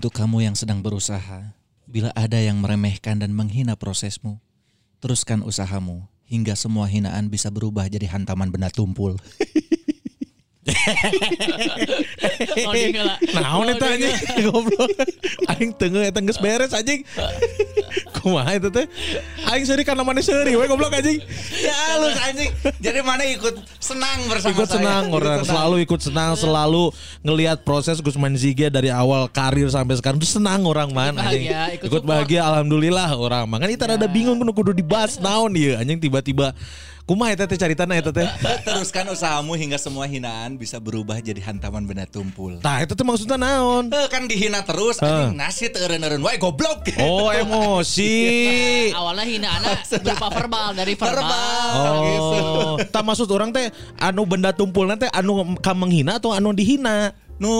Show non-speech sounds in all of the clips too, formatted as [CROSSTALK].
Untuk kamu yang sedang berusaha, bila ada yang meremehkan dan menghina prosesmu, teruskan usahamu hingga semua hinaan bisa berubah jadi hantaman benda tumpul. [LAUGHS] Oh. Naon eta anjing goblok. Aing tengah eta geus beres anjing. Kumaha eta teh? Aing seuri kana mana seuri we goblok anjing. ya halus anjing. Jadi mana ikut senang bersama Ikut senang orang selalu ikut senang selalu ngelihat proses Gusman Zige dari awal karir sampai sekarang tuh senang orang man Ikut anjing. bahagia, ikut Ikut bahagia alhamdulillah orang man. Kan kita rada bingung kudu kudu dibahas naon ieu anjing tiba-tiba kumaha eta teh caritana eta teh. [LAUGHS] Teruskan usahamu hingga semua hinaan bisa berubah jadi hantaman benda tumpul. Tah eta teh maksudnya naon? Eh, kan dihina terus anjing nasi teureun-eureun wae goblok. Oh emosi. [LAUGHS] Awalnya hina anak berupa verbal dari verbal. Verbal. gitu. Oh, [LAUGHS] tak maksud orang teh anu benda tumpul nanti anu ka menghina atau anu dihina? Nu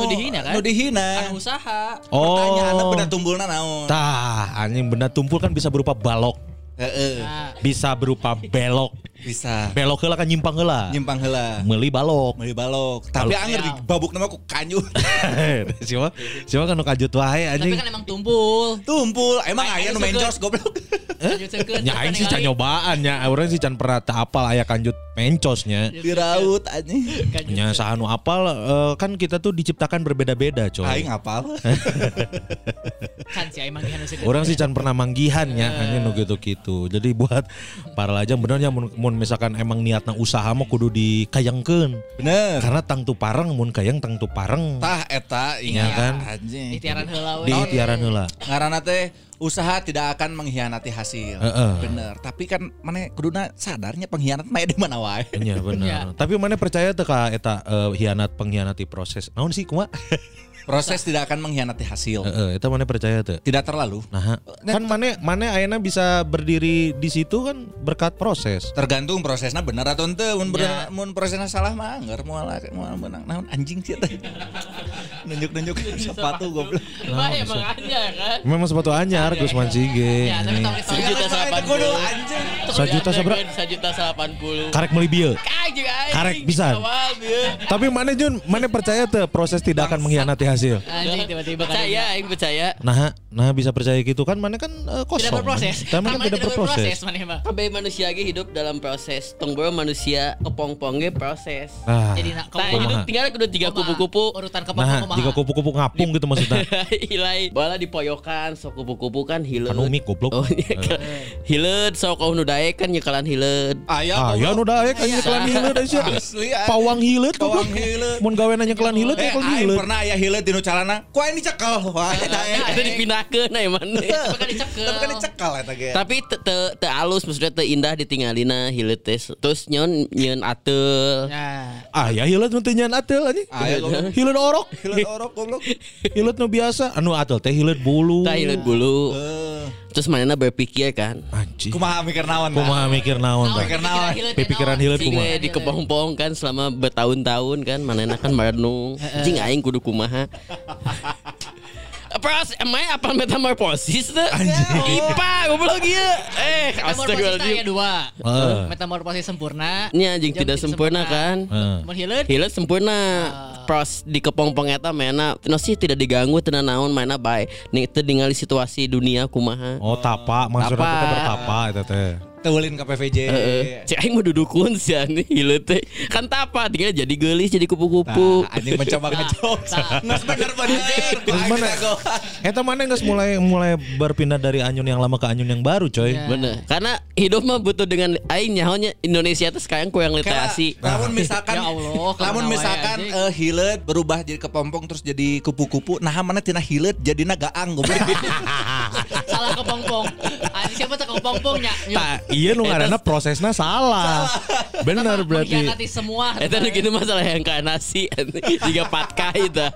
Nu dihina kan? Nu dihina. Kan usaha. Oh. Pertanyaannya benda tumpulna naon? Tah, anjing benda tumpul kan bisa berupa balok. Nah, bisa berupa belok. Bisa. Belok heula kan nyimpang heula. Nyimpang heula. Meuli balok. Meuli balok. Tapi anger di babuk nama ku kanyu. [LAUGHS] siapa? Siapa kan nu kajut wae tapi anjing. kan emang tumpul. Tumpul. Emang Ay, aya nu mencos goblok. [LAUGHS] Nya aing kan sih can nyobaan nya, urang sih can pernah teu apal aya kanjut mencosnya. Diraut anjing. Nya sahanu apal eh, kan kita tuh diciptakan berbeda-beda coy. Aing apal. [LAUGHS] Kan si sekeun. Orang sih can pernah manggihan ya anjing nu gitu-gitu. Jadi buat para lajang benernya mun, mun misalkan emang niatna usaha mah kudu dikayangkeun. Bener. Karena tang tu pareng mun kayang tang tu pareng Tah eta Ya ingat kan? anjing. Itiaran heula we. di tiaran heula. Ngaranna teh usaha tidak akan mengkhianati hasil. Bener. Tapi kan mana kuduna sadarnya pengkhianat mah di mana wae. Iya [LAUGHS] Ya. benar. Tapi mana percaya teu ka eta eh, hianat pengkhianati proses. Naon sih kumaha? [LAUGHS] Proses tidak akan mengkhianati hasil. Heeh, eta mana percaya teu? Tidak terlalu. Nah, kan mana mana ayeuna bisa berdiri di situ kan berkat proses. Tergantung prosesnya bener atau ente mun bener Ya. mun prosesnya salah mah anggar moal moal menang naon anjing sih teh. [LAUGHS] Nunjuk-nunjuk sepatu goblok. Wah, emang aja kan. Memang sepatu anyar Gusman Sige. Ya, tapi Itu kudu puluh. anjing. Sajuta sabra? Sejuta salapan puluh. Karek meuli bieu. Karek pisan. Dia. Tapi mana Jun, mana percaya tuh proses tidak akan mengkhianati hasil. Anjing tiba-tiba kan. Percaya, aing percaya. Nah, nah bisa percaya gitu kan mana kan eh, kosong. Tidak berproses. Tapi kan tidak berproses. mana mah. Kabeh manusia ge hidup dalam proses. Tong beureum manusia kepong-pong ge proses. Ah, Jadi nak Nah, kau hidup tinggal kudu tiga kupu-kupu. Urutan ke nah, jika kupu-kupu ngapung gitu maksudnya. [LAUGHS] Hilai bala dipoyokan sok kupu-kupu kan hileud. Anu mik goblok. Oh, iya. hileud sok kau nu daek kan nyekalan hileud. Aya Ah, ya nu daek kan nyekelan hileud aja. Asli, ah. Pawang hileud Pawang goblok. hileud. Mun gawe nanya kelan hileud Eh, ya aing hileud. pernah aya hileud di nu calana. Ku aing dicekel. [LAUGHS] Wah, eta Ada dipindahkeun na emang. Tapi kan dicekel. Tapi kan dicekal eta ge. Tapi te te te alus maksudnya te indah ditinggalina hileud teh. Terus nyeun nyeun ateul. Nah, Ah, ya hileud nu teu nyan ateul anjing. Aya goblok. Hileud orok. Hileud orok goblok. Hileud nu biasa. Anu ateul teh hileud bulu. Tah hileud bulu. Eh, Terus manehna berpikir kan. Anjing. Kumaha mikir naon? Kumaha mikir naon tah? Mikir naon? Pikiran hileud kumaha? we di kepong-pong kan selama bertahun-tahun kan manehna kan merenung. Jing aing kudu kumaha. [LAUGHS] Pras, emang apa metamorfosis tuh? Ipa, goblok ieu. Eh, Metamorfosis aya astagfirullahaladzim. dua. Eh. Metamorfosis sempurna. Ini anjing jeung tidak sempurna kan. Eh. Mun hileud Hileud sempurna. Pros di kepong-pong eta mena no sih tidak diganggu teu naon mainna bae. Ning teu ningali situasi dunia kumaha. Oh, tapa maksudnya Tapa. kita bertapa eta teh. Teulin ke PVJ. Heeh. Cek aing mau dudukun sih ani hileud teh. Kan tapa tinggal jadi geulis jadi kupu-kupu. Nah, anjing mencoba ngejokes. Nges bener bener. Terus mana? Eta mana geus mulai mulai berpindah dari anyun yang lama ke anyun yang baru, coy. Bener. Karena hidup mah butuh dengan aing nyahonya Indonesia tuh sekarang kurang literasi. Lamun misalkan Ya Allah, kenapa misalkan anjing? eh, hileud berubah jadi kepompong terus jadi kupu-kupu, nah mana tina hileud jadina gaang goblok. [LAUGHS] salah kepompong. Siapa tak kepompongnya. Tak, iya nu ngaranna prosesnya salah. Bener berarti. Mengkhianati semua. Eta nu gitu masalah yang kayak nasi [LAUGHS] Tiga patkah itu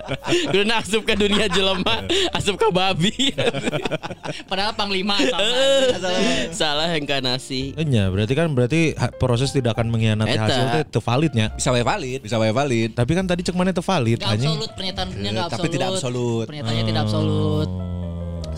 Udah asup ke dunia jelema Asup ke babi Padahal panglima sama. Salah yang kayak nasi Iya, berarti kan berarti proses tidak akan mengkhianati hasil teh teu validnya. Bisa wae valid, bisa wae valid. Tapi kan tadi cek mana teu valid absolut pernyataannya Tapi absolut. tidak absolut. Pernyataannya tidak absolut.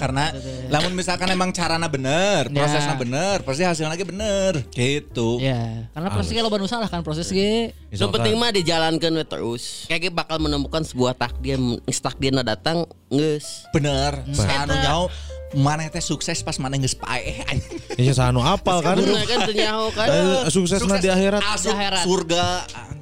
Karena lamun misalkan emang carana bener, Ya. prosesnya bener, pasti hasilnya lagi bener. Gitu. Ya, karena prosesnya lo baru salah kan proses ge. Yang penting mah dijalankan terus Kayaknya bakal menemukan sebuah takdir Takdirnya datang Nges Bener. Anu nyaho mana teh sukses pas mana geus pae anjing. Iya sanu apal kan. Bener kan ternyaho kan Eh, Suksesna di akhirat. Asup Di akhirat. surga.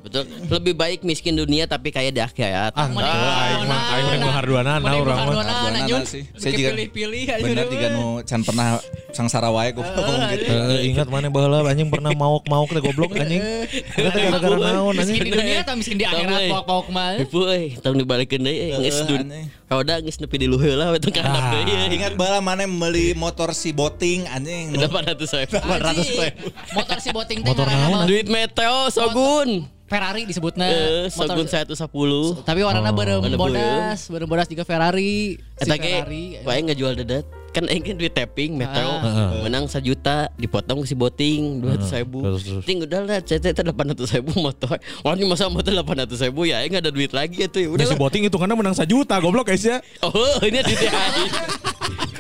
Betul Lebih baik miskin dunia Tapi kaya di akhirat Ah, enggak, aing mah aing mah ngaharduanan nah urang mah. Sih. Saya juga pilih-pilih aja Bener tiga nu can pernah sangsara wae ngomong gitu. Eh, ingat mana baheula anjing pernah mauk-mauk teh goblok anjing. Eta gara-gara naon anjing. Miskin di dunia atau miskin di akhirat Tong, pok-pok mah. Ibu eh Tong dibalikin deh Nges dun udah nges nepi di luhur lah Itu kan Ah. Ingat bala mana beli motor si boting anjing. Delapan ratus ribu Anjing. Motor si boting teh Motor mah Duit meteo Sogun Ferrari disebutnya. Eh, Motor- Sogun 110 Tapi warnanya Oh. berem Warna bodas, berem bodas juga Ferrari. Si Eta Ferrari. Wae nggak jual dedet Kan aing kan duit tapping meteo Ah. Menang sejuta Dipotong si boting Dua ratus ribu terus. Ting udah lah CT itu delapan ratus ribu motor Wah ini masa motor delapan ratus ribu ya nggak ada duit lagi ya tuh Ya Udah si lah. boting itu karena menang sejuta goblok guys ya. Oh [LAUGHS] ini duit [LAUGHS]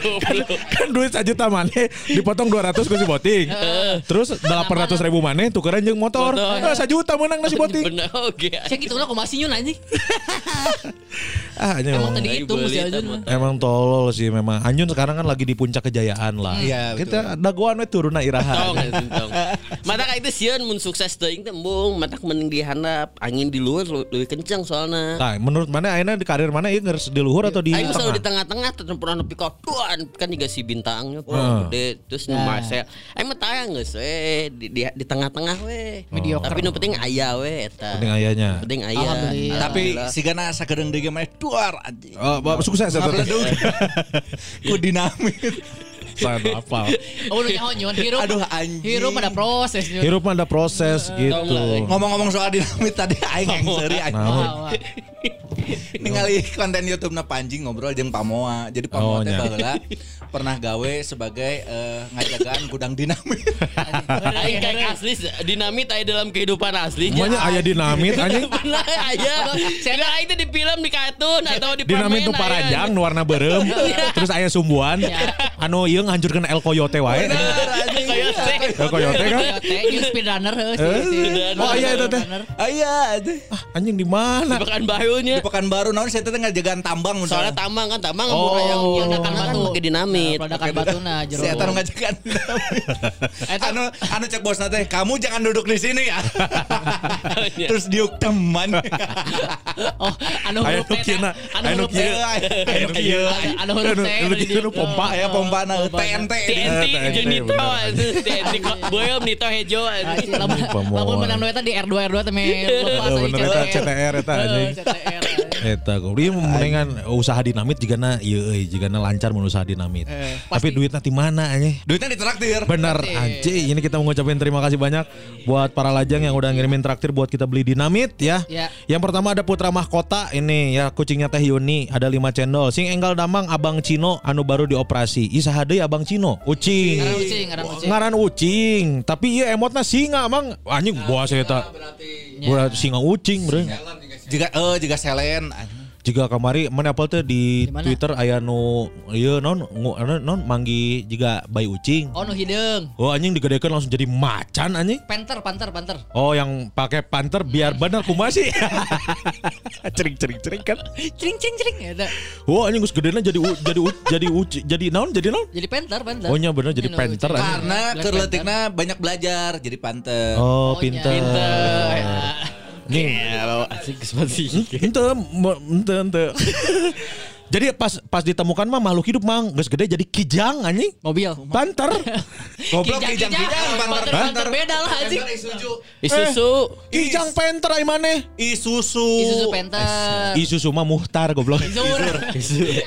Goblok Kan duit sejuta mana dipotong 200 ku si boting. Terus 800 ribu mana tukeran jeung motor. Motor. Eh, sejuta menang na si boting. Bener oke Saya gitu lah kok masih nyun anjing. [LAUGHS] Ah, Emang emang, tadi itu emang tolol sih memang. Anyun sekarang kan lagi di puncak kejayaan lah. Iya, betul. Kita dagoan we turunna Tong, iraha. tong. Mata kayak itu sieun mun sukses teuing teh embung, mata mending dihandap, angin di luar lu- lebih kencang soalnya. Nah, menurut mana ayeuna di karir mana ieu ngeres di luhur atau di Aing selalu di tengah? tengah-tengah tetep pernah nepi ka duan kan juga si bintangnya pun Heeh. gede terus nu Nah. Marcel. Mah tayang geus we di, di, di tengah-tengah we. Mediocre. Tapi nu penting aya we eta. Penting ayahnya. Penting aya. Alhamdulillah. Tapi si gana sakedeung deui mah duar anjing. Oh, sukses eta. Ku [LAUGHS] dinamit. Sana apa? [LAUGHS] Oh, lu nyaho hirup. Aduh, anjing. Hirup ada proses nyun. Hirup mah ada proses gitu. Ngomong-ngomong soal dinamit tadi aing yang seuri anjing. Wah. ningali konten YouTube na Panji ngobrol jeung Pamoa. Jadi Pamoa Oh, teh baheula [LAUGHS] pernah gawe sebagai eh, ngajagaan gudang dinamit. [LAUGHS] Aing kayak asli dinamit aya dalam kehidupan asli. Semuanya aya dinamit anjing. Aya. Saya aing teh di film di kartun atau di Dinamit nu paranjang nu warna berem. Terus aya sumbuan. Anu ieu ngahancurkeun El Coyote wae. Teh. El Coyote kan? Nyun speedrunner heuh si- Eh? si- Oh, iya, itu teh. speedrunner. Aya atuh. Ah, anjing di mana? Bahkan bayunya. Di Pekanbaru naon saya teh ngajagaan tambang Soalnya tambang kan tambang Oh. oh, yang yang Ledakan kan batu. pakai dinamit. Peledakan batu nah jero. Eta nu ngajagaan dinamit. [LAUGHS] anu anu cek bosna teh, kamu jangan duduk di sini ya. [LAUGHS] Terus diuk teman. [LAUGHS] Oh, anu huruf Anu anu huruf teh. Anu kieu. Anu huruf Anu- teh. anu kieu nu pompa pompana TNT. TNT Eh, jeung bener. TNT boyom nitro hejo lamun lamun menang nu eta di R2 R2 teh me lepas Oh, anjing, bener eta CTR eta anjing. CTR. Eta kok dia mendingan usaha dinamit jigana ieu euy jigana lancar mun usaha dinamit. Eh, Tapi duitnya di mana anjing? Duitnya ditraktir. Bener anjing. Ini kita mengucapkan terima kasih banyak buat para lajang yang udah ngirimin traktir buat kita beli dinamit ya. Ya. Yang pertama ada Putra Mahkota ini ya kucingnya Teh Yuni ada 5 cendol. Sing enggal damang Abang Cino anu baru dioperasi. Isaha deui Abang Cino. Ucing. Ngaran ucing, ngaran ucing. Ngaran ucing. Tapi iya emotna singa emang anjing buah saya tak. Buat singa ucing bro. Jika eh jika selen. Jika kamari mana apa tuh di, Di mana? Twitter aya nu ieu non ngu- anu, non manggi juga bayi ucing. Oh nu hideung. Oh anjing digedekeun langsung jadi macan anjing. Panther, panther, panther. Oh yang pakai panter biar benar kumaha sih. [LAUGHS] cering cering cering kan. Cring cring cring eta. Oh anjing geus gedena jadi u, jadi u, jadi uci, jadi naon jadi naon? Jadi panther, panther. Oh nya bener jadi anjing. Karena Black kerletikna banyak belajar jadi panter. Oh, Oh, nya. pinter. Pinter. Ya lo asik spasi. Ente, mo- ente, ente. [LAUGHS] Jadi pas pas ditemukan mah makhluk hidup mang geus gede jadi kijang anjing. Mobil. Panter. [LAUGHS] Goblok kijang kijang Panter panter beda lah anjing. Isuzu. kijang panther ai maneh. Isusu. Isuzu Panther. Isusu mah muhtar goblok. Isur.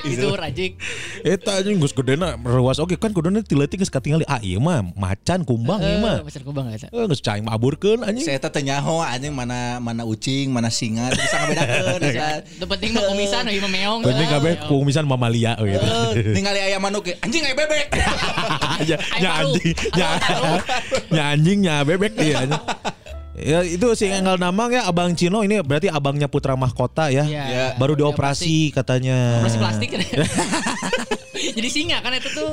Isur [LAUGHS] anjing. Eta anjing geus gedena rewas oke kan kuduna tileutik geus katingali ah ieu mah macan kumbang ieu mah. Macan kubang eta. Eh geus caing mah aburkeun anjing. Saya teh teu nyaho anjing mana mana ucing, mana singa bisa ngabedakeun. Itu penting mah kumisan ieu mah meong. Penting kabeh kumisan mamalia gitu. Eh, [LAUGHS] ningali ayam manuk ge, anjing aya bebek. ya, ya anjing, [LAUGHS] ya, [LAUGHS] ya anjing, ya bebek dia. Ya itu si Enggal Namang ya Abang Cino ini berarti abangnya Putra Mahkota ya. Ya. Baru dioperasi katanya. Operasi plastik. Jadi singa kan itu tuh.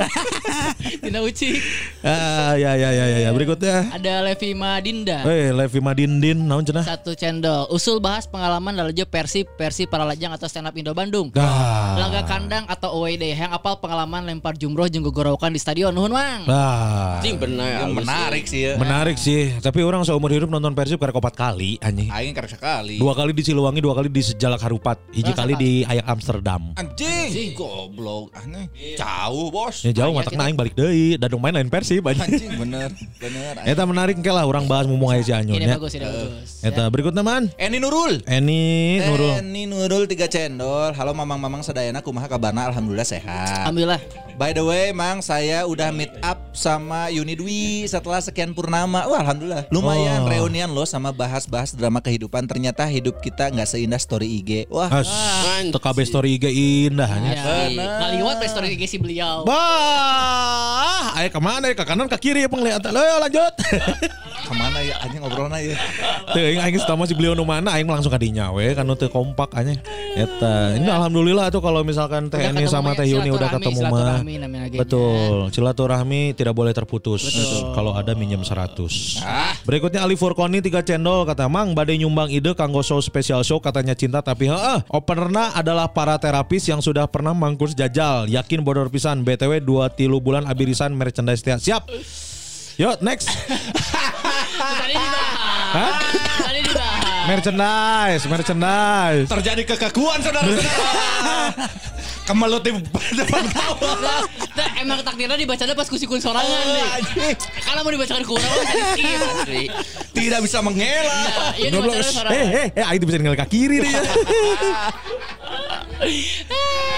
[LAUGHS] Tina ucing. Ah, ya ya ya ya, ya. berikutnya. Ada Levi Madinda. Eh, Levi Madindin naon cenah? Satu cendol. Usul bahas pengalaman dalam job Persib, Persib para lajang atau stand up Indo Bandung. Ah. Laga kandang atau away day yang apal pengalaman lempar jumroh jeung gogorokan di stadion nuhun mang. Ah. Anjing bener. Yang menarik sih ya. Menarik sih, tapi orang seumur hidup nonton Persib karek opat kali anjing. Aing karek sekali. Dua kali di Siliwangi, dua kali di Sejalak Harupat, hiji kali di Ayak Amsterdam. Anjing, goblok. Aneh. Jauh, Bos. Ya jauh Ayak matak itu. naing balik deui, dan main lain Persib anjing. Anjing bener, bener. [LAUGHS] Eta menarik ke lah orang bahas mumpung aya si Anyun Ini ya. bagus, ini bagus. Eta berikutnya man. Eni Nurul. Eni Nurul. Eni Nurul tiga cendol. Halo mamang-mamang sedayana kumaha kabarna alhamdulillah sehat. Alhamdulillah. By the way, Mang, saya udah meet up sama Yuni Dwi setelah sekian purnama. Wah, alhamdulillah. Lumayan Oh. reunian loh sama bahas-bahas drama kehidupan. Ternyata hidup kita nggak seindah story IG. Wah, TKB story IG indah. Ya, ngaliwat story IG si beliau. Bah, ayo ke mana ya? Ke kanan ke kiri ya penglihatan. Ayo lanjut. [LAUGHS] ke mana ya? Anjing ngobrolnya ya. Tuh, aing aing sama si beliau nu mana aing langsung kadinya we kan teu kompak aja. Eta. Ini alhamdulillah tuh kalau misalkan ketemu sama ya, Teh Yuni udah ketemu mah. Silaturahmi namanya lagi. Betul. Silaturahmi tidak boleh terputus. Kalau ada minjem 100. Berikutnya Ali Furkoni 3 cendol kata Mang badai nyumbang ide kanggo show special show katanya cinta tapi heeh openerna adalah para terapis yang sudah pernah mangkus jajal yakin bodor pisan BTW 2 tilu bulan abirisan merchandise tiap siap Yuk next [LAUGHS] Tadi dibahas. Hah? Tadi dibahas. Merchandise Merchandise Terjadi kekakuan saudara-saudara. [LAUGHS] Kemelut di depan kawan. Nah, emang takdirnya dibacanya pas kusikun sorangan deh. Kalau mau dibacakan kurang. Tidak bisa mengelak. Nah, iya dibacanya Eh, sorangan. eh, eh, aing bisa ke kiri deh. [LAUGHS]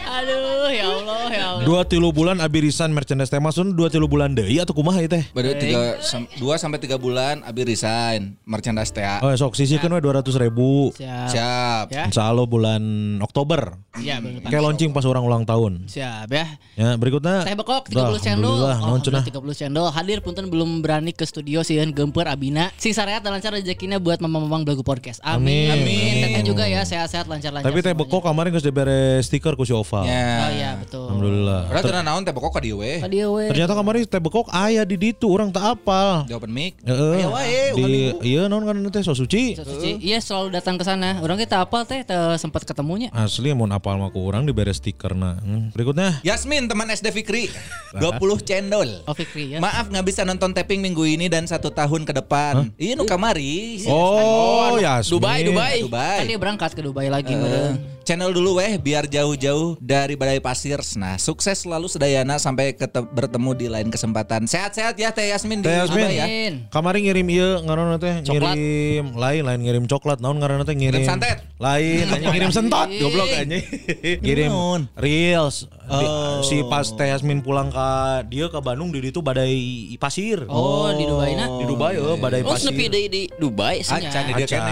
Aduh, ya Allah, ya Allah. Dua tilu bulan abirisan merchandise teh maksudnya dua tilu bulan deui atau kumaha ieu teh? Baru tiga, sam- dua sampai tiga bulan Abi resign merchandise TA. Oh, sok sisihkeun we 200 ribu. Siap. Siap. Ya. Insya Allah bulan Oktober. Iya. Kayak launching pas orang ulang tahun. Siap ya. Ya, berikutnya. Teh Bekok Dah, 30 cendol. cenah. Alhamdulillah 30 cendol. Hadir punten belum berani ke studio sih gemper Abina. Sing sareat dan lancar rezekinya buat mamang-mamang belagu podcast. Amin. Amin. Teteh juga ya sehat-sehat lancar-lancar. Tapi teh bekok kemarin geus dibere stiker ku si Oval. Ya. Oh iya, betul. Alhamdulillah. Udah tenang naon teh pokok ka dieu we. Tadi we. Ternyata kemarin teh bekok aya di ditu orang tak apal. Di open mic. Heeh. Aya wae, Di minggu. iya non kan teh so suci. Suci. Iya selalu datang ke sana. Orang kita apal teh teu sempat ketemunya. Asli mau apal mah ku urang dibere stiker nah. Hmm. Berikutnya. Yasmin teman SD Fikri [LAUGHS] 20 cendol. Oh Fikri ya. Maaf nggak bisa nonton tapping minggu ini dan satu tahun ke depan. Iya nu kamari. Oh, ya. Dubai, Dubai. Dubai. Kan dia berangkat ke Dubai lagi meureun. Channel dulu weh biar jauh-jauh dari badai pasir. Nah, sukses selalu sedayana sampai bertemu di lain kesempatan. Sehat-sehat ya Teh Yasmin di Teh Yasmin. Ya. Kemarin ngirim iya ngaranna teh ngirim lain lain ngirim coklat naon ngaranna teh ngirim Ngirim santet. lain anjing ngirim sentot goblok anjing ngirim reels Oh. si pas Teh Yasmin pulang ke dia ke Bandung di itu badai pasir Oh, di Dubai na. di Dubai ya badai Oh, pasir sepi di, di Dubai sih. Acan di kene.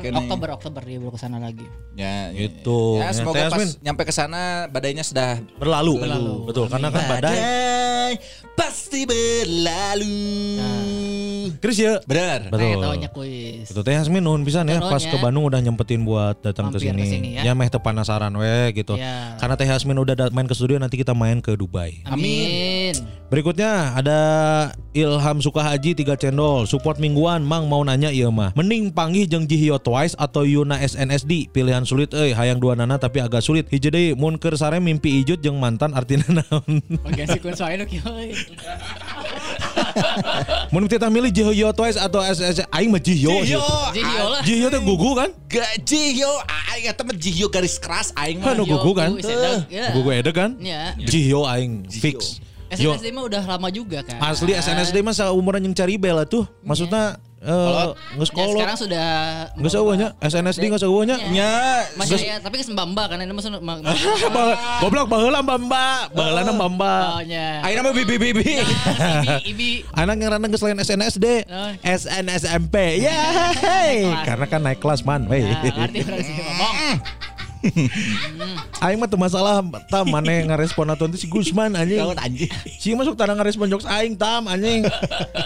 Kan. Oktober Oktober dia baru ke sana lagi. Ya, Gitu. Ya, Ya, semoga Teh pas Yasmin. nyampe ke sana badainya sudah berlalu betul karena kan badai Badai pasti berlalu. Chris ya Benar. Betul. Taunya kuis. Itu Teh Yasmin nuhun pisan ya pas ya. ke Bandung udah nyempetin buat datang ke sini. ya. Ya meh teu penasaran we gitu. Ya. Karena Teh Yasmin udah main ke studio nanti kita main ke Dubai. Amin. Berikutnya ada Ilham Sukahaji 3 cendol Support mingguan Mang mau nanya iya mah Mending panggih jeung Jihyo Twice atau Yuna SNSD Pilihan sulit euy hayang dua nana tapi agak sulit Hiji deui mun keur sare mimpi ijut jeung mantan artina naon Bagian sequence wae nu kieu. euy. [LAUGHS] Mun kita milih Jihyo Twice atau SS aing mah Jihyo. Jihyo. Jihyo lah. Jihyo teh gugu kan? Gak Jihyo, aing eta mah Jihyo garis keras aing mah. Kan gugu kan? Gugu sedang, ya. Gugu ede kan? Ya. Jihyo aing fix. SNSD mah udah lama juga kan. asli SNSD mah seumuran yang cari bel tuh. Maksudnya eh geus Ya, kolot. sekarang sudah Geus eueuhnya SNSD geus eueuhnya. Nya, Masih ya, tapi ke Mbamba kan ini maksud ma- [LAUGHS] ma- Ba- Goblok baheula Mbamba, baheulana Mbamba. Oh nya. aing mah bibi bibi. Ibi. Anak yang selain selain SNSD, Oh. SNSMP. Ya, karena kan naik kelas man. Nah, arti orang sih ngomong. [LAUGHS] Aing mah tuh masalah tam mana ngarespon atau itu si Gusman anjing. Si masuk tanah ngarespon jokes aing tam anjing.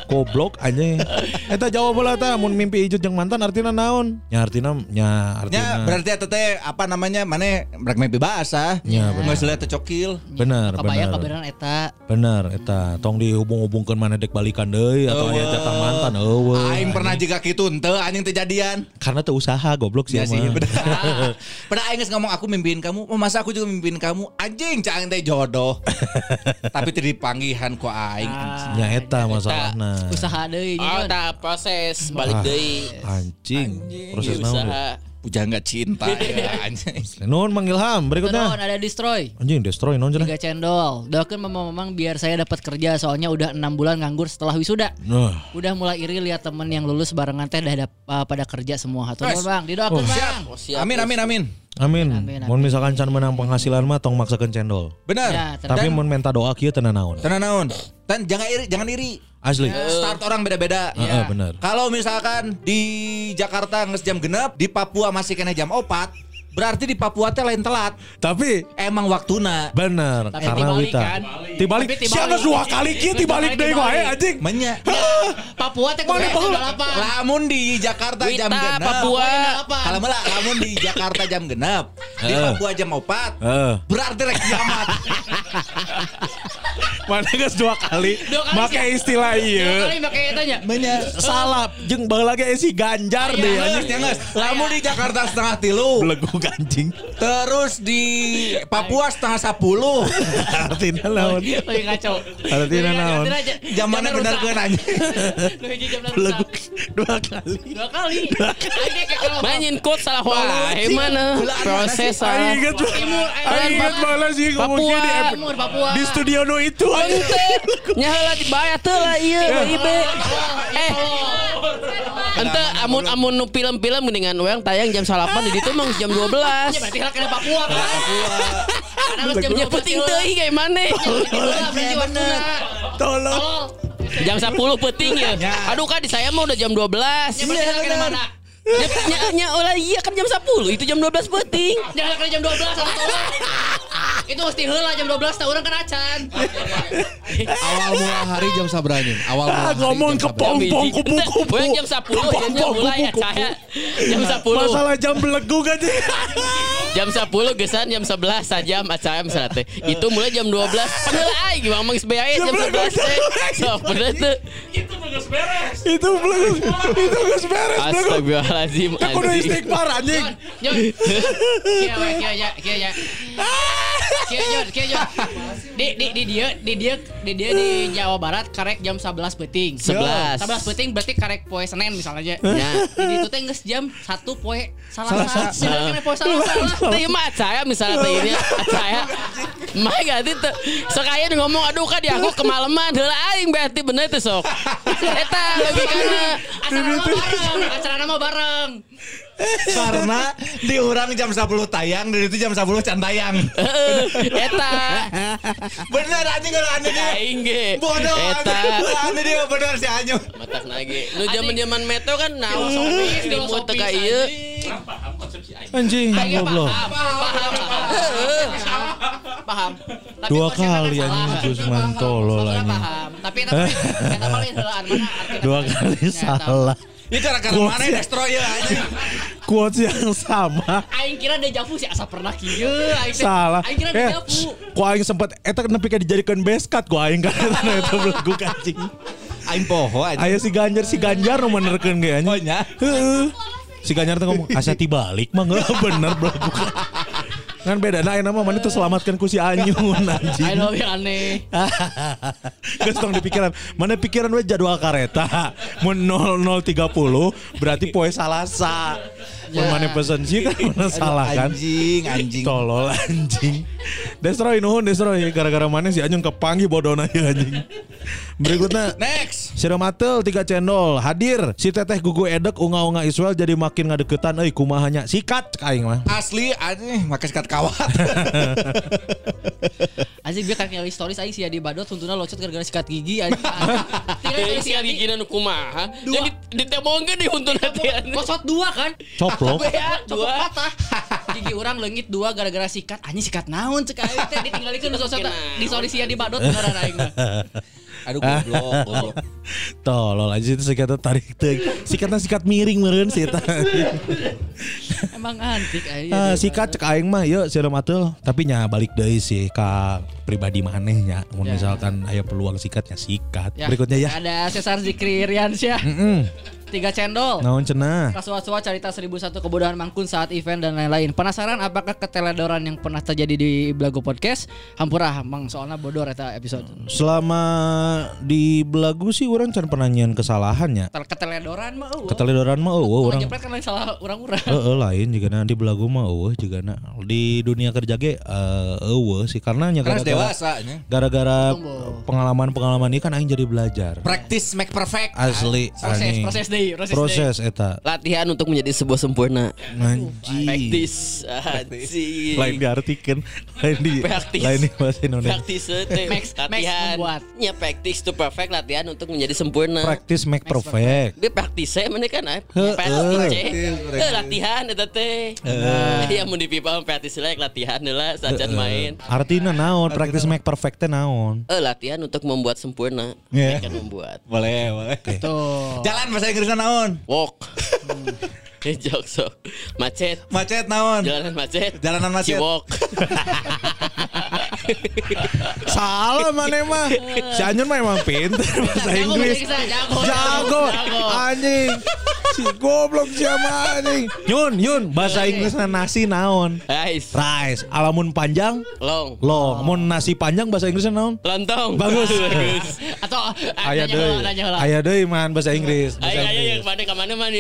Goblok anjing. Eta jawab bola ta mun mimpi ijut yang mantan artinya naon? Nya artinya nya artinya. Nya berarti eta teh apa namanya? Mana brek mimpi bahasa. Ya, bener. Geus lihat teh cokil. bener Kebayang bener. kabaran eta. Bener eta tong dihubung-hubungkeun mana dek balikan deui atau aya jatah mantan eueuh. Aing pernah juga gitu ente anjing kejadian. karena tuh usaha goblok sih Ya bener. [LAUGHS] Pernah aing geus ngomong aku mimpiin kamu, oh, masa aku juga mimpiin kamu? Anjing, cang teh jodoh. [LAUGHS] Tapi teu dipanggihan ku aing. anjing. Nya eta masalahna. Usaha deui Oh, nyon. tak proses balik Ah, deui. Anjing. Proses naon? ya? Pujangga cinta [LAUGHS] ya anjing. Nun manggilham Terus berikutnya. ada destroy. Anjing destroy non cenah. Tiga cendol. Doakan memang biar saya dapat kerja soalnya udah enam bulan nganggur setelah wisuda. Nah, Udah mulai iri lihat temen yang lulus barengan teh dah uh, pada kerja semua. Hatur nuhun, Bang. Didoakan, Bang. Oh, siap. Amin amin amin. amin. Amin, amin. Mun misalkan can menang penghasilan mah tong maksakeun cendol. Benar. Ya, Tapi mun minta doa kieu teu naon. Tenan naon? Tan jangan iri, jangan iri. Asli. Start orang beda-beda. Heeh, bener. Kalau misalkan di Jakarta nges jam genep, di Papua masih kena jam 4, berarti di Papua teh lain telat. Tapi Emang waktuna. bener Tapi karena tibalik wita. kan? Tibalik. Tibalik. Siapa dua kali kieu tibalik Tibalik, deui wae tibalik. anjing. [LAUGHS] Menya. Papua teh kudu baheula? apa? Lamun di Jakarta jam genep. Papua. Kalau malah lamun [LAUGHS] di Jakarta jam genep, di Eh. Papua jam 4. Heeh. Berarti rek kiamat. [LAUGHS] Mana geus dua kali Dua sih. istilah Dua ieu. kali pakai etanya. Menya. Salah jeung baheula ge si Ganjar deh anjing. nyanges. Lamun di Jakarta setengah tilu. Belegu anjing. Terus di Papua setengah sepuluh. Artinya naon? Lagi kacau. Artinya naon? Jam mana benar ke nanya? Lu hiji jam Belegu rusak. dua kali. Dua kali. Mainin quote salah wae mana proses inget Timur, Aing inget malah sih ngomongnya di Papua. Papua. di studio no itu Ente nya heula dibayar teh lah ieu ibe. Eh Ente amun amun nu film-film mendingan weang tayang jam 8 di ditu mah jam 12. Ya berarti hal kena Papua kan. Karena harus jam Ya 12 penting teuing kayak mana? Heula, berarti waktuna. tolong Jam 10 penting ya. Aduh kan di saya mah udah jam 12. ya berarti kena mana? Ya, nya, nya, olah iya kan jam 10 itu jam 12 penting. Jangan kena jam 12 sama tolong. [LAUGHS] Itu mesti heula jam 12 tah urang kan acan. Awal mula hari jam sabranya. Awal mula hari ngomong jam ke pom-pom kupu-kupu Weang jam 10 jamnya mulai ya saya. Jam 10. masalah jam belegu kan sih Jam 10 gesan jam 11 saja acara misalnya teh. Itu mulai jam 12. Padahal aing gimana mang sebeaya jam 11 teh. So, bener tuh. itu belegu itu geus beres belegu Astagfirullahalazim aku udah anjing. istighfar anjing Jon. Kia we kia ya kia ya. Kia. [LAUGHS] Di di di dia di dia di dia di Jawa Barat karek jam 11 peting. 11. 11 peting berarti karek poe Senin misalnya aja. Ya. Di itu teh geus jam 1 poe salah kena poe salah salah. Teh mah saya misalnya teh ini saya. Mah ganti tuh. Sekaya ngomong aduh kan di aku kemalaman heula aing berarti bener tuh sok. [LAUGHS] Eta logikana. Acara nama bareng, acara nama bareng. Karena di orang jam 10 tayang, dari itu jam 10 can tayang. Eta. Bener anjing kalau ane dia. Aing ge. Bodoh Eta. Ane dia bener si Anyu. Matak lagi. Nu zaman-zaman metro kan naon Filosofis, ribut filosofis, teka ieu. anjing Aing goblok paham, paham, paham. Paham. Tapi Dua kali anjing tolol Maksudnya anjing paham. Tapi eta eta paling mana dua kali salah Ini gara-gara Gua mana destroyer anjing. [LAUGHS] quotes yang sama Aing kira deja vu sih asa pernah kieu. Aing teh- salah Aing kira eh deja vu. ku aing sempet eta nepi ka dijadikan beskat ku aing kan [LAUGHS] eta belegu anjing Aing poho anjing. aya si Ganjar si Ganjar nu menerkeun ge anjing Oh, nya? Heeh. si Ganjar tuh ngomong asa tibalik mah bener belegu Kan beda nah nama mana itu selamatkan ku si Anyun [LAUGHS] anjing. Love you aneh. [LAUGHS] Geus tong dipikiran. Mana pikiran we jadwal kareta. Mun 0030 berarti poe Salasa. Mun mana pesen sih kan mana salah kan. Anjing, anjing. Tolol anjing. Destroy nuhun destroy gara-gara mana si Anyun kepanggih bodona ya anjing. Berikutnya Next. Sira Matel tiga cendol hadir si teteh gugu edek unga-unga Israel jadi makin ngadeketan euy kumahanya sikat cek aing mah Asli anjing make sikat kawat. [LAUGHS] Anjing dia kan kayak stories aing sih ya di badot tuntuna locot gara-gara sikat gigi anjing. [LAUGHS] Tinggal tulis si gigi. gigi nu kumaha. Jadi ditemongkeun di huntun hatian. Locot dua kan? coplok Dua patah. [LAUGHS] Gigi orang leungit dua gara-gara sikat. Anjing sikat naon cek aing teh ditinggalikeun di stories ya di badot beneran aing mah. Aduh goblok, goblok. [LAUGHS] tolol aja itu sikatnya tarik teh sikatnya sikat miring meureun sih eta. [LAUGHS] Emang antik aing. Ah, sikat cek aing mah yuk Sira Matel tapi nya balik deui sih ka pribadi manehnya mun Ya. misalkan aya peluang sikatnya sikat Ya. berikutnya ya Ada Cesar Zikri Riansyah. Mm-mm. Tiga cendol. naon cenah Kasua-sua cerita 1001 kebodohan mangkun saat event dan lain-lain. Penasaran apakah keteledoran yang pernah terjadi di Blago Podcast? Hampurah, mang soalnya bodoh eta episode. selama di belagu sih orang can pernah nyian kesalahannya Tel- Keteledoran mah eueuh. keteledoran mah eueuh Orang orang jepret kan lain salah orang-orang. Heeh lain juga na di belagu mah eueuh juga na di dunia kerja ge eh, eueuh sih karena nya Karena gara-gara dewasa gara-gara pengalaman-pengalaman ini kan aing jadi belajar. Practice make perfect. Asli Proses, proses deui, proses, Proses eta. Latihan untuk menjadi sebuah sempurna. Anjing. Practice. Anjing. Lain diartikan, lain di Practice. lain di bahasa Indonesia. Practice teh. Max- latihan. Ya practice to perfect latihan untuk menjadi sempurna. Practice make perfect. Dia praktis saya mana kan. Praktis Eh latihan eta teh. Iya mun di pipa praktis lah latihan lah sajan main. Artinya naon? Practice make perfect teh naon? Eh latihan untuk membuat sempurna. Iya. Kan membuat. Boleh, boleh. Tuh. Jalan bahasa Inggrisnya naon? Walk. [LAUGHS] Jok so. Macet. Macet naon? Jalanan macet. Jalanan macet. Ciwok. [LAUGHS] [LAUGHS] Salah mana mah? Si Anyun mah emang pinter bahasa Inggris. jago, Jago, jago. anjing. Si goblok siapa anjing? Yun, Yun, bahasa Inggrisnya nasi naon? Guys. Rice, alamun panjang, Long. long. Mun nasi panjang bahasa Inggrisnya naon? Lontong. Bagus. [LAUGHS] Bagus. Atau Aya nanya deui. heula, nanya heula. Aya deui man bahasa Inggris. Ayo Inggris. yang mana ke mana man?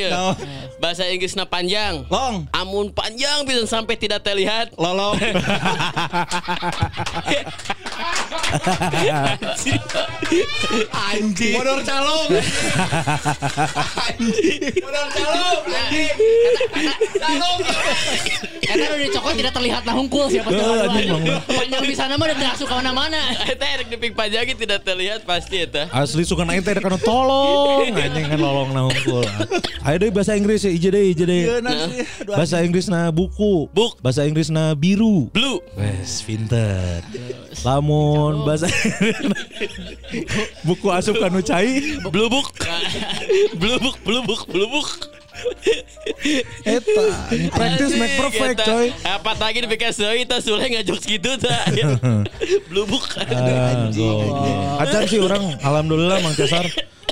Bahasa Inggrisnya panjang. Long. Amun panjang bisa sampai tidak terlihat. Lolong. [LAUGHS] Anjing. Modal calong. Anjing. Modal calong. Anjing. Calong. Eta udah dicokot tidak terlihat nah hungkul siapa tuh. Panjang di sana mah udah terasuk ke mana-mana. Eta erek di ping panjang tidak terlihat pasti eta. Asli suka naik teh [LAUGHS] kan tolong anjing kan lolong na hungkul. Ayo deui bahasa Inggris ya ije deui ije deui. Iya, nanti. Aduh, Bahasa Inggris na buku. Buk. Bahasa Inggris na biru. Blue. Wes pinter. Lamun bahasa buku asup kanu cai Blue book. Blue book, blue book, blue book. eta practice make perfect Eta, coy. Apa lagi dipikir soi itu sule ngajok gitu ta. [LAUGHS] Blue book. Anjing. Acan sih orang alhamdulillah Mang Cesar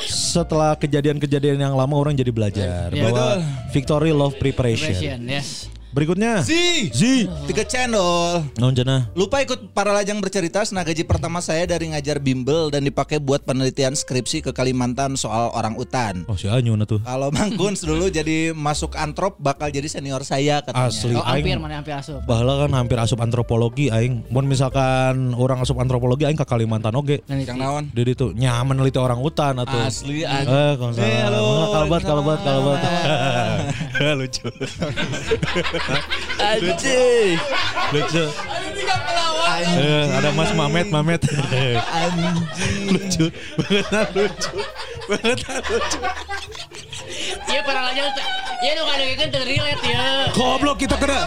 setelah kejadian-kejadian yang lama orang jadi belajar Iya. bahwa victory love preparation. Impression, yes. Berikutnya Si. Zi Tiga cendol. Non cenah Lupa ikut para lajang bercerita Nah gaji pertama saya dari ngajar bimbel Dan dipakai buat penelitian skripsi ke Kalimantan soal orang utan Oh si Anyun tuh Kalau Mang Kuns dulu jadi masuk antrop Bakal jadi senior saya katanya Asli Oh, hampir aing mana hampir asup. Bahala kan hampir asup antropologi aing. Mun misalkan orang asup antropologi aing ke Kalimantan oge. Yang naon? Dia itu nyaman meneliti orang hutan atau Asli anjing. Eh, kalau salah. Eh, halo. Kalbat, kalbat, kalbat. Lucu. [LAUGHS] Anjing. Lucu. Eh, ada Mas Mamet, Mamet. lucu. Banget lucu. Banget lucu. Iya para lajang Iya nu kadang kan relate ya. Goblok kita kena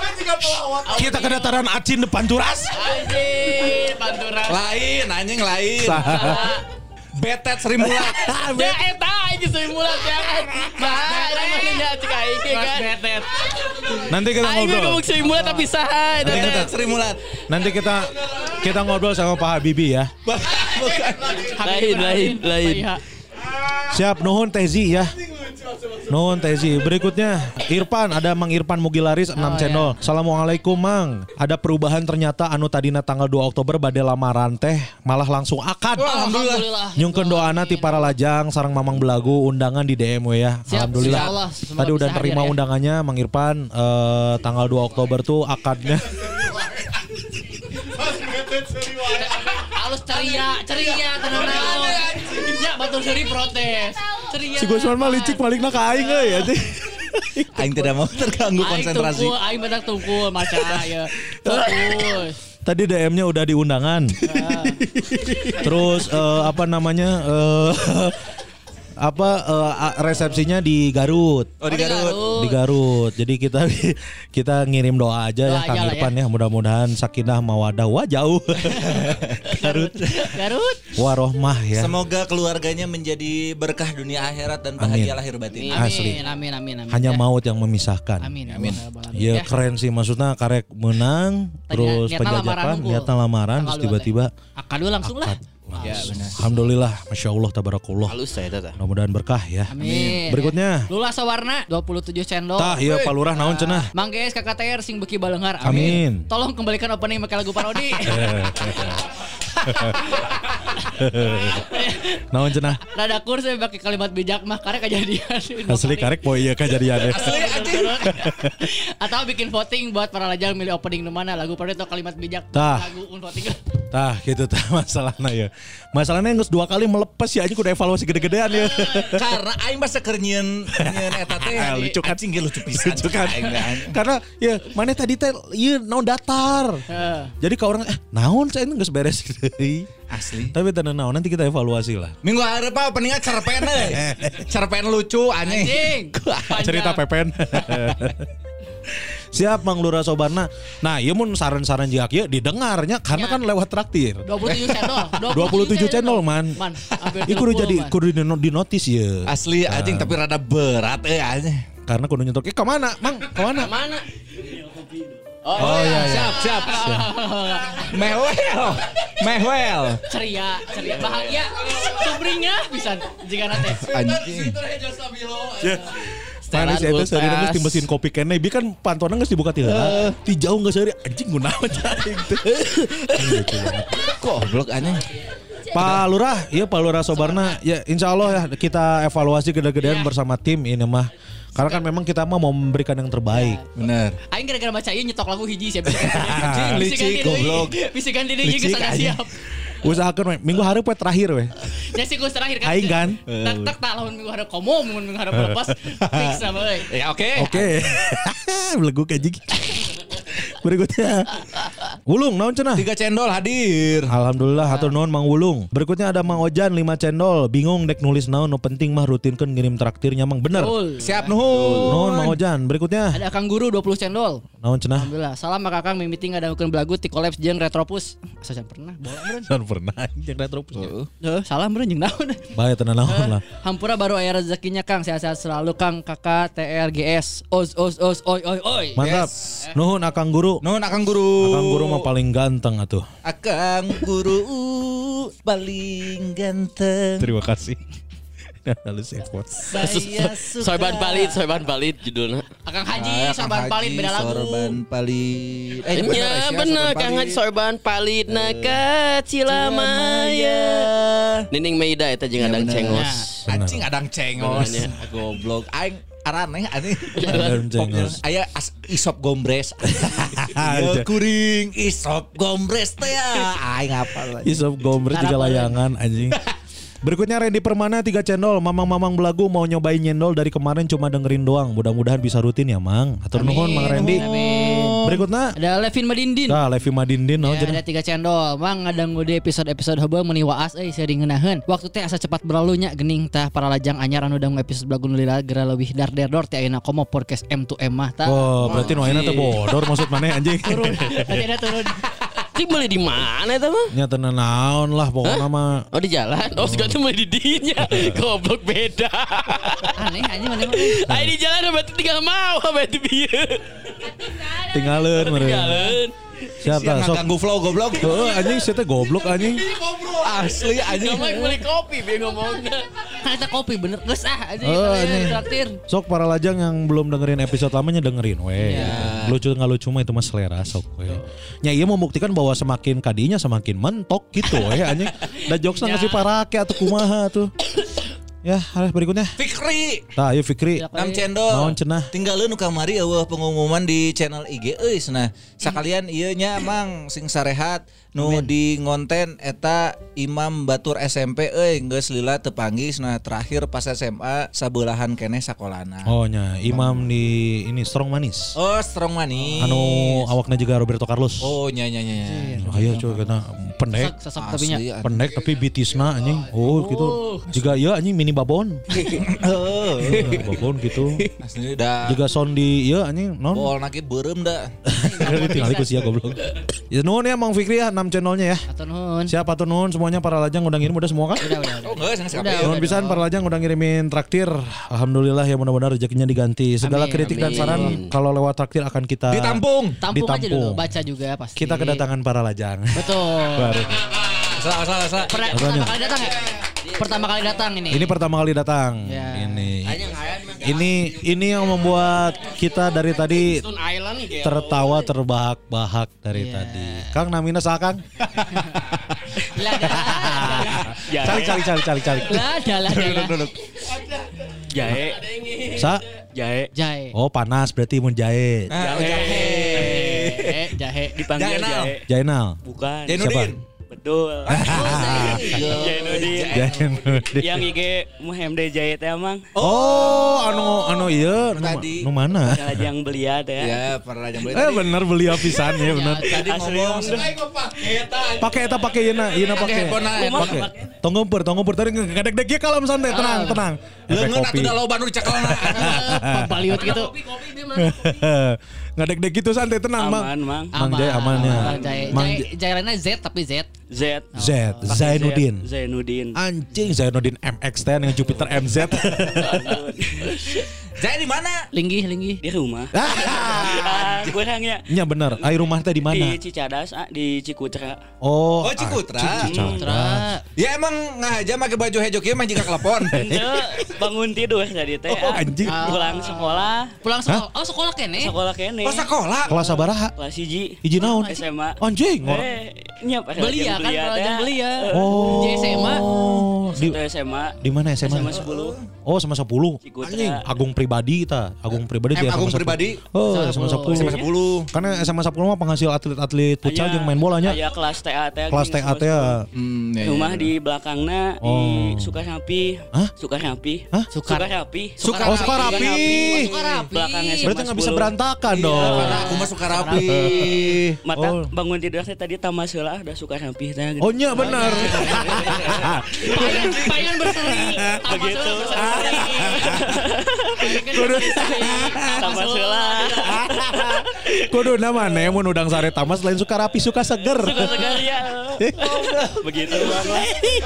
kita kedatangan acin depan turas. Anjir, panturan. Lain anjing lain. Betet Sri Mulat [LAUGHS] Ya eta aja seueur mulat ya. Bah, mana nya cek aing kan. Nanti kita Aing ngobrol. ngomong seueur mulat tapi saha eta. Sri Mulat Nanti kita kita ngobrol sama Pak Habibie ya. Bukan Lain lain lain. Siap nuhun Tezi ya. Nuhun Tezi. Berikutnya Irfan ada Mang Irfan Mugilaris 6 channel. Assalamualaikum Mang. Ada perubahan ternyata anu tadina tanggal 2 Oktober bade lamaran teh malah langsung akad. Alhamdulillah. Nyungkeun doana ti para lajang sarang Mamang Belagu undangan di DM we ya. Siap, Alhamdulillah. Allah. Tadi udah terima ya. undangannya Mang Irfan eh, tanggal 2 Oktober tuh akadnya. [LAUGHS] Halus ceria, ceria tenang naon. Ya batur seri protes. Ceria. Si Gusman mah licik paling ka aing euy anjing. [LAUGHS] Aing tidak mau terganggu konsentrasi. Aing tunggu, aing benar tunggu maca ya. [LAUGHS] Fokus. Tadi DM-nya udah di undangan. [LAUGHS] Terus eh, apa namanya? eh, apa a- resepsinya di Garut. Oh di Garut. Di Garut. Jadi kita [LAUGHS] kita ngirim doa aja ya Doa Kang aja lah Irfan ya. Mudah-mudahan sakinah mawadah wah jauh. [LAUGHS] Garut. Garut. Warohmah ya. Semoga keluarganya menjadi berkah dunia akhirat dan bahagia Amin. lahir batin. Asli. Amin, amin, amin. Hanya Ya. maut yang memisahkan. Amin, amin. amin. Ya, keren sih maksudnya karek menang terus penjajakan niatnya lamaran terus tiba-tiba Akad dulu langsung lah. Ya benar. Alhamdulillah Masya Allah Tabarakallah Halus saya tata. Mudah-mudahan berkah ya Amin. Berikutnya Lula Sawarna 27 cendol. Tah ya Pak Lurah naon cenah Mang guys kakak TR sing beki balengar. Amin. Tolong kembalikan opening make lagu parodi. [LAUGHS] [LAUGHS] [LAUGHS] Naon cenah Rada kur saya pakai kalimat bijak mah karena kejadian. [LAUGHS] Asli karek poe ieu kejadian [LAUGHS] Atau bikin voting buat para lajang milih opening di mana lagu parodi atau kalimat bijak. Tah. Lagu un voting. Tah gitu tah masalahnya ya Masalahnya geus dua kali melepas ya anjing kudu evaluasi gede-gedean ya Karena aing masa keur nyieun nyieun eta teh. Lucu kan? Anjing lucu pisan. Lucu kan mah, anjing. Karena ya mana tadi teh ieu naon datar. Jadi ke orang eh naon saya geus beres gitu Asli. Tapi tenan naon nanti kita evaluasi lah Minggu hari apa openingnya cerpen euy. [LAUGHS] cerpen lucu anjing. [LAUGHS] Cerita pepen [LAUGHS] Siap Mang Lura Sobarna Nah iya mun saran-saran jika ya didengarnya Karena Ya. kan lewat traktir 27 channel. 27 channel man Man, kudu 30, jadi kudu di, di notis ya Asli anjing tapi rada berat euy anjing. Karena kudu nyetok Eh ke mana Mang ke mana Mana? Oh iya iya Siap, siap. Mehwel. Mehwel. Ceria, ceria, bahagia, subringnya bisa jika nanti. Anjing. Mana sih itu sehari ultras. di mesin kopi kene Bi kan pantuan nangis dibuka tiga Ti jauh nggak sehari Anjing tuh Lucu banget Goblok anjing. Pak Lurah, iya Pak Lurah Sobarna, ya Insya Allah ya kita evaluasi gede-gedean Iya. bersama tim ini mah. Karena kan memang kita mah mau memberikan yang terbaik. Bener. Aing gara-gara baca ieu nyetok lagu hiji. [LAUGHS] Anjing, licik, goblok. Bisa ganti deui geus siap. Usahakan we. minggu hari poe terakhir weh. [LAUGHS] Ya sih gus terakhir kan. Aing kan? Tak tak tak lawan minggu harap komo, minggu harap lepas. [LAUGHS] Fix sama. Ya oke. Oke. Belegu kayak Berikutnya. Wulung naon cenah? Tiga cendol hadir. Alhamdulillah hatur nuhun Mang Wulung. Berikutnya ada Mang Ojan 5 cendol. Bingung dek nulis naon nu penting mah rutinkan ngirim traktirnya Mang bener. Betul. Siap nuhun. Nuhun Mang Ojan. Berikutnya Ada Kang Guru 20 cendol. naon cenah? Alhamdulillah. Salam Mak Kakang mimiting ada hukum belagu ti collabs jeung Retropus. Asa jangan pernah. Bola meureun. Pernah yang retropus. Heuh, salam meureun jeung naon. Bae tenan naon lah. Hampura baru aya rezekinya Kang. Sehat-sehat selalu Kang, Kakak, TR, GS. Os os os oi oi oi. Mantap. Nuhun Akang Guru. Nuhun akang guru. Akang Guru mah paling ganteng atuh. Akang guru paling ganteng. Terima kasih. [LAUGHS] Halus effort. Saya Soeban palit, soeban palit judulnya. Akang Haji, Sorban Palit beda lagu. Sorban palit. Eh, Ya bener Kang Haji Soeban palit naka Cilamaya. Nining Meida eta jeung adang cengos. Anjing adang cengos. Goblok. Aing araneh anjing. Adang cengos. Aya isop gombres. [LAUGHS] Aja. Ya kuring isop gombres teh ya. Aing apa. Isop gombres tiga layangan anjing. [LAUGHS] Berikutnya Randy Permana tiga channel Mamang-mamang belagu mau nyobain nyendol dari kemarin cuma dengerin doang Mudah-mudahan bisa rutin ya Mang Atur nuhun Mang Randy Amin. Berikutnya Ada Levin Madindin. Dah Levi Madindin no, Ya, ada tiga cendol. Mang ngadanggu di episode-episode haba meni waas euy sering ngeunaheun Waktu teh asa cepat berlalunya gening tah para lajang anyar anu dangu episode belagu nu lila gera leuwih dar der dor teh ayeuna komo podcast M2M mah tah. Oh berarti nu ayeuna teh bodor maksud mana anjing? Turun [LAUGHS] tadi ada turun [LAUGHS] Cik beli di mana eta mah? Nya tenan naon lah pokoknya mah Oh di jalan. Oh sekarang tuh beli di dinya. [LAUGHS] Goblok beda. aneh anjing mana Ayo di jalan berarti tinggal mau berarti bieu. tinggalin meureun. Jalan. Siap Siapa sok. ganggu flow goblok. Heeh anjing saya teh goblok anjing. Asli anjing. Kamu yang beli kopi biar ngomongnya. Kan kita kopi bener geus ah aja Oh, kalian ini. traktir. Sok para lajang yang belum dengerin episode lamanya dengerin we. Lucu nggak lucu mah itu mah selera sok we. Nya iya membuktikan bahwa semakin kadinya semakin mentok gitu we anjing. Da jokesna ngasih parake atau kumaha tuh. Ya, harus berikutnya. Fikri. Tah, ayo Fikri. Nam cendol. Naon cenah? Tinggalin nu kamari eueuh pengumuman di channel IG euy nah. Sakalian ieu nya emang sing sarehat nu di ngonten eta Imam Batur SMP euy geus lila teu panggis nah terakhir pas SMA sabelahan keneh sakolana. Oh nya, Imam di ini Strong Manis. Oh, strong manis. Anu awakna juga Roberto Carlos. Oh, nya nya nya. nya. Ayo coba kita pendek. Sesek tapi nya. Asli, ah. Pendek tapi bitisna anjing. Oh, gitu. Juga ya anjing mini babon. [LAUGHS] [LAUGHS] Oh, babon gitu. asli dah. Juga sound di iya anjing non. Bol naki beureum da. Tinggal ikut sih ya goblok. Ya nuhun ya Mang Fikri ya 6 channelnya ya. Atau nuhun. Siapa tuh nuhun semuanya para lajang udah ngirim udah semua kan? Udah udah. Oh, enggak sing Udah, Nuhun pisan para lajang udah ngirimin traktir. Alhamdulillah ya mudah-mudahan rezekinya diganti. Segala kritik dan saran kalau lewat traktir akan kita Ditampung. Tampung aja Ditampung. dulu, baca juga pasti. Kita kedatangan para lajang. Betul. Baru. Salah salah salah. Per- pertama kali datang ya? Pertama kali datang ini. Ini pertama kali datang. Ya. Ini. Ini ini yang membuat kita dari tadi tertawa terbahak-bahak dari tadi. Kang namina saha Kang? [LAUGHS] Cari cari cari cari cari. Lah dah lah dah. Jahe. Sa? Jahe. Jahe. Oh panas berarti mun jahe. Jahe. Eh, jahe. Dipanggil Jahe, jahe. Jainal. Bukan. Jainuddin. Betul. [LAUGHS] Jainuddin. Jainudin. Yang IG Muhammad Jahe teh emang. Oh, anu anu iya Tadi. nu mana? Yang belia teh. Ya, para lajang beli Eh bener beli apisan ya bener. Tadi ngomong. Pakai eta pakai yeuna, yeuna pakai. Pakai. Tong ngumpeur, tong ngumpeur tadi ngedek dek ge kalem santai, tenang, tenang. Efek Leungeun atuh da loba nu dicekelna. [LAUGHS] Gitu. [LAUGHS] Ngedek dek gitu santai, tenang, Mang. Aman, Mang. Mang Jai aman ya. Mang lainnya Z tapi Z. Z. Z, Zainuddin. Z. Zainuddin. Anjing Zainuddin MX yang Jupiter MZ. Jaya [LAUGHS] di mana? Linggih, linggih. Di rumah. Ah, kurangnya Nya bener, ai rumah teh di mana? di Cicadas, ah, di Cikutra. Oh, Oh, Cikutra. ah, Cikutra. Putra. Ya emang ngahaja make baju hejo kieu mah jika telepon. [LAUGHS] Ente bangun tidur tadi teh. Oh, ah. anjing. Pulang sekolah, Pulang sekolah. Oh, sekolah kene. sekolah kene. Oh, sekolah. Kelas sabaraha? Kelas hiji. Hiji naon? SMA. Anjing. ngor- Eh, nyap Beli ya kan beli ya. Oh. Di SMA. Di SMA. di mana SMA? SMA 10. Oh, sama 10. Cikutra. Anjing, Agung pribadi ta. Agung pribadi Em di Agung SMA 10. pribadi. Oh, SMA 10. SMA 10. Karena SMA 10 mah penghasil atlet-atlet futsal yang main bolanya. Aya kelas TA teh. Kelas TA teh ya. Hmm, ya, ya. Rumah di belakangna Oh. di Sukarapi. Hah? Sukarapi. Hah? Sukarapi. Suka Oh, suka rapi. Suka rapi. Belakang SMA Berarti nggak bisa 10. berantakan Iya, dong. aku mah suka rapi. Mata Oh. bangun tidur teh tadi tamas heula ada Sukarapi teh. Oh nya benar. Pengen berseri. Begitu. Tamas heula. Kudu nama nih mun udang sare tamas lain suka rapi suka seger. Segar ya. Begitu Bang.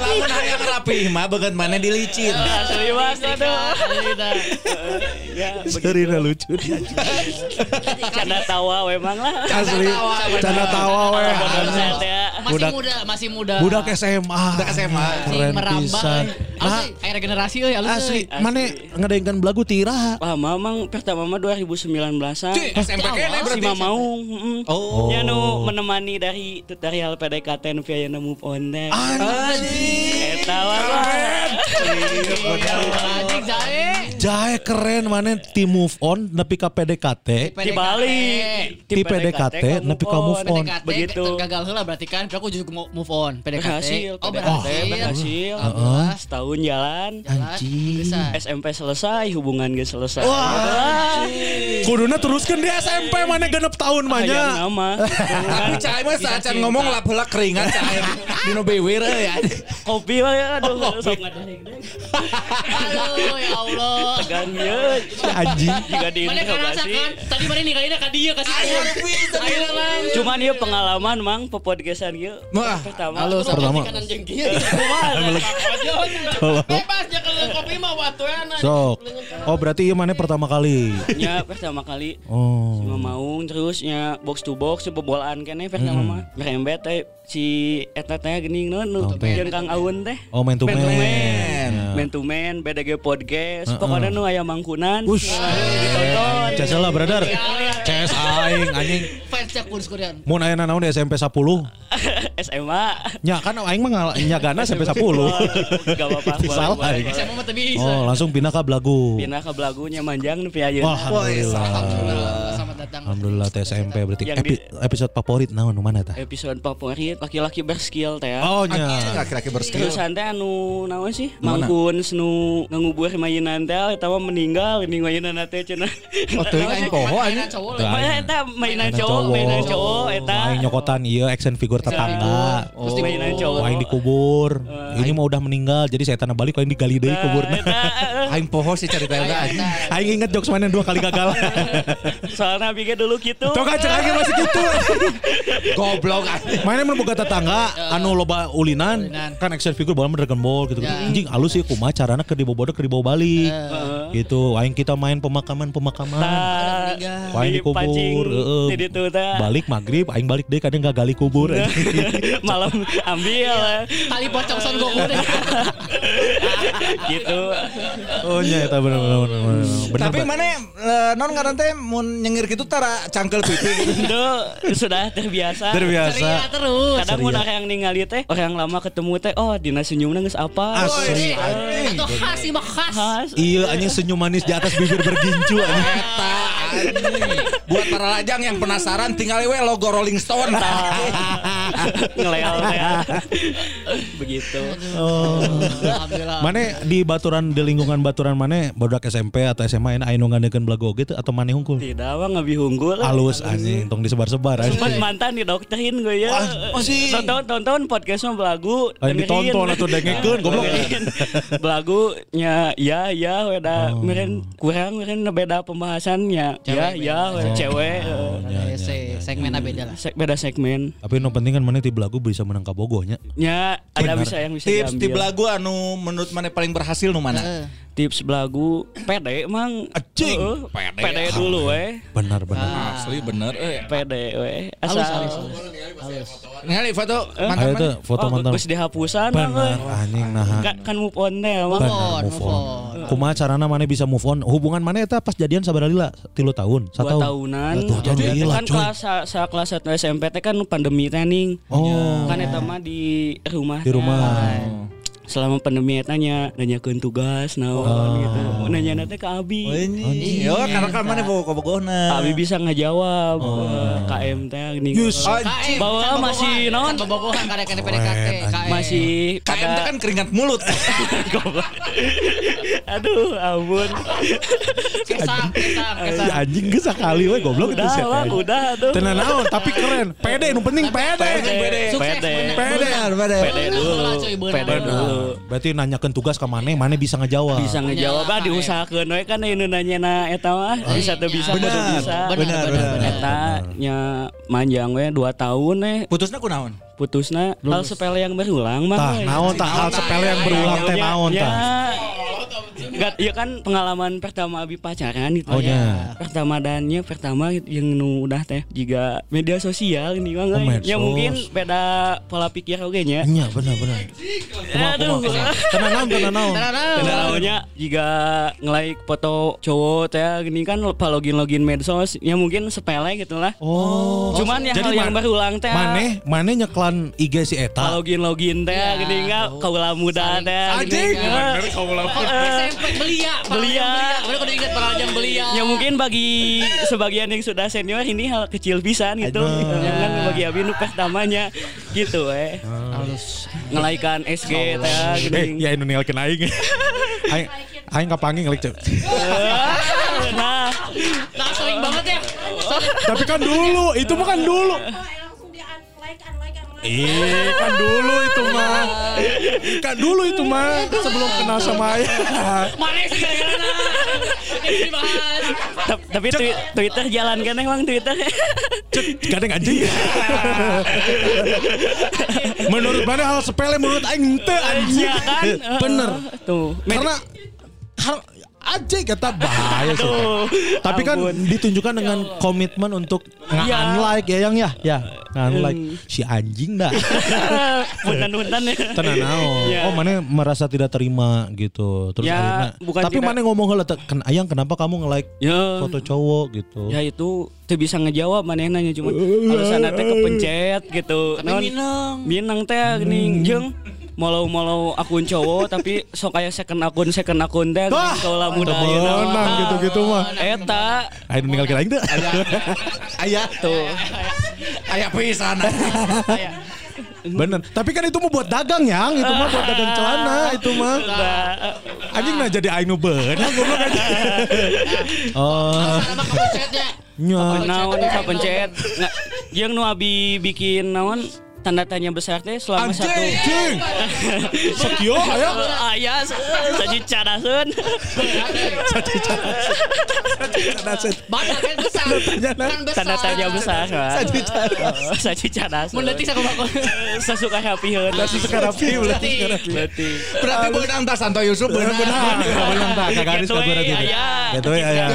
Lamun hayang rapi mah beget mana dilicin. Asli banget aduh. Ya, Serina lucu. canda tawa memang lah. Asli. Canda tawa we. Masih Budak- muda, masih muda. Budak SMA. Budak SMA. Keren merambah. Pisan. Nah, Nah, air generasi euy halus. asli Asli. mana ngedeengkeun belagu tira. Wah, mamang pertama mah 2019-an. Cuy, SMP kene Si berarti. Mamaung. heeh. Oh. Ya nu menemani dari tutorial PDKT nu via move on teh. Anjing. Eta wae. Anjing Jahe. Jahe keren mana tim move on nepi ka PDKT. Dibalik. Ti PDKT nepi ka move on. PDKT Begitu. gagal heula berarti kan. Aku juga move on. PDKT. Berhasil. Oh, berhasil. berhasil. Alhamdulillah. Setahun jalan. Anjing. SMP selesai, hubungan gak selesai. Kuduna teruskan di SMP mana genep tahun mahnya. nama. Tapi cai mah saat ngomong lap heula keringat cai. Dino bewir ya. Kopi lah ya. Aduh, sok Aduh ya Allah. tegan ya. Anjing. Juga Mana kerasa diinterogasi. kan? Tadi mana nih kayaknya ka dia kasih Ayo lang. Cuman ya pengalaman mang popodcastan ya. Wah, Pertama. Halo, Pertama. kanan jeung kieu. Bebas ya kalau kopi mah watuana. Sok. Oh berarti iya mana pertama kali. Ya pertama kali Oh. Cuma mau terusnya box to box pebolaan kene pertama mah ngerembet teh si geuning naon nu Oh, teh. jeung Kang Aun teh. Oh, man to man. man. Ya. Man to man, BDG podcast. Pokoknya nu aya mangkunan. Ush. Nah, ditonton. Lah brother. CS aing anjing. Fans cek pun sekalian. Mun aya naon di SMP 10. SMA. Nya kan aing mah nyagana SMP 10. [LAUGHS] Gak apa-apa. Salah mau tapi bisa. Oh, langsung pindah ke Blagu. Pindah ke belagunya manjang nu piayeuna. Wah, alhamdulillah. Datang. Alhamdulillah TSMP berarti Yang Epi- episode favorit naon nu mana tah? Episode favorit laki-laki berskill teh. ya. Oh nya. Laki-laki berskill. Terus teh anu naon sih? Mangkun nu ngangubur mainan teh eta mah meninggal ini mainan teh cenah. Oh, teuing [LAUGHS] aing poho anjing. Tuh, Mana eta mainan Mainan cowok, mainan cowok eta. Aing nyokotan iya action figure tetangga. Terus di mainan cowok. Aing dikubur. Ini mah udah meninggal jadi saya tanah balik aing digali deui Nah, kuburna. eh, Aing poho sih cerita eta anjing. Aing inget jokes mana dua kali gagal. [LAUGHS] Soalnya bikin dulu gitu. Tuh kan cek aing masih gitu. [LAUGHS] Goblok anjing. Mana mun boga tetangga anu loba ulinan Ulinan. kan action figure bola mah Dragon Ball gitu. Ya. Anjing alus sih kumaha carana keur dibawa keur dibawa balik. Heeh. Gitu aing kita main pemakaman-pemakaman. Tah, Aing dikubur, heeh. Di ditu teh. Balik maghrib aing balik deh kadang gak gali kubur. [LAUGHS] Malam ambil eh. Tali pocong son Goku gitu. oh nya eta bener bener Tapi mana eh, non ngaran teh mun nyengir gitu tara cangkel pipi. Itu sudah terbiasa. terbiasa. Ceria terus. Kadang mun orang yang ningali teh orang lama ketemu teh oh dina senyumna geus apa? Asli. Itu khas sih mah khas. Iya anjing senyum manis di atas bibir bergincu anjing. Eta anjing. Buat para lajang yang penasaran tinggal we logo Rolling Stone. [LAUGHS] Ngelel teh. Begitu. Oh. Alhamdulillah. Mana di baturan di lingkungan baturan mana bodak SMP atau SMA ini anu ngadekeun belago gitu atau mana hungkul? Tidak mah ngabi hunggul. Halus anjing tong disebar-sebar Sempat mantan di dokterin gue ya. masih. Tonton tonton podcast mah belagu. Aing ditonton atau dengekeun [LAUGHS] goblok. Belagu nya ya ya weda meren kurang meren beda pembahasannya. Ya Cewek ya weda cewek. eh, Nya, Se segmennya beda lah. sek- beda segmen. Tapi no penting kan mana di belagu bisa menang kabogonya. Ya ada bisa yang bisa Tips di diambil. belagu anu menurut mana paling berhasil nu mana? Heeh. Tips belagu pede emang. Anjing. Heeh, Pede. Pede dulu weh. Benar benar. Asli bener eh. Pede. Halus Asal. halus halus. Ningali foto Eh? mantan Ayo mana? tuh foto Oh, mantan. geus dihapusan Benar mah, anjing nah. Kan, kan move on deh emang. Move Benar on, move on. on. Kumaha carana mana bisa move on? Hubungan mana eta pas jadian sabar lila? Tilu tahun, dua satu tahun. tahunan Dua tahun Jadi kan coy. kelas sa- sa kelas satu SMP teh kan pandemi teh ning Oh. kan eta mah di rumah Di rumah. Selama pandemi eta nya nanyakeun tugas naon Oh. gitu nanya nanti ke Abi Yo karena kan mana bawa kobogona. Abi bisa ngejawab eh, KM teh gini Anjing. bahwa masih naon Kan bobogohan karek kene PDKT. Masih KM teh kan keringat mulut. [LAUGHS] goblok aduh ampun kesang kesang kesang. Si anjing geus sakali we goblok itu udah siapa lah udah aduh Tenan naon tapi keren. Pede nu penting pede. pede pede. Pede. Pede. pede dulu dulu Berarti nanyakeun tugas ke mana, mana bisa ngejawab. bisa ngejawab ah diusahakeun we kan ini nanya na eta mah bisa teu bisa Benar. kudu bisa Benar, Benar, eta nya manjang we 2 tahun eh Putusnya kunaon? putusna hal sepele yang berulang mah Tah, naon tah hal sepele yang berulang teh naon tah. Enggak, iya kan pengalaman pertama abi pacaran itu. Oh, nya. Pertama dannya pertama yang nu udah teh juga media sosial ini mah Oh. Ya mungkin beda pola pikir oge nya. Nya benar benar. Aduh. Tenan naon tenan naon. Kendalanya jika nge-like foto cowok teh gini kan lupa login-login medsos ya mungkin sepele gitu lah. Oh. Cuman yang Jadi hal yang berulang teh Maneh maneh nyeklan IG si eta. login-login teh gini enggak kaula muda teh Anjing. gini enggak. [LAUGHS] SMP belia, Belia. Belia, kudu ingat para jam belia. Ya mungkin bagi sebagian yang sudah senior ini hal kecil pisan gitu. Jangan bagi abi nu pertamanya gitu eh. halus. Ngelaikan SG teh Eh, gini. ya ini ninggalkeun [LAUGHS] aing. Aing aing kapangi ngelik cek. Nah, Nah, sering banget ya. Tapi kan dulu, itu mah kan dulu. Ih, kan dulu itu mah. Kan dulu itu mah sebelum kenal sama ayah. Mana sih tapi twi- Twitter jalan kan emang Twitter. Gadeng anjing. menurut mana hal sepele menurut aing ente anjing. Iya kan? Bener. Tuh. Karena aja kata bahaya sih. Tapi kan Ampun. ditunjukkan dengan komitmen untuk Iya. nge-unlike ya yang ya. Ya. Nah, like si anjing dah. [LAUGHS] Punten-punten ya. Tenan. Ya. Oh, mana merasa tidak terima gitu. Terus Ya, akhirnya bukan tapi tidak- mana ngomong heula teh, "Ken- Ayang kenapa kamu nge-like Ya. foto cowok gitu. Ya itu tuh bisa ngejawab mana nanya cuma [LAUGHS] alasan teh kepencet gitu. Non, Minang teh gini jeung molau-molau akun cowok [LAUGHS] tapi sok kayak second akun second akun Wah, kalau muda temenan gitu-gitu mah. Eta Ayo ninggal aing teh. Ayah [LAUGHS] tuh ayah pisan. [LAUGHS] Bener. Tapi kan itu mau buat dagang yang, itu mah buat dagang celana itu mah. Anjing nah jadi aing nu beunang goblok aja. Oh. Naon kapencet nggak jeung nu abi bikin naon tanda tanya besar teh selama satu Anjing. Sekio aya. ayah saji caraseun Badak kan besar. Kan besar. tanda tanya besar saji caraseun saji caraseun Mendetik sama bakal. sasuka rapieun berarti sekarang sih. Leutik. Berarti beunang tah Santo Yusuf beunang. Benar, benar tak kagaris Gitu, kabura eh, gitu. aya. Gitu ya aya.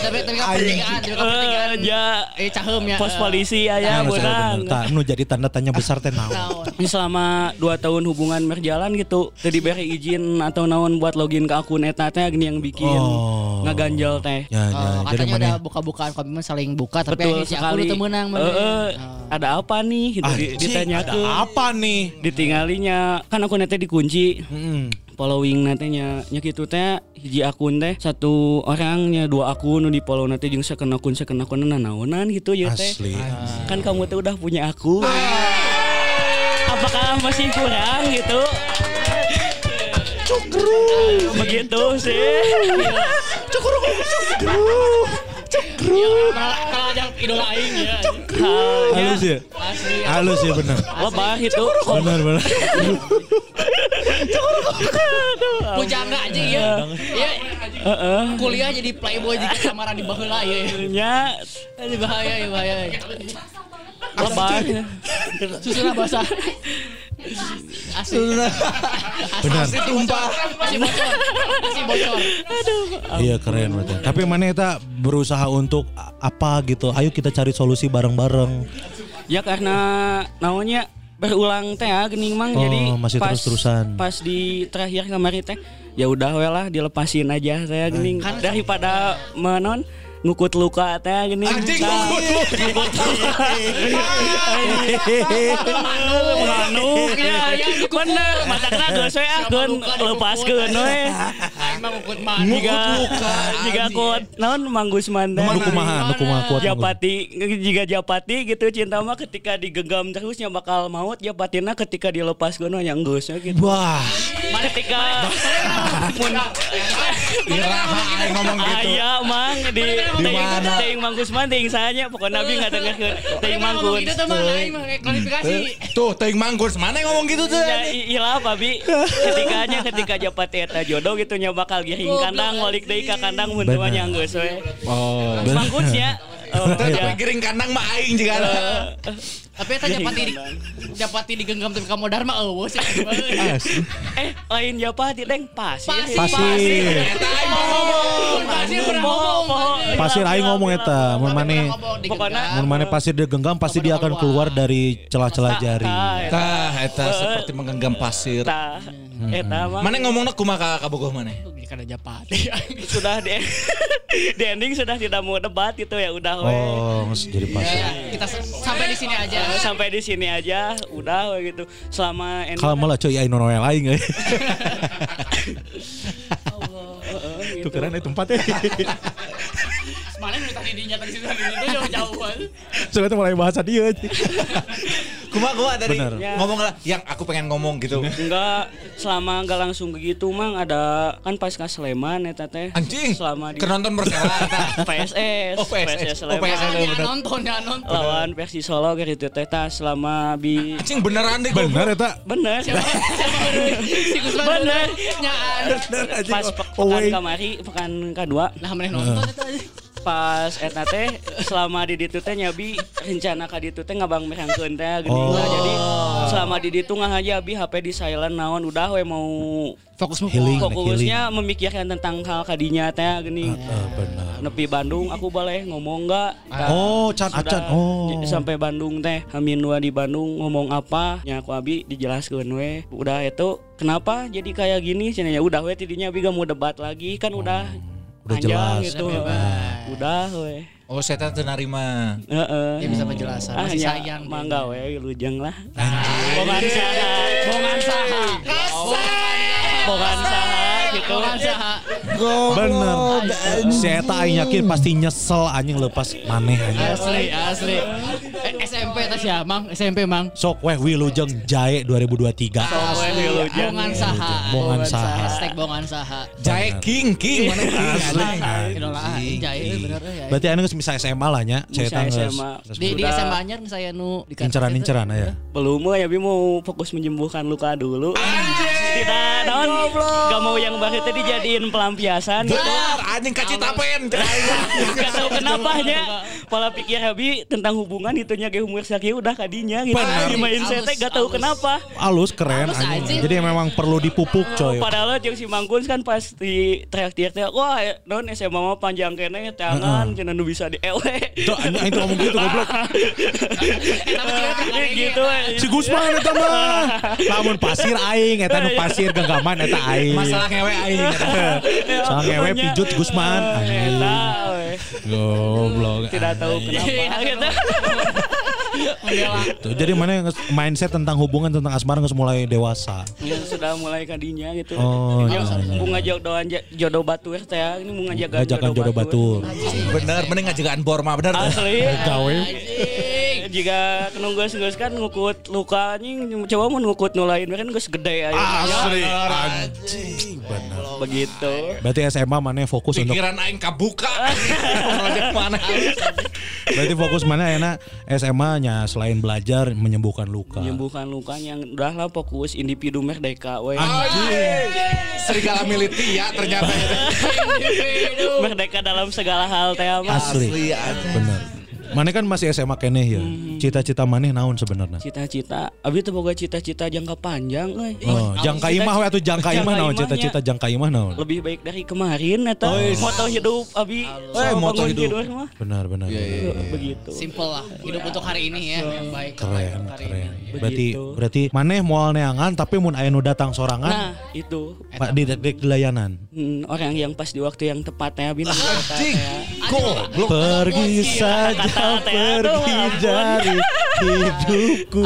Tapi tapi kan kan. Eh, ja Eh cahem ya. pos polisi aya beunang Tak nu jadi tanda tanya besar teh naon. [LAUGHS] Selama 2 tahun hubungan berjalan gitu teu diberi izin atau naon buat login ke akun eta teh gini yang bikin Oh. ngaganjal teh Ya, ya. Oh, Jadi katanya mana? udah buka-bukaan komitmen saling buka tapi betul si aku sekali udah menang Eh, eh, ada apa nih gitu ditanya ada apa nih? ditinggalinya kan akun teh dikunci Mm. Following nantinya nya. Kitu teh hiji akun teh satu orangnya dua akun di follow nanti jeung second akun second akun naonan gitu ya teh. Asli. kan kamu tuh udah punya aku apakah masih kurang gitu? Begitu sih Kalau ada idola aing ya. Halus ya? Halus ya benar. lebah itu Benar benar. Pujangga aja ya. Iya. Kuliah jadi playboy di samaran di baheula ya. nya Ini bahaya ya bahaya. lebah Susuna basah. Asli. Benar. Masih tumpah. Masih bocor. Masih bocor. Iya keren berarti. Tapi mana kita berusaha untuk apa gitu. Ayo kita cari solusi bareng-bareng. ya karena naonnya berulang teh ya gening mang Oh, jadi masih pas terus-terusan. pas di terakhir kemarin teh ya udah we lah dilepasin aja saya gening daripada menon ngukut luka teh gini. Anjing, Nah, ngukut manuk ya ya bener. matakna geus we akeun lepaskeun we. Aing mah ngukut mah. jika kuat naon Mang Gusman teh? Nu kumaha, nu kumaha kuat. Japati jika Japati gitu cinta mah ketika digenggam terusnya bakal maut Japatina ketika dilepas gono yang geus we gitu. Wah, ketika mun Iraha aing ngomong gitu. aya mang di Di mana? ting Mang Gusman ting sahanya pokoknya nabi nggak dengerin ting Mang Ngomong Gus gitu tuh mah mah klarifikasi. Tuh, teuing manggus mana yang ngomong gitu tuh? Ya iya apa bi ketikanya ketika Japati eta jodoh gitu nya bakal giring kandang balik deui ka kandang mun Bener. nya geus we Oh. Oh, Tapi ya. giring kandang mah aing juga. Tapi eta japati di japati digenggam tapi kamu dharma eueuh sih. Eh, lain Japati deng pasir. Pasir. Eta aing ngomong. Pasir ngomong. pasir aing ngomong eta, mun mane mun mane pasir dia genggam pasti dia akan keluar dari celah-celah jari. Tah, eta seperti menggenggam pasir. Eta mah Mana ngomongna kumaha ka kabogoh mana? Kada japati. [LAUGHS] sudah di, [LAUGHS] di ending sudah tidak mau debat gitu ya udah we. Oh, nges jadi pasir. Kita s- sampai di sini aja. Eh, Sampai di sini aja udah we gitu. Selama ending Kalau malah cuy aing nonoel aing euy. gitu. Tuh keren itu tempatnya. Nu tadi dinyata di situ tadi itu jauh-jauhan. Soalnya mulai bahasa dia. [LAUGHS] Kumaha kumaha tadi Bener. ngomong lah yang aku pengen ngomong gitu. Enggak, selama enggak langsung begitu mang ada kan pas ke Sleman eta teh. Anjing. Selama di Kenonton bersama. [LAUGHS] PSS. Oh, PSS. Oh, Sleman. PSS. Ya nonton ya nonton. lawan versi Solo gitu teh tah selama bi Anjing beneran deh Bener eta. bener Bener. nyaan. pas pe- Oh, pekan wait. kamari pekan kedua Nah, mana nonton eta. Pas eta teh selama di ditu teh nyabi rencana ka ditu teh ngabang merangkeun teh geuning Oh. lah. jadi selama di ditu ngahaja abi HP di silent naon udah we mau Fokus Healing, fokusnya memikirkan tentang hal kadinya teh geuning Eh, benar. nepi Bandung aku boleh ngomong enggak Oh, can acan. Oh. sampai Bandung teh Hamin dua di Bandung ngomong apa nya aku abi dijelaskeun we udah itu kenapa jadi kayak gini cenah ya udah we tidinya abi gak mau debat lagi kan udah Udah panjang jelas. gitu udah we Oh, saya teu narima. Heeh. Dia bisa penjelasan. Ah, Masih nya, sayang. mangga we lujeng lah. Bongan saha. Bongan saha. Bongan saha gitu. Bener. Eta aing yakin pasti nyesel anjing lepas maneh anjing. Asli, asli. SMP tas ya, Mang. SMP, Mang. Sok weh wilujeng jae 2023. Sok we lujeng. Bongan saha. Bongan saha. Hashtag bongan saha. Jae king king mana king. Idola aing jae bener ya. Berarti anu geus bisa SMA lah nya. Saya. SMA. Di di. SMA anyar saya nu di kantor Inceran-inceran ya. Belum ya bi mau fokus menyembuhkan luka dulu. Tidak non gak mau yang baru tadi jadiin pelampiasan gitu. Benar, anjing kaci tapen. Gak tahu kenapa nya Pola pikir Habi tentang hubungan itunya ge umur sakieu udah kadinya gitu. Benar. Di mindset teh gak tahu kenapa. Alus keren anjing. aja. Jadi memang perlu dipupuk coy. Padahal jeung si Mangkun kan pas di teriak-teriak teh, wah non SMA mah panjang kene tangan cenah nu bisa di ewe. Itu anjing itu ngomong gitu goblok. [LAUGHS] gitu. Si Gusman eta mah. [LAUGHS] Lamun pasir aing eta nu pasir genggaman eta aing. Masalah ngewe aing. Soal ngewe pijut Gusman. Goblok. Tidak tahu kenapa [LAUGHS] gitu. [LAUGHS] Tuh, jadi mana yang mindset tentang hubungan tentang asmara nggak mulai dewasa. Ya, sudah mulai kadinya gitu. Oh, Ya, iya. bunga jodohan jodoh batu teh ini bunga jaga Ngajakan jodoh batur. Bener, mending ngajagaan Borma bener. Asli. Gawe. Jika kenunggus geus kan ngukut luka anjing coba mau ngukut nu lain kan geus gede aya. Asli. Anjing. Bener. Begitu. Berarti SMA mana fokus untuk Pikiran aing kabuka. [LAUGHS] Project mana? berarti fokus mana enak SMA nya selain belajar menyembuhkan luka. Menyembuhkan lukanya udah lah fokus individu merdeka we. Serigala militi ya ternyata. [LAUGHS] Merdeka dalam segala hal teh mah. Asli. Bener. Mana kan masih SMA keneh ya. Cita-cita maneh naon sebenarnya? Cita-cita, abi teh boga cita-cita jangka panjang euy. Oh, jangka imah we atuh jangka imah naon Jangka cita-cita jangka imah naon? Lebih baik dari kemarin eta. Moto hidup abi. Eh, moto hidup. Benar benar. Begitu. Simple lah. Hidup untuk hari ini ya, yang baik. Keren, Hari keren. ini. Berarti Begitu. berarti maneh moal neangan tapi mun aya nu datang sorangan Nah, itu Pak di layanan. Hmm, orang yang pas di waktu yang tepatnya abi Anjing. Goblok. Pergi saja Tuh, pergi dari hidupku.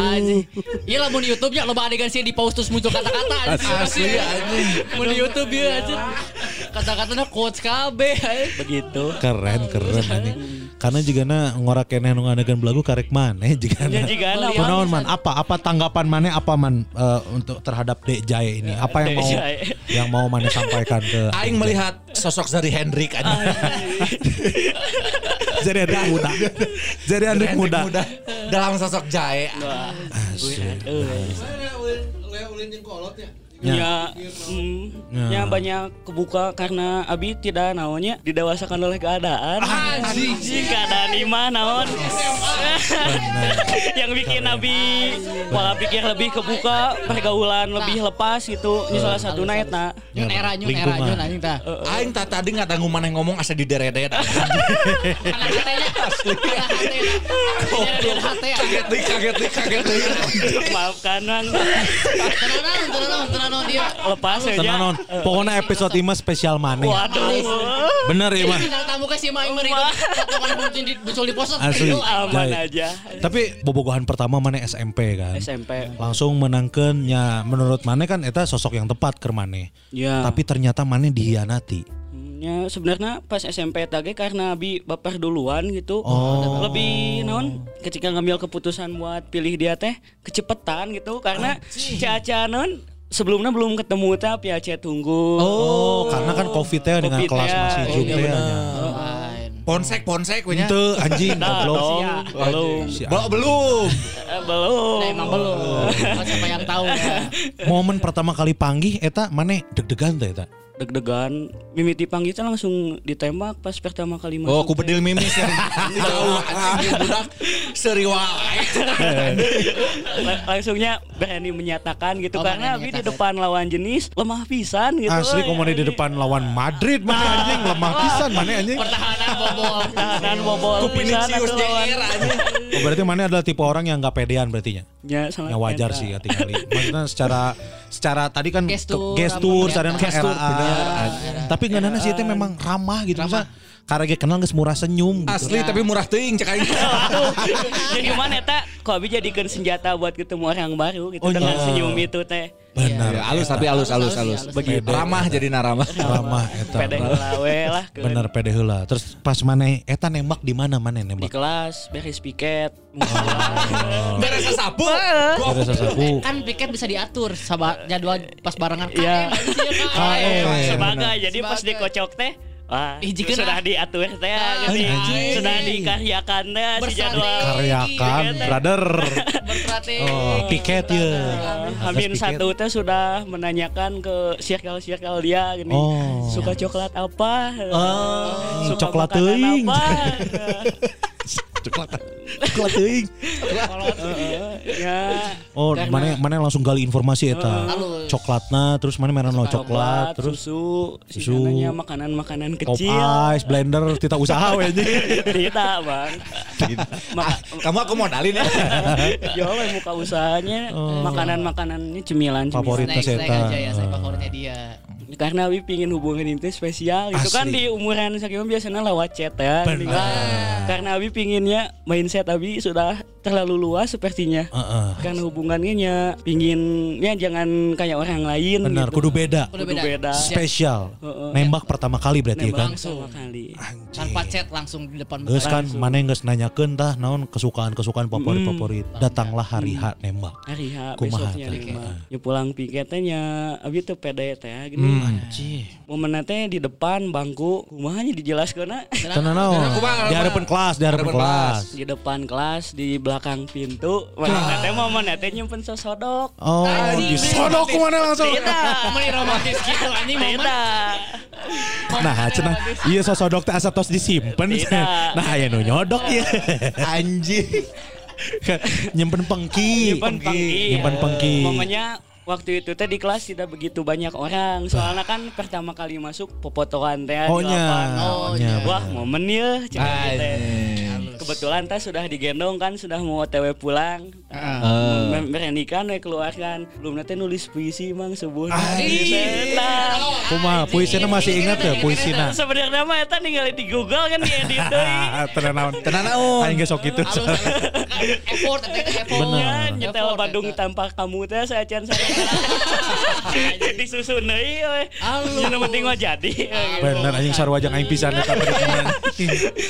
Iya lah mau di YouTube nya lo adegan sih di pause terus muncul kata-kata. Asli anjing. Mau di YouTube ya anjing. Kata-katanya quotes KB begitu. Keren keren anjing. Karena juga na ngorak keneh nu ngadegan belagu karek maneh [LAUGHS] juga Ya na. jika na Kunaon man apa apa tanggapan maneh apa man eh, untuk terhadap Dek Jaya ini? Apa yang mau Jaya. yang mau maneh sampaikan ke [LAUGHS] Aing melihat sosok dari Hendrik anjing. jadi anak muda. Jadi anak Hendrik muda. dalam sosok Jae. Ya, mm, ya banyak kebuka karena Abi tidak naonnya didewasakan oleh keadaan. Anjing keadaan imah naon. [LAUGHS] Yang bikin Abi pola pikir lebih kebuka, pergaulan lebih lepas gitu. Ini salah satu eta. Nyun era nyun era nyun anjing. Aing tak tadi nggak tanggung mana ngomong asa di deret-deret. Ya. [LAUGHS] Kaget deh, kaget deh, kaget deh. Maafkan Bang. Tenanon, tenanon, tenanon dia. Lepas aja. Tenang non. Pokoknya episode ima spesial maneh. Waduh. Bener ya mah. Tamu ke si Mai Meri. Potongan muncul di poster. Asli. Itu Aman aja. Tapi bobogohan pertama mana SMP kan. SMP. Langsung menangkan ya menurut Mane kan eta sosok yang tepat ke Mane. Ya. Tapi ternyata Mane dihianati. Ya sebenarnya pas SMP tage karena Abi baper duluan gitu. Oh. Lebih non ketika ngambil keputusan buat pilih dia teh kecepetan gitu karena Caca non sebelumnya belum ketemu tapi Aceh tunggu. Oh, karena kan Covid-nya dengan kelas masih oh, iya benar. Lain. Ponsek, ponsek punya. Ente anjing Nah, goblok. dong, belum. Belum, belum. Eh, belum. Nah, emang belum. Siapa yang tahu ya. Momen pertama kali panggih eta Mane deg-degan teh eta. Deg-degan mimiti panggil teh langsung ditembak pas pertama kali masuk Oh, ku teh. bedil mimis [LAUGHS] ya. Jauh budak seriwai. [LAUGHS] La- langsungnya berani menyatakan gitu Oh, karena abi di depan lawan jenis lemah pisan gitu Asli komedi di depan lawan Madrid mana anjing lemah pisan mana anjing. Pertahanan bobol. pertahanan bobol Ku pisan Vinicius atuh lawan. JR anjing. Oh, berarti mana adalah tipe orang yang nggak pedean berarti nya. Ya, sangat Ya wajar sih ya tinggal. Maksudnya secara secara tadi kan Gestur, gestur, sadar kelihatan. Keeraan. Tapi nggak nana sih itu memang ramah gitu. Masa karena kenal nggak murah senyum gitu. Asli tapi murah teuing cek aing. [LAUGHS] Jadi mana eta kok abi jadikan senjata buat ketemu orang baru gitu Oh, dengan iya. senyum itu teh. Benar. Ya, halus tapi halus halus halus. Begitu. Ramah jadi naramah. [LAUGHS] Ramah eta. Pede heula we lah Bener pede heula. Terus pas mana eta nembak di mana mana di nembak? kelas beres piket. [LAUGHS] Beres sasapu. Ada sesapu. Kan piket bisa diatur sama jadwal pas barengan Iya. KM. Sebagai jadi pas dikocok teh Wah, Hijikeun sudah ah. diatur teh geuning. Anjing. sudah dikaryakan teh si jadwal. Karyakan, brother. berstrategi. Oh, piket ya. Hamin satu teh sudah menanyakan ke circle-circle dia gini. Oh. Suka coklat apa? Oh, Suka coklat makanan teuing. apa? [LAUGHS] Coklat. Coklat teuing. ya. Oh, Karena- mana mana langsung gali informasi eta. Halus. Coklatna terus mana merah no coklat terus susu, susu. namanya makanan-makanan pop kecil. ice, blender, tidak usaha [LAUGHS] we anjing. Tidak, Bang. Maka, Kamu aku modalin ya. [LAUGHS] Jauh we muka usahanya makanan-makanannya cemilan Oh. Favorit. cemilan. Snack, snack Eta. aja ya, saya favoritnya dia. Karena Abi pingin hubungan itu spesial Itu kan Asli. di umuran sekian biasanya lewat chat ya Benar. Karena Abi pinginnya mindset Abi sudah terlalu luas sepertinya Heeh. Karena hubungannya nya pinginnya jangan kayak orang lain Benar, gitu. kudu beda. Kudu Kudu beda. Spesial. Heeh. Nembak pertama kali berarti Nembak kan. pertama kali Tanpa chat langsung di depan Geus kan Langsung. mana yang geus nanyakeun tah naon kesukaan-kesukaan favorit-favorit. Datanglah hari H nembak. Hari H Kumaha besoknya Ya pulang piketnya Abi tuh pede teh gini Anjir. Momen teh di depan bangku Kumahanya dijelaskan Tenan naon? Kumaha, Di hadapan kelas, di hadapan Hadapan kelas. di depan kelas di belakang pintu mana teh momen teh nyimpen sosodok Oh, di sodok ke mana langsung? tidak Meni romantis gitu anjing tidak Nah, cenah iya sosodok teh asa tos disimpen. [LAUGHS] Nah, aya nu nyodok ya. [LAUGHS] Anjing. [LAUGHS] Nyimpen pengki. nyimpen pengki Nyimpen pengki. momennya waktu itu teh di kelas tidak begitu banyak orang soalnya kan pertama kali masuk popotoan teh Oh di nya. lapangan. Oh nya. wah momen ya cenah teh. Kebetulan teh sudah digendong kan sudah mau otw pulang uh. beranikan we keluarkan belum nanti nulis puisi mang subuh Nah, Kumaha puisinya masih ingat ya puisina. sebenarnya mah eta ningali di Google kan diedit [LAUGHS] deui. Tenan naon? Tenan naon? Aing sok kitu. Effort, effort. Ya, nyetel Bandung tanpa kamu teh saecan saya. [LAUGHS] Disusun deui we. Yang penting mah jadi. Bener anjing sarua jeung aing pisan eta.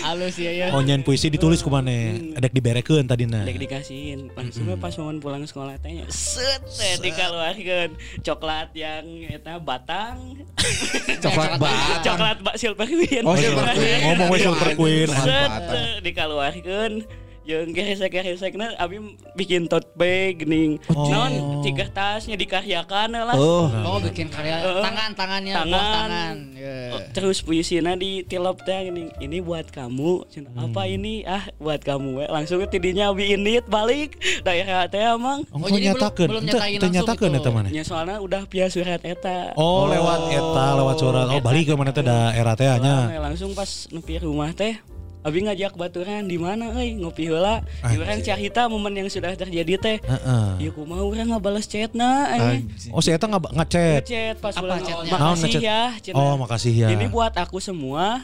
Halus ya ya. Oh nyen puisi ditulis kumana? Adek diberekeun tadina. Dek dikasihin, langsung we pas momen pulang sekolah teh set teh dikeluarkeun coklat yang eta batang, [LAUGHS] Coklat batang. coklat bak silver queen. Oh, Silver Queen. Ngomong Silver Queen. Set Batang. Jeung geresek-geresekna abi bikin tote bag geuning. Oh. Naon tiga tasnya dikaryakan lah. Oh. Oh bikin karya Heeh. tangan tangannya Tangan. buah tangan. Ya. Terus puisinya di tilop teh gini, ini buat kamu. Cina, Hmm. Apa ini? Ah, buat kamu we. Langsung tidinya abi indit balik daerah teh emang. Oh, Oh, jadi belum- nyatakeun. belum Ente- nyatain langsung gitu. eta mana? Ya soalnya udah via surat eta. Oh, lewat eta, lewat surat. Oh, balik ke mana teh daerah teh nya. Nah, langsung pas nepi rumah teh Abi ngajak baturan di mana euy ngopi heula. Di urang cahita momen yang sudah terjadi teh. Heeh. Ya kumaha urang ngabales chatna anjing. Oh, si eta ngechat. Ngechat pas? Naon makasih ya. Oh, makasih ya. Ini buat aku semua.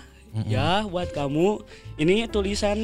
Ya, buat kamu. Ini tulisan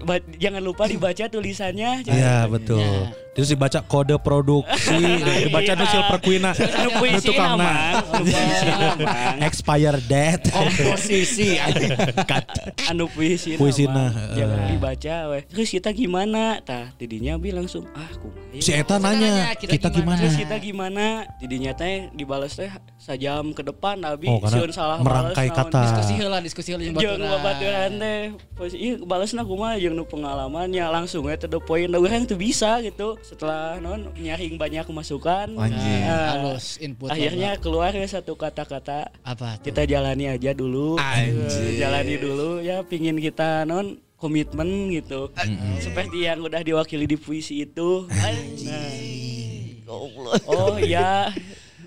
ba- jangan lupa dibaca tulisannya. Iya, betul. Terus dibaca kode produksi, [LAUGHS] dibaca nu Silver Queen na. Anu puisi tukangna. namang, anu [LAUGHS] puisi namang. Expire date. Komposisi [LAUGHS] anu puisi Puisina, nama. eh. jangan dibaca weh terus kita gimana tah didinya bi langsung ah kumaha Si ya. Eta nanya, kita kita gimana? gimana? terus kita gimana didinya teh dibalas teh sajam ke depan abi Oh, sieun salah merangkai kata. Diskusi heula, diskusi heula jeung jeung baturan. teh pos ieu balasna kumaha jeung nu pengalamannya langsung we to the point urang teu bisa gitu setelah non nyaring banyak masukan Anjing. Halus input. akhirnya keluar ya satu kata-kata apa tuh? kita jalani aja dulu Anjir. Eh, jalani dulu ya pingin kita non komitmen gitu seperti yang udah diwakili di puisi itu Nah. oh iya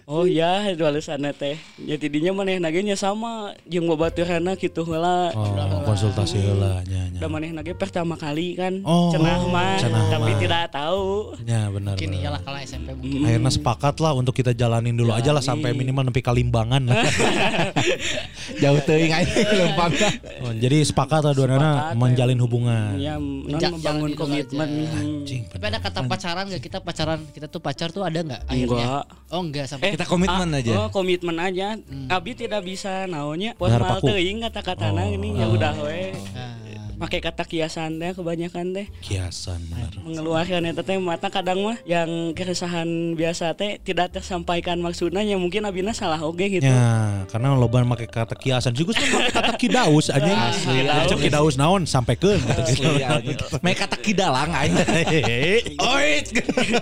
Oh iya, balasanna teh. Ya tidinya maneh nage nya sama jeung babaturana kitu heula. Oh, konsultasi heula nya nya. Da maneh nage pertama kali kan Oh, cenah mah, cenah tapi tidak tahu. Ya benar. Mungkin benar. iyalah kalau SMP mungkin. Akhirnya sepakat lah untuk kita jalanin dulu aja lah sampai minimal nepi kalimbangan. [LAUGHS] Jauh teuing aja lempang. Oh, jadi sepakat lah dua Sepakat, menjalin hubungan. Ya, non Ja- membangun komitmen. Anjing. Tapi ada kata pacaran gak kita pacaran kita tuh pacar tuh ada nggak akhirnya? Enggak. Oh enggak sampai Kita komitmen ah, aja. Oh, komitmen aja. Abi tidak bisa naonnya formal paku. teuing kata-katana Oh. ini ya udah we. Ah, Pakai kata kiasan teh kebanyakan teh. Kiasan benar. mengeluarkan eta teh mata kadang mah yang keresahan biasa teh tidak tersampaikan maksudnya ya mungkin abina salah oge gitu. Ya, karena loba make kata kiasan juga make kata kidaus anjing. [LAUGHS] Asli, kidaus naon kata Asli, anjing. [LAUGHS] Make kata kidalang. [LAUGHS] Oit. ya,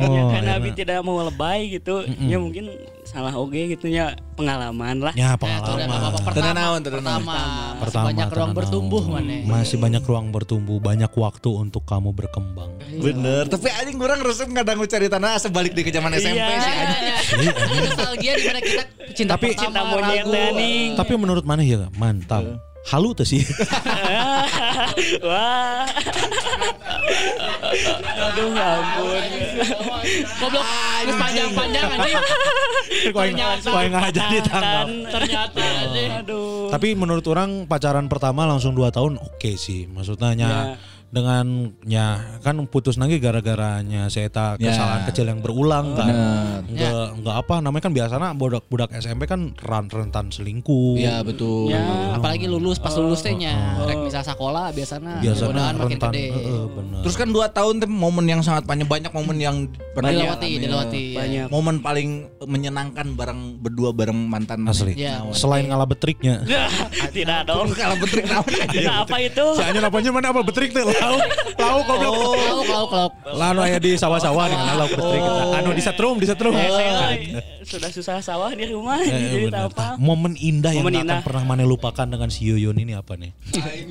Oh, karena abi tidak mau lebay gitu. Ya mungkin salah oge gitu ya pengalaman lah. Ya Nah, pengalaman. Tenan pertama, pertama, Masih Pertama, banyak ruang bertumbuh mana? Masih banyak ruang bertumbuh, banyak waktu untuk kamu berkembang. Bener. Tapi anjing kurang resep kadang cari tanah sebalik di ke zaman SMP Iya. sih anjing. Nostalgia di mana kita cinta Tapi- pertama, Cinta monyet. Tapi menurut mana ya mantap. Halu tuh sih. [LAUGHS] Wah. Aduh ampun. Goblok, geus panjang-panjang anjing. Ternyata. Kau nggak jadi tanggal. Ternyata. Aduh. Tapi menurut orang pacaran pertama langsung 2 tahun oke sih. Maksudnya nya Ya. Dengan ya kan putus lagi gara-garanya saya Ya. kesalahan kecil yang berulang kan. Bener. Enggak enggak apa namanya kan biasanya budak-budak SMP kan ran rentan selingkuh. Iya betul. Ya. Apalagi lulus pas lulus tehnya, rek misal sekolah biasanya Biasanya rentan. gede. Heeh, bener. Terus kan dua tahun tuh momen yang sangat panjang banyak momen yang pernah Dilewati, dialami. dilewati. ya. Banyak. Momen paling menyenangkan bareng berdua bareng mantan Asli. Ya. Selain ngalah betriknya. [LAUGHS] Tidak dong. Kalau betrik apa itu? Si Anyan apanya mana apa betrik teh lauk. Lauk goblok. Kalau kalau kalau Lalu aya di sawah-sawah dengan lauk betrik. Anu di setrum, di setrum. Eh, saya sudah susah sawah di rumah Eh, jadi apa. Momen indah yang akan pernah mana lupakan dengan si Yuyun ini apa nih?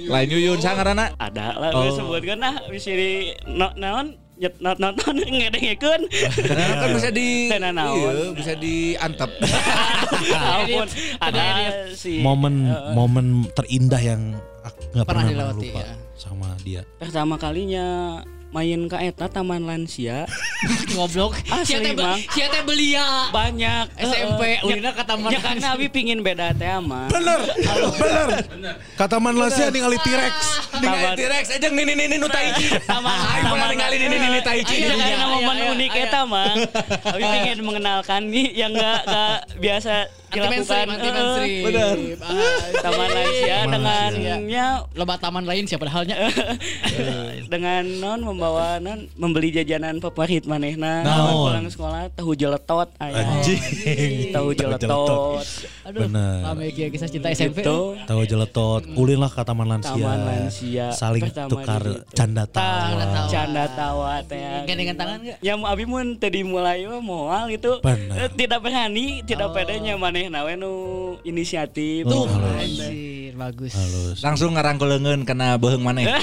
Lain Yuyun sangarana. Ada lah Oh. oh. sebutkan nah bisa di naon nyet not not not ngedengekeun. Karena kan bisa di. Iya, bisa diantep. [LAUGHS] Ampun, ada si Momen eh, momen terindah yang ak- nggak Pernah pernah, dilewati, lupa ya. Sama dia. pertama kalinya main ke eta Taman Lansia [LAUGHS] goblok. Asli, Mang. sia teh belia. banyak SMP, eh, eh, ulina ke Taman ya karena abi pingin beda teh mah Bener, bener. Kata Man Lasia ningali T-Rex. Taman- T-Rex aja nih nih nu Taiji. Aing pernah ningali nih nih Taiji. Iya, karena Iya, momen iya, unik iya. eta mah. Abi pengen mengenalkan nih yang enggak enggak biasa dilakukan. anti mainstream. Ah, Taman Lansia Taman dengannya Loba taman lain siapa halnya? [LAUGHS] dengan non membawa non membeli jajanan favorit manehna pulang sekolah tahu jeletot Anjing. tahu jeletot Aduh, Bener. Rame kia kisah cinta SMP. gitu Tahu jeletot, ulin lah ke Taman Lansia. Taman Lansia. Saling Pertama tukar situ. canda Canda tawa. canda tawa teh Gandengan tangan enggak? Ya mau abi mun teu dimulai mah moal gitu. Eh, Tidak berani, tidak pedenya manehna we nu inisiatif. Oh, Tuh. Anjir, bagus. Halus. Langsung ngarangkuleungeun kena beheung maneh. [LAUGHS]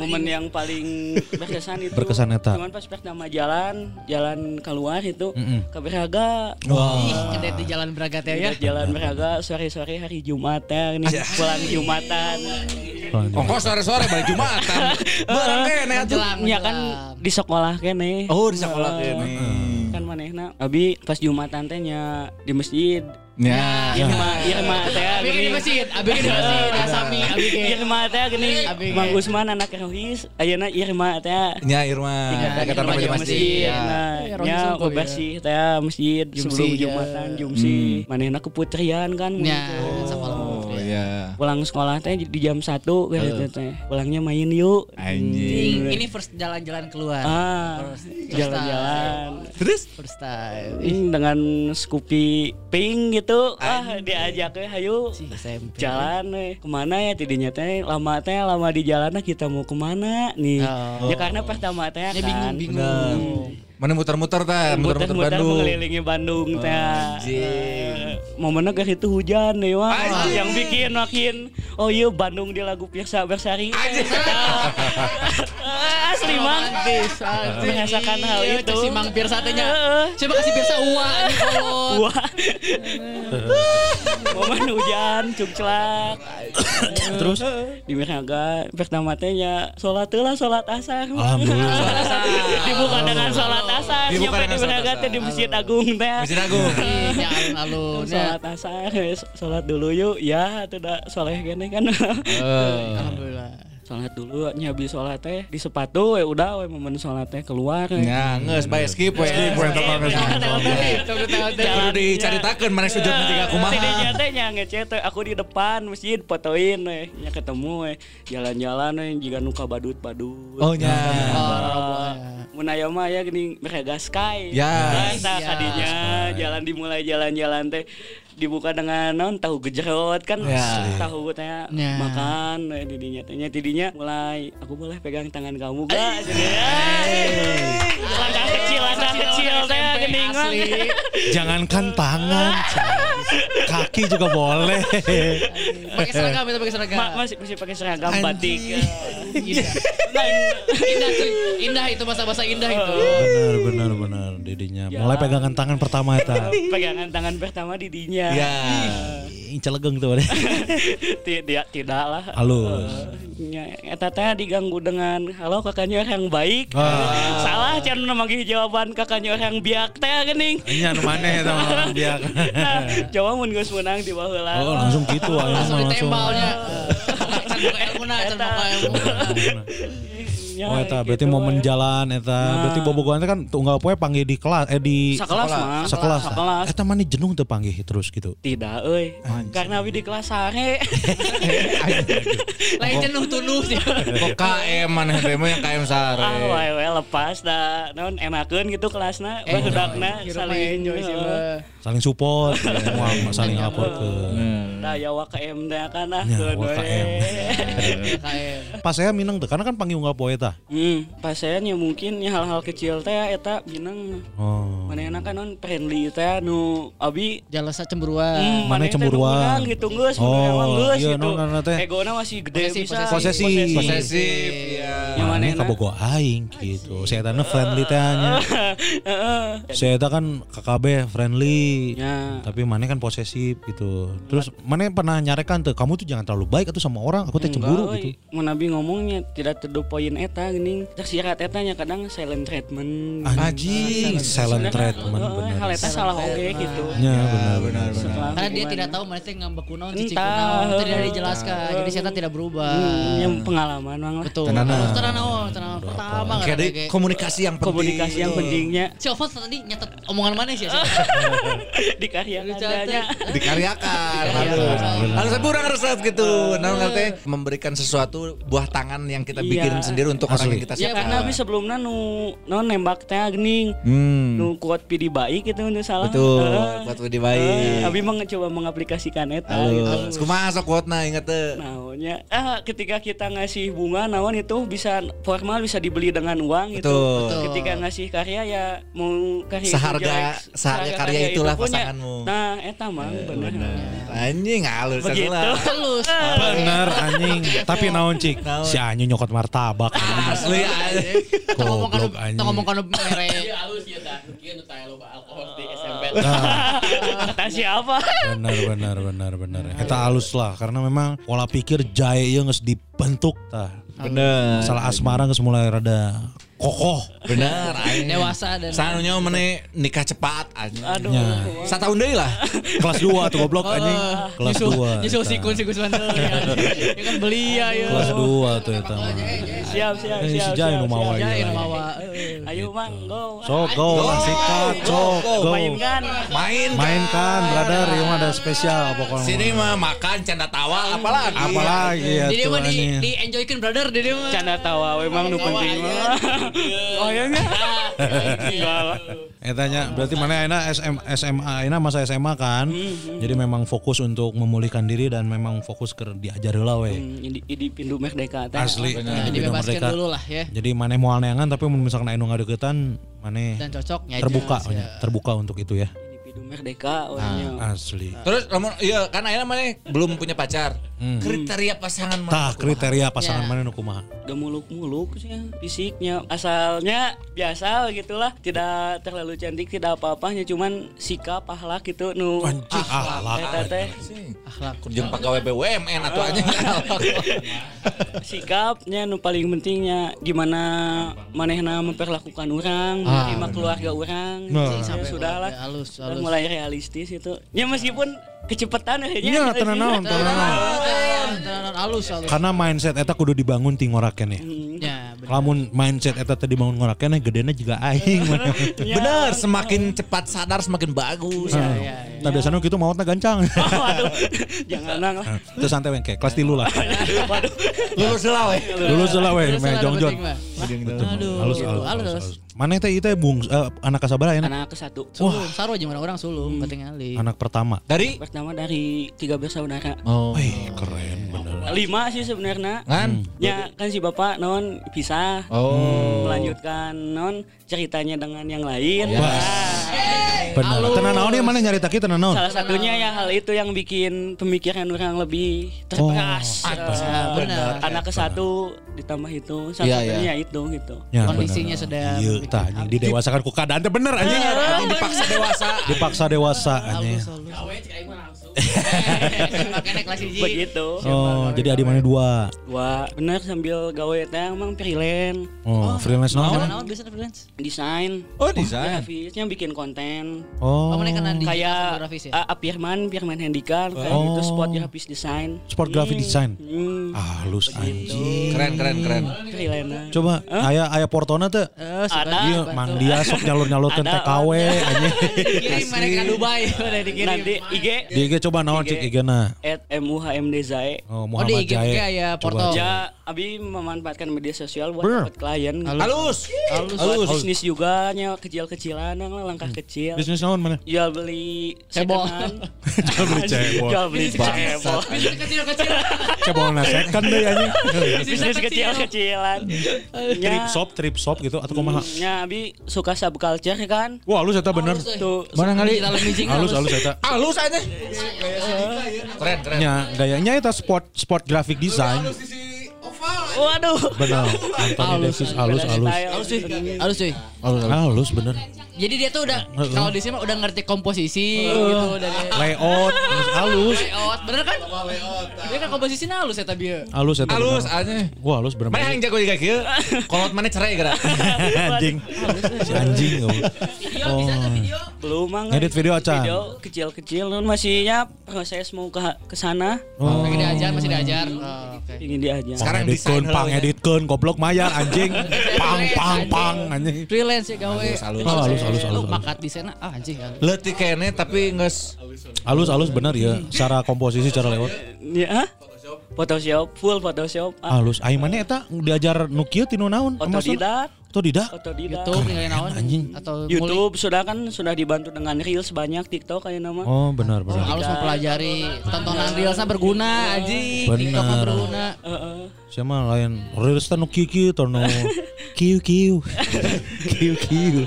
Momen yang paling berkesan itu. Berkesan eta. Cuman pas pertama jalan, jalan keluar itu Mm-mm. ke Beraga. Ih, ngedet di jalan Braga teh ya. Ya, jalan Beraga sore-sore hari Jumat ya, ini pulang Jumatan. Ongkos sore-sore balik Jumatan. [LAUGHS] Barang kene atuh. Ya kan di sekolah kene. Oh, di sekolah Eh, kene. Kan manehna abi pas Jumatan teh nya di masjid. Ya. Irma, Irma teh Abi di masjid, abi di masjid, Asami, abi. Irma teh gini. Mang Usman anak Rohis, ayeuna Irma teh. Nya Irma. Ya, Kata nama jeung masjid. masjid. Ya. Nah, Ya, Rohis nya ya. bebersih teh masjid Jumsi, sebelum. Jumatan Jumsi. Manehna keputrian kan. Ya, iya. Pulang sekolah teh di jam 1 gitu teh. Pulangnya main yuk. Anjing. Ini first jalan-jalan keluar. Ah, jalan-jalan. Terus First time. Hmm, dengan Scoopy pink gitu ah diajak we hayu Si SMP. jalan we ke mana ya tidinya teh lama teh lama di jalan kita mau ke mana nih Oh. ya karena pertama teh Ini kan bingung-bingung. Mana muter-muter ta, muter-muter Bandung. mengelilingi Bandung teh anjing. momennya ke itu hujan nih wah yang bikin makin oh iya Bandung di lagu Pirsa Bersari [LAUGHS] asli mang merasakan hal Iya, itu si Mang Pirsa teh nya. Heeh. Coba kasih Pirsa uang. Wah. [LAUGHS] Momen hujan cukcelak. [COUGHS] Terus di Miraga pertama teh nya salat lah salat asar. Alhamdulillah. Dibuka dengan salat asar. Dibuka di teh di. Masjid Agung teh. Masjid Agung. [LAUGHS] Ini alun-alun. ya. Salat asar, salat dulu yuk. Ya, tidak soleh gini kan. Alhamdulillah. Salat dulu nyabi salat teh di sepatu we udah we momen salat teh keluar. Ya, geus bae skip we. Skip we eta mah geus. Kudu dicaritakeun mana sujud nanti ka kumaha. Tidinya teh nya ngechat teh aku di depan masjid fotoin we. Nya ketemu we. Jalan-jalan we jika nuka badut-badut. Oh nya. Mun aya mah ya gini mereka sky. Ya. Tadinya jalan dimulai jalan-jalan teh dibuka dengan non tahu gejrot kan Ya. tahu teh Ya. makan we, didinya tehnya tidinya mulai aku boleh pegang tangan kamu gak Jadi, langkah kecil langkah kecil teh mah. Jangankan tangan, kaki juga boleh. Pakai seragam itu pakai seragam. Ma- masih masih pakai seragam batik. Indah. Indah cuy. Indah itu masa-masa indah itu. Benar, benar, benar. Didinya mulai pegangan tangan pertama eta. [LAUGHS] Pegangan tangan pertama didinya. Ya. Ih, Celegeng tuh. [LAUGHS] Tidak tidak lah. Halus. Ya, eta teh diganggu dengan halo kakaknya yang baik. Salah can memanggil jawaban kakaknya yang biak teh geuning. Nya nu maneh eta mah orang biak. [LAUGHS] Nah, coba mun geus menang di baheula. Oh, langsung gitu ayo Langsung mah langsung. ditembalnya. Oh eta gitu berarti momen jalan eta. Berarti bobogohan kan tunggal poe panggil di kelas eh di Sakelas mah. sekelas. Sakelas. Eta mah nih jenuh teu panggil terus gitu. Tidak euy. Karena we di kelas sare. [LAUGHS] Lain jenuh tunuh sih. Kok KM maneh teh mah yang KM Ah, sare. wae wae lepas dah. Naon enakeun gitu kelasna, bahudakna saling enjoy sih. Saling support, [LAUGHS] semua saling laporkeun. Nah, ya WKM teh kan ah. Ya. WKM. Pas saya minang teh karena kan panggil unggal poe eta. Hmm, pasennya mungkin ya hal-hal kecil teh eta minang. Oh. Manehna kan non friendly teh nu abi Jalasa cemburuan. Hmm, Mana teh cemburuan. gitu geus, Oh, oh, emang geus iya, gitu. nona teh. Egona masih gede Posesif, bisa. posesif. Posesif ya. Yang Mana manehna. kabogo aing gitu. Saya tanya friendly teh nya. [LAUGHS] Heeh. Saya eta kan KKB friendly. Ya. Tapi mana kan posesif gitu. Terus mana pernah nyarekan tuh kamu tuh jangan terlalu baik atau sama orang, aku teh cemburu gitu. Mun abi ngomongnya tidak teduh poin eta geuning. Cek syarat eta nya kadang silent treatment. Anjing, silent treatment bener. Hal eta salah oge gitu. Ya benar benar. Karena dia tidak tahu mana teh ngambek kunaon cici itu tidak dijelaskan. Jadi saya tidak berubah. Hmm, yang pengalaman mang. Betul. Tenana. Terus tenana oh, tenana pertama Kayak kan di komunikasi yang penting. Komunikasi yang pentingnya Si Ovan tadi nyatet omongan mana sih? [LAUGHS] dikaryakan adanya. dikaryakan Halus kurang resep gitu nah ngerti memberikan sesuatu buah tangan yang kita Iya. bikin sendiri untuk orang yang kita Ya suka karena abi sebelumnya nu nu nembak teh geuning. hmm Nu kuat pidi baik gitu nu salah. betul lebih Heeh, baik Abi mah coba mengaplikasikan eta gitu. kumaha sok quote-na inget teh Naonnya ah ketika kita ngasih bunga naon itu bisa formal bisa dibeli dengan uang gitu. Betul. Ketika ngasih karya ya mau karya Seharga- seharga karya itulah pasanganmu. Nah, eta mah bener. anjing halus Begitu. Halus. Bener anjing. Tapi naon cik? Naon? Si Anyu nyokot martabak. asli anjing. Kita ngomong Goblok, anjing. kita ngomong kan merek. halus ya dah. Kieu nu taya loba alkohol di SMP. Kata siapa? Benar benar benar benar. Kita halus lah karena memang pola pikir jaya yang geus dibentuk tah. bener Salah asmara geus mulai rada kokoh. bener anjing [LAUGHS] Dewasa dan sanunya meneh nikah cepat anjing Aduh. Ya. Satahun deui lah [LAUGHS] Kelas 2 tuh goblok anjing. Kelas Nyusul- 2. Nyusul sikun sikun sebentar. [LAUGHS] Ya kan beli ya ya. Kelas 2 tuh eta mah. Siap siap Eh, si siap. Jai siap, nu mawa siap. eh. Ayo mang go. Sok go lah sikat, sok go. Mainkan. Main Mainkan brother, mah ada spesial pokoknya. Sini mah makan canda tawa apalagi. apalagi ya Jadi mah di, anjing. di enjoykan brother di mah. Canda tawa memang nu penting mah. Oh iya nya. [LAUGHS] Lah. Etanya berarti mana Aina SM, SMA Aina masa SMA kan. Jadi memang fokus untuk memulihkan diri dan memang fokus ke diajar heula we. Hmm, Ini di pintu merdeka teh. Asli. Ya, Merdeka. dulu lah ya. Jadi mana mau neangan tapi misalkan anu ngadeukeutan mana Dan cocok nyajar, terbuka ya. terbuka untuk itu ya. Pintu merdeka orangnya. Asli. Terus lamun iya kan ayeuna mana belum punya pacar. Kriteria pasangan Tah mana? kriteria pasangan Ya. mana nu kumaha? Gak muluk-muluk sih fisiknya asalnya biasa gitulah tidak terlalu cantik tidak apa-apanya cuman sikap ahlak gitu nu Anjing ahlak. eta teh Akhlak. Jeung pegawai BUMN atau aja. [LAUGHS] sikapnya nu paling pentingnya gimana manehna memperlakukan orang menerima keluarga orang Nah. ya, sudah lah Ya, halus, halus. Mulai realistis itu ya meskipun kecepatan akhirnya Iya, tenan naon, tenan naon. Tenan halus halus. Karena mindset eta kudu dibangun ti ngoraken ya. Ya, bener. Lamun mindset eta teh dibangun ngoraken gedena juga aing. [LAUGHS] Bener, semakin cepat sadar semakin bagus. Ya, ya, ya. Nah biasanya gitu mautna gancang. [LAUGHS] waduh jangan nang lah Terus santai wengke, kelas tilu lah. [LAUGHS] waduh Lulus lah weh. Lulus lah weh, Terus meh ada jongjon. penting, Mbak. Betul. Aduh, halus, halus, Mana teh itu bung eh, anak kasabara ya? anak ke satu Sulung, saru aja orang-orang sulung, ketinggalan. Anak pertama. Dari pertama dari tiga bersaudara Oh. Wih, keren bener. lima sih sebenarnya Kan? ya kan si bapak non pisah Oh. melanjutkan non ceritanya dengan yang lain Wah. Bener. Tenan naon ya mana nyari taki tenan naon? salah satunya ya hal itu yang bikin pemikiran orang lebih terperas Ah, benar. anak ke satu ditambah itu Iya, satunya iya. ya itu gitu Ya, Kondisinya bener. sedang Iya, tah anjing didewasakan ku keadaan teh bener. Anjing dipaksa dewasa. Dipaksa dewasa anjing. [LAUGHS] Makanya kelas hiji. begitu Oh, jadi adi mana dua. dua bener sambil gawe teh emang freelance Oh, freelance naon? Naon biasa freelance? desain Oh, desain. grafisnya bikin konten Oh, Oh, mana kena di kayak grafis ya? uh, Apirman, Pirman Handicraft kayak Oh. gitu spot grafis desain. sport graphic design. Hmm, Ah, halus anjing. Keren keren keren. freelance. Coba aya aya portona teh. Eh, Ada. Iya, Mang dia sok nyalur-nyalurkeun. TKW anjing. dikirim mana ke Dubai, [LAUGHS] udah dikirim. Nanti IG Di IG coba naon cek IG-na. at MUHMD Zae. Oh, Oh, di Muhammad IG Jae. juga ya, Coba. portal. Ja, Abi memanfaatkan media sosial buat dapat klien. Halus. Halus. Buat bisnis juga nya kecil-kecilan lah langkah kecil. Bisnis naon mana? Jual beli Cebol. [LAUGHS] Jual beli cebol. Jual beli cebol. Bisnis kecil-kecil. Cebol na second deh anjing. Bisnis kecil-kecilan. [LAUGHS] Trip shop, trip shop gitu atau kumaha? Nya Abi suka subculture kan? Wah, halus eta bener. Tuh Mana kali? [LAUGHS] Halus halus eta. Halus aja. Keren keren. Nya gayanya eta sport sport graphic design. Waduh. Bener. Anthony Davis halus halus. Halus cuy. Halus cuy. Halus bener. Jadi dia tuh udah kalau di sini mah udah ngerti komposisi gitu dari Layout halus layout. Bener kan? Dia kan komposisinya halus ya tapi. Halus eta. Halus aja. Wah, halus bener. Mana yang jago juga kieu? Kolot mana cerai gara. [LAUGHS] anjing. Anjing. oh. Video bisa tuh video. Belum mang. Ngedit video acan. Video kecil-kecil nun masihnya proses mau ke ke sana. Oh. Diajar masih diajar. Oh, Oke. Ingin diajar. Sekarang Ngeditkeun, desain pang heula ya. editkeun, goblok mayar anjing. [LAUGHS] Pang pang pang anjing. Freelance ya gawe. Halus, halus. Halus, halus, Lu halus. makat di sana ah anjing. halus. Leutik kene tapi geus Halus halus bener ya. Secara komposisi, secara layout. Ya. Photoshop, full Photoshop. Ah, Halus. Aing mana eta diajar nu kieu tinu naon? Otodidak. Otodidak. Otodidak. YouTube naon anjing. atau YouTube sudah kan sudah dibantu dengan Reels banyak TikTok kayak nama. Oh, benar benar. harus mempelajari tontonan reelsnya berguna anjing. Benar. TikTok berguna. Heeh. Siapa lain reels tanu kieu tanu kieu [LAUGHS] kieu kieu kieu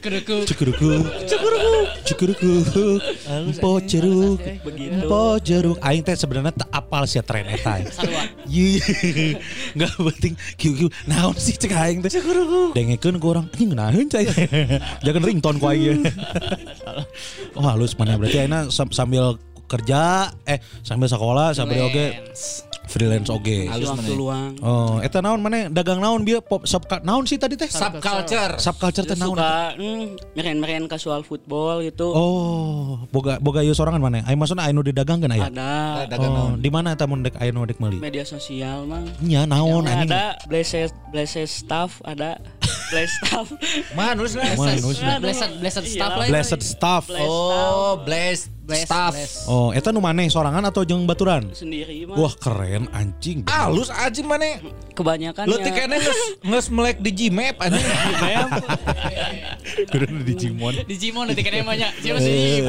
Cekuruku. cukuruku cukuruku cukuruku empo jeruk Begitu. empo jeruk aing teh sebenarnya tak apal sih tren eta Sarua. Iya, nggak penting. Kieu kieu naon sih cek aing teh? Dengekeun ku urang anjing naon cai. [LAUGHS] Jangan ringtone ku aing. [LAUGHS] Oh halus mana berarti aina sam- sambil kerja eh sambil sekolah sambil oge Freelance. oge. Halus waktu mana? luang. Oh, eta naon mana dagang naon bieu pop sub naon sih tadi teh? Subculture. Subculture teh Terus naon? suka hmm, meren-meren casual football gitu. Oh, boga boga ieu sorangan mana? Aya maksudna aya nu didagangkeun aya. Ada Dagang Oh, naon? di mana eta mun dek aya nu dek meuli? media sosial mang. Nya naon anjing? ada blessed blessed staff ada blessed staff nulisna? Mana nulisna? Blessed blessed stuff lah. Blessed staff. Oh, blessed Blessed, staff. blessed. Oh, eta nu maneh sorangan atau jeung baturan? sendiri mah Wah, keren anjing. Halus aja mana? kebanyakan Lu kayaknya nges, nges melek di Gmap anjing. Kudu di Jimon. Di Jimon nanti kena banyak. Siapa sih?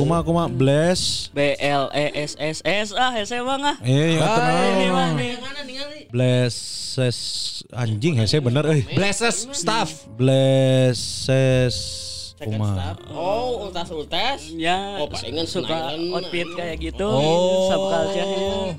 Kuma kuma bless. B L E S S S ah hese bang ah Eh, ya mah ningali? Blesses anjing hese bener euy. Blesses staff. Blesses kuma. Oh, ultas-ultas. ya Oh, palingan suka outfit kayak gitu Oh. subculture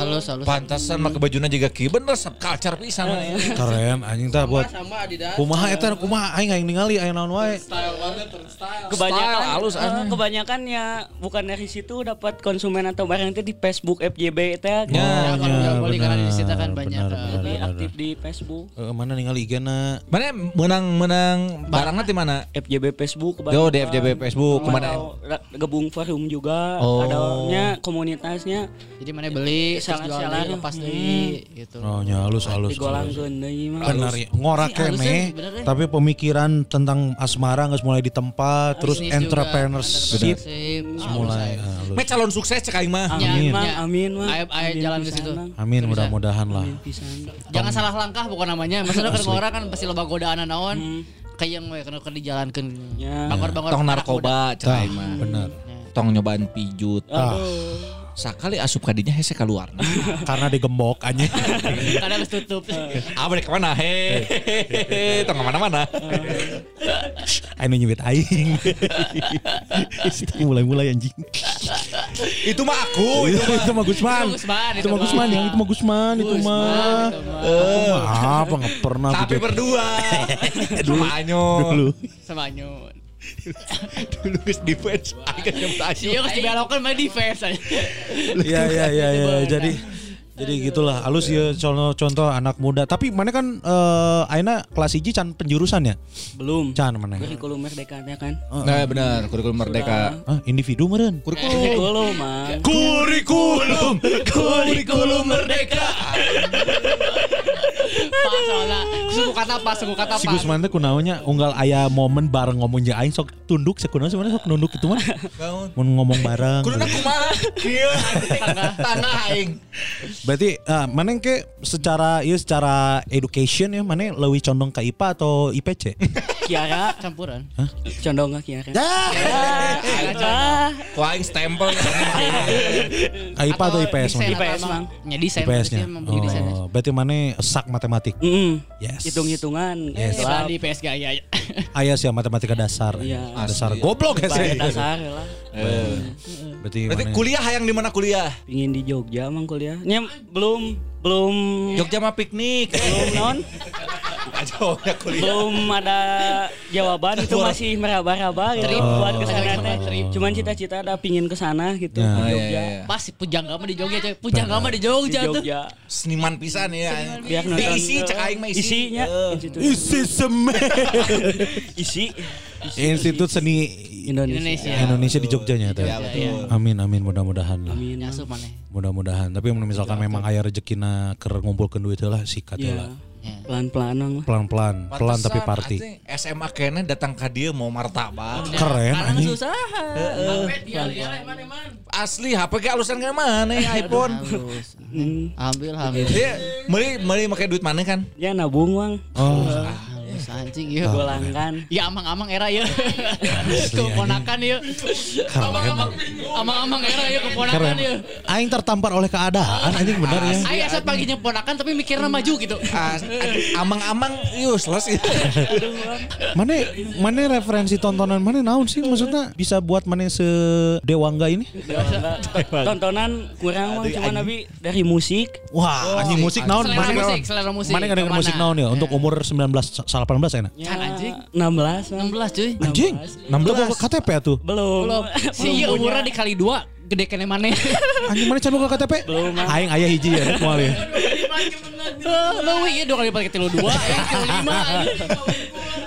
Halus halus. Pantasan make bajuna juga ki bener subculture pisan. Keren anjing tah buat Sama Adidas. kumaha eta kumaha aing aing ningali aya naon wae. Style banget, style. kebanyakan Style halus, aneh. kebanyakan ya bukan dari situ dapat konsumen atau barang itu di Facebook FJB itu Ya. Ya, kalau jual beli karena di benar, situ kan banyak. benar, eh, benar, lebih benar. aktif di Facebook Eh, mana ningali IG-na? Mana menang menang barangnya di mana? FJB Facebook Yo di FJB Facebook ke mana? Gabung forum juga Oh. adanya komunitasnya Jadi mana beli, beli, lepas deui gitu. Oh, nya halus halus. digolangkeun deui mah Benar ya, ngora Sih, halusnya kene, bener ya. tapi pemikiran tentang asmara nggak mulai di tempat, terus entrepreneurship mulai. Me calon sukses cek aing mah. amin Amin. Ya. Ayo- ayo jalan ke situ. Amin mudah-mudahan lah. Jangan salah langkah bukan namanya. Maksudnya kan orang kan pasti loba godaan naon. Kayak yang we kena dijalankan. Ya. Bangor-bangor Tong narkoba cek aing mah. benar. Tong nyobaan pijut. Aduh. Sakali asup kadinya hese keluar. [LAUGHS] Karena digembok aja. [LAUGHS] Karena harus tutup. ah balik ke mana? Hehehe. Tong ke mana-mana. Aing nyebut aing. Itu mulai-mulai anjing. Itu mah aku. itu itu mah Gusman. Itu Gusman, Itu itu mah Gusman yang itu mah Gusman itu mah. apa nggak pernah Tapi berdua. Dulu. [LAUGHS] Anyo. dulu. Sama nyun. [LAUGHS] Dulu geus defense. Kan nyebut Anyo. Iya kasih belokan mah defense aja. [LAUGHS] Iya iya iya iya. Jadi jadi gitulah. Halus ya contoh contoh anak muda. Tapi mana kan eh aina kelas hiji can penjurusan ya? Belum. Can mana? Kurikulum merdeka teh kan? Nah benar, kurikulum merdeka. ah individu meren? Kurikulum. Mah kurikulum. Kurikulum merdeka. [LAUGHS] Pas soalnya. Suku kata pas, suku kata si pas. Gusman kunaonnya unggal aya momen bareng ngomong jeung aing sok tunduk sekunaon sebenarnya sok nunduk itu mah mun ngomong bareng Kudu kumaha? Kieu tanah aing. berarti ah, mana ke secara ya secara education ya mana lebih condong ke IPA atau IPC Kiara Campuran. condong ke Kiara Ah, Ku aing stempel. ke IPA atau IPS IPS, Mang. Ya desain. IPS nya oh berarti mana sak matematik Mm, Yes. hitung-hitungan Yes. Eh, di PS gak ya. Ayah sih matematika dasar Iya. dasar Asli. goblok ya sih dasar lah berarti, Berarti mana- kuliah hayang di mana kuliah? pingin di Jogja emang kuliahnya belum belum Jogja mah piknik. belum non [LAUGHS] Jogja kuliah. belum ada jawaban itu masih meraba-raba gitu Trip. buat ke sana Oh. teh. Cuman cita-cita ada pingin ke sana gitu Ya. ke Oh, iya, Jogja. iya. Pas si Pujangga mah di Jogja coy. Pujangga mah di Di Jogja tuh. Jogja. Seniman pisan ya. Biar nonton Diisi cek aing mah isi. isinya isi semen [LAUGHS] isi Institut Seni Indonesia. Indonesia. Di Jogjanya teh. Ya, betul. Amin amin mudah-mudahan lah. Amin. Ya. Mudah-mudahan. Tapi misalkan memang aya rezekina keur ngumpulkeun duit lah sikat Ya. lah. Pelan-pelan lah. Pelan-pelan, pelan tapi party. SMA kene datang ke dia mau martabak. Keren anjing. susah. Asli HP ke alusan ke mana ya iPhone. Ambil ambil. Dia meuli meuli make duit mana kan? Ya nabung bang. Oh, anjing ya. Golangkan. Ya amang-amang era ya. [LAUGHS] Keponakan ya. Amang-amang amang-amang era ya keponakan ya. Aing tertampar oleh keadaan anjing bener ya. Ayo asal paginya ponakan tapi mikirnya maju gitu. [LAUGHS] Ah, Amang-amang useless gitu. Mana mana referensi tontonan mana naon sih maksudnya bisa buat mana sedewangga ini? Tontonan kurang. Cuma nabi dari musik. Wah, anjing musik naon? Selera Mana musik, selera musik. Mana musik naon ya untuk umur 19 18 18 enak. Ya, anjing. 16 Bang. 16 cuy. Anjing, 16 bawa KTP tuh. Belum. Belum. Si iya umurnya dikali dua gede kene maneh. Anjing mana can bawa KTP? Belum. Aing aya hiji ya moal ya. Leuwih ieu dua kali pakai tilu dua, yang tilu lima.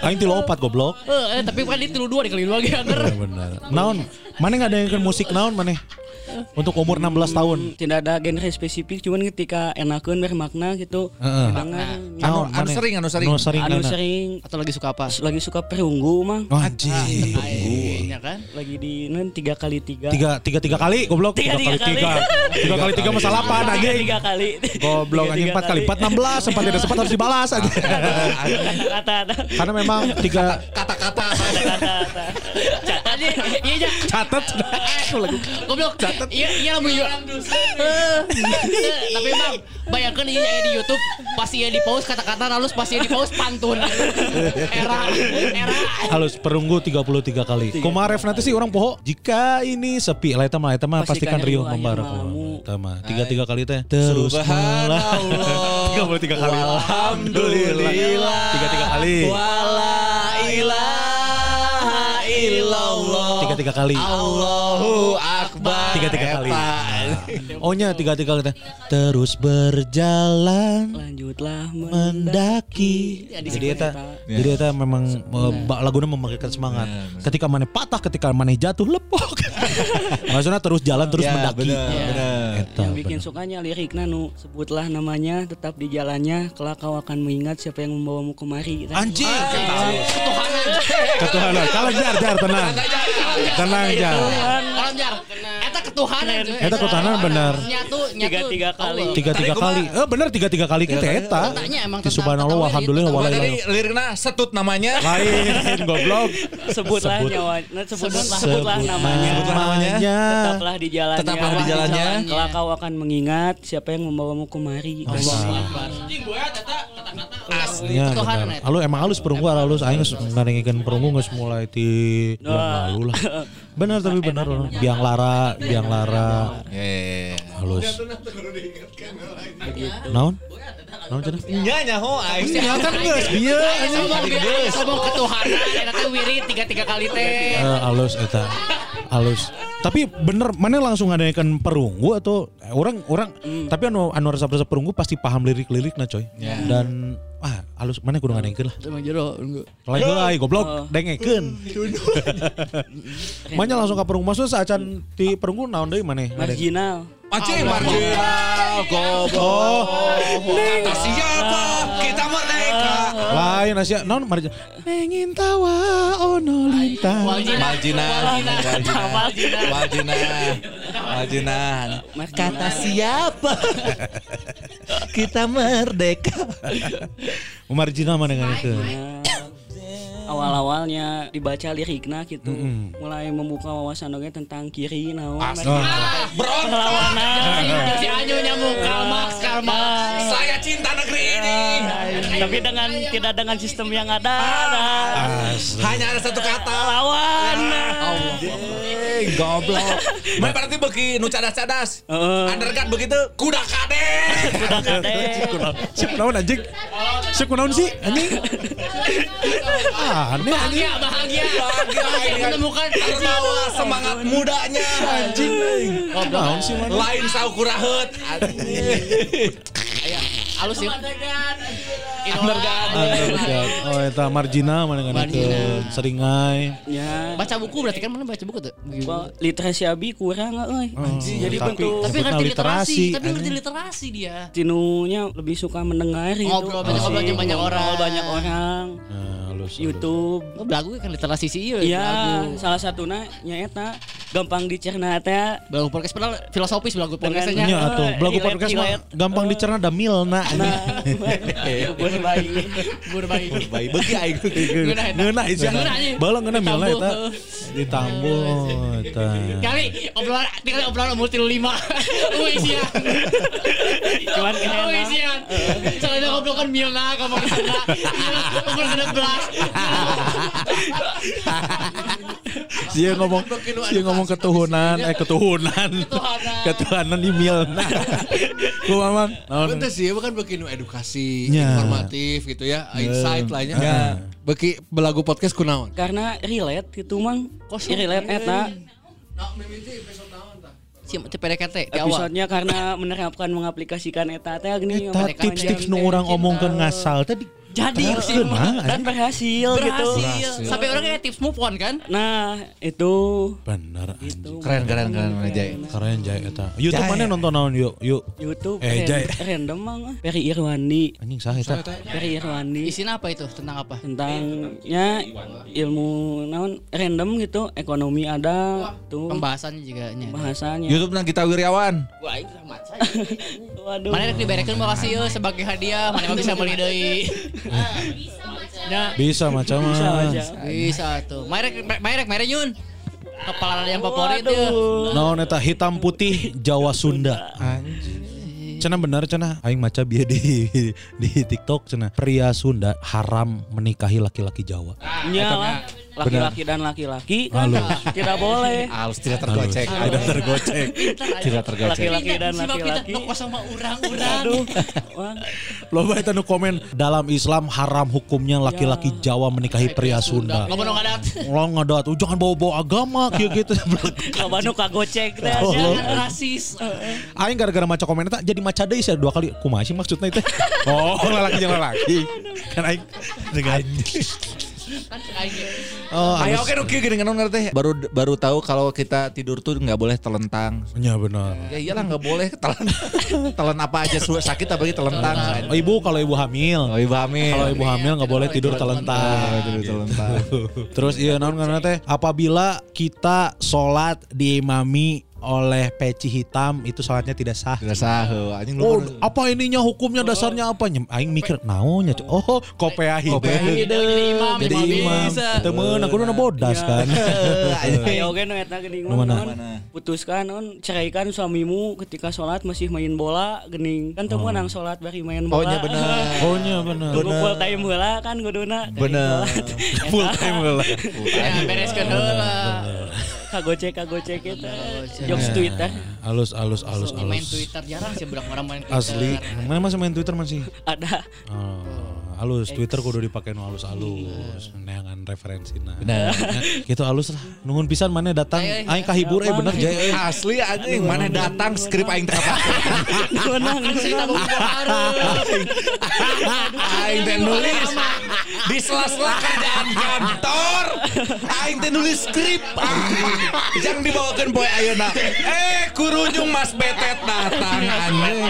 Aing tilu opat goblok. Eh, tapi kan di tilu dua dikali dua. Bener bener. Naon? Mana nggak ada yang musik naon mana? Untuk umur 16 tahun. Tidak ada genre spesifik, cuman ketika enakeun bermakna gitu. Heeh. Dengar. Anu- anu sering, anu sering. Anu sering. Anu sering Atau lagi suka apa? lagi suka perunggu mang. Oh, anjing. Ya kan? Lagi di nan tiga kali tiga. Tiga, tiga, tiga kali goblok. Tiga, tiga kali. tiga. Tiga kali tiga masalah apa Tiga, anjing? tiga kali. Goblok tiga empat kali empat enam belas sempat tidak sempat harus dibalas aja. Kata-kata. Karena memang tiga Kata-kata. Kata-kata. Tadi iya aja. catat. Goblok. Iya iya lamun iya. Eh, [LAUGHS] Tapi emang bayangkan iya aya di YouTube pas iya di pause kata-kata halus pas iya di pause pantun. Era era Halus perunggu 33 kali. Kumaha ref nanti sih orang poho jika ini sepi lah eta mah eta mah pastikan membarek. malamu. Eta mah tiga tiga kali teh. Terus malah Subhanallah. 33 kali. Alhamdulillah. Tiga tiga kali. Wala illallah. Tiga tiga kali. Allahu akbar. Tiga tiga kali. [LAUGHS] Ohnya tiga tiga kali teh. Terus berjalan Lanjutlah mendaki. Jadi eta jadi eta memang eh, ba- lagunya membangkitkan semangat. Ketika mana patah, ketika mana jatuh lepok. [LAUGHS] Maksudnya terus jalan terus Ya, mendaki. bener, bener. Eta, Yang bikin bener. sukanya liriknya nu sebutlah namanya tetap di jalannya kelak kau akan mengingat siapa yang membawamu kemari Gitu. Anjing. ketuhanan. Ketuhanan. Kalau jar jar tenang. Tenang jar. Orang jar. Eta ketuhanan. Eta ketuhanan bener. Nyatu nyatu. Tiga-tiga kali. Tiga tiga kali. Eh bener tiga tiga kali kita eta. Tanya emang Di subhanallah tentang walhamdulillah itu, Coba wala tadi ilaha lirikna setut namanya. Lain goblok. Sebutlah Sebut. nyawa, nah, sebutlah, Sebutlah. namanya. Sebutlah namanya. Tetaplah di jalannya. Tetaplah di jalannya. Kelak kau akan mengingat siapa yang membawamu kemari. Bener. eta. Alus emang halus perunggu halus aing geus ngarengikeun perunggu geus mulai ti bulan lalu lah. [LAUGHS] Bener tapi bener biang lara, biang lara Eh. halus. Naon? Naon cenah? Nya nya ho aing. Ya kan geus bieu anjing. Ngomong ketuhanan. Eta teh wiri tiga tiga kali teh. Eh, halus eta. Halus. Tapi bener mana langsung ngadakan perunggu atau eh, orang orang tapi anu anu resep-resep perunggu pasti paham lirik-lirikna coy. Dan ah halus mana kudu ngadakeun lah. Emang jero enggak. Lain heula goblok dengekeun. [LAUGHS] Manya langsung ka perunggu maksudnya saacan ti perunggu naon deui maneh. Marginal. Aceh marginal goblok. Kata siapa? Kita merdeka. Lain Asia naon mari Pengin tawa ono lintang. Marginal. Marginal. Marginal. Kata siapa? [LAUGHS] Kita merdeka. Marginal mana ngadakeun. Nah, awal-awalnya dibaca lirikna gitu. Mulai membuka wawasan oge tentang kiri naon. Perlawanan. [LAUGHS] Si Anyo nyamuk Karl Marx, Karl Marx. Saya cinta negeri ini. Tapi dengan tidak dengan sistem yang ada. Hanya ada satu kata. Lawan. Goblok. [LAUGHS] Main berarti bagi nu cadas-cadas. Heeh. Undergat begitu kuda kadet. Udah kadek. [LAUGHS] Siap naon anjing? Siap naon sih anjing? Ah, aneh anjing. Bahagia, bahagia. Bahagia menemukan Terbawa semangat mudanya. Anjing. Naon sih mana? Lain saukuraheut. [LAUGHS] halus ya. Undergat. Undergat. Oh eta marginal mana ngadakeun seringai. Ya. Baca buku berarti kan mana baca buku tuh? Literasi abi kurang euy. Jadi tapi- bentuk Tapi ngerti literasi, tapi ngerti literasi dia. tinunya lebih suka mendengar itu. Ngobrol banyak ngobrol banyak orang. Ngobrol banyak orang. Nah, halus. halus. YouTube. Oh, belagu kan literasi sih iya. Iya, salah satunya nyaeta gampang dicerna teh. Belagu podcast padahal filosofis belagu podcastnya. Iya atuh, belagu Relate, podcast mah relate. gampang dicerna da milna. Nah, [LAUGHS] beuh bayi. Bur bayi. Baik beuki aing. [LAUGHS] Ngeuna anjing. Balang ngeuna milna eta. Ditambul eta. Kali obrolan tinggal obrolan umur tilu lima. [LAUGHS] Wih sian. Cuman kena Wih sian. Soalnya ngobrol kan Milna, kamu. Umur belas. [LAUGHS] Dia ngomong dia ngomong ketuhanan, eh [LAUGHS] ketuhanan. Ketuhanan di Milna. Ku [LAUGHS] mamang. naon? Itu sih bukan bikin edukasi Ya. informatif gitu ya, insight lainnya. Ya. Beki belagu podcast kunaon? Karena relate gitu mang. Kos relate eta. Si PDKT di awal. Episodenya karena menerapkan mengaplikasikan eta teh gini Eta tips-tips nu orang omongkeun ngasal tadi. Jadi mah, dan berhasil, gitu. Berhasil. Sampai orang kayak tips move on kan? Nah, itu Bener anjing. Keren keren keren mana Jay. Keren Jay eta. YouTube mana nonton naon yuk yuk. YouTube Eh, Jay. random mang Ferry Irwandi. Anjing sah eta. Ferry Irwandi Isinya apa itu? Tentang apa? tentangnya ilmu naon random gitu, ekonomi ada tuh Pembahasannya juga nya. bahasanya. YouTube nang kita Wiryawan. [LAUGHS] Waduh. Mana rek diberekeun makasih sebagai hadiah, mana mah bisa beli deui. [LAUGHS] Ya, Bisa macam Bisa mah. aja. bisa tuh. Merek merek merek nyun. Kepala yang favorit ya. Naon eta hitam putih Jawa Sunda. Cenah bener cenah aing maca bieu di di TikTok cenah pria Sunda haram menikahi laki-laki Jawa. Lah. Laki-laki dan laki-laki kan tidak boleh. Halus tidak tergocek. Tidak tergocek. Tidak tergocek. Laki-laki dan laki-laki. mah urang-urang. Aduh. Wah. Loba nu komen dalam Islam haram hukumnya laki-laki Jawa menikahi pria Sunda. Loba nu ngadat. Lo ngadat, "Oh, jangan bawa-bawa agama kieu gitu. [LAUGHS] Loba nu kagocek teh. Oh. Rasis. Aing gara-gara maca komen eta jadi maca deui saya dua kali. Kumaha sih maksudnya itu? Oh, [LAUGHS] lelaki jeung lelaki. Kan aing dengan Kan aing. Oh, Ayo oke oke gini kan ngerti. Baru baru tahu kalau kita tidur tuh nggak boleh telentang. Ya benar. Ya iyalah nggak boleh telan. [LAUGHS] telan apa aja sakit apalagi telentang. Oh, ibu kalau ibu hamil. Oh ibu hamil. Kalau ibu hamil nggak boleh tidur telentang. tidur telentang. Terus iya naon karena teh apabila kita sholat diimami oleh peci hitam itu sholatnya tidak sah. Tidak sah. heuh. Anjing lu. Oh, apa ininya hukumnya dasarnya apa? Aing mikir naonnya. Oh, kopea hitam. Kopea Jadi imam, Jadi imam. aku udah bodas kan. [LAUGHS] Ayo oke nu eta geuning mana? Putuskan non ceraikan suamimu ketika sholat masih main bola geuning. Kan teu meunang sholat bari main Oh bola. nya benar. [LAUGHS] Oh nya bener. Tunggu full time heula kan kuduna. Bener. Full time lah. Ya bereskeun heula. Kagocek kagocek eta. Jokes Twitter Alus alus alus Main alus. Twitter jarang sih budak orang main Twitter. Asli. Mana masih main Twitter masih? ada. Oh, halus Twitter kudu dipakai nu halus halus neangan referensi nah Bener. gitu halus lah nungun pisan mana datang aing kahibur eh bener jay eh. Asli anjing mana datang skrip aing teh apa? [LAUGHS] Aing teh nulis di sela-sela kerjaan kantor. Aing teh nulis skrip. Jangan dibawakan poe ayeuna. Eh kurujung Mas Betet datang anjing.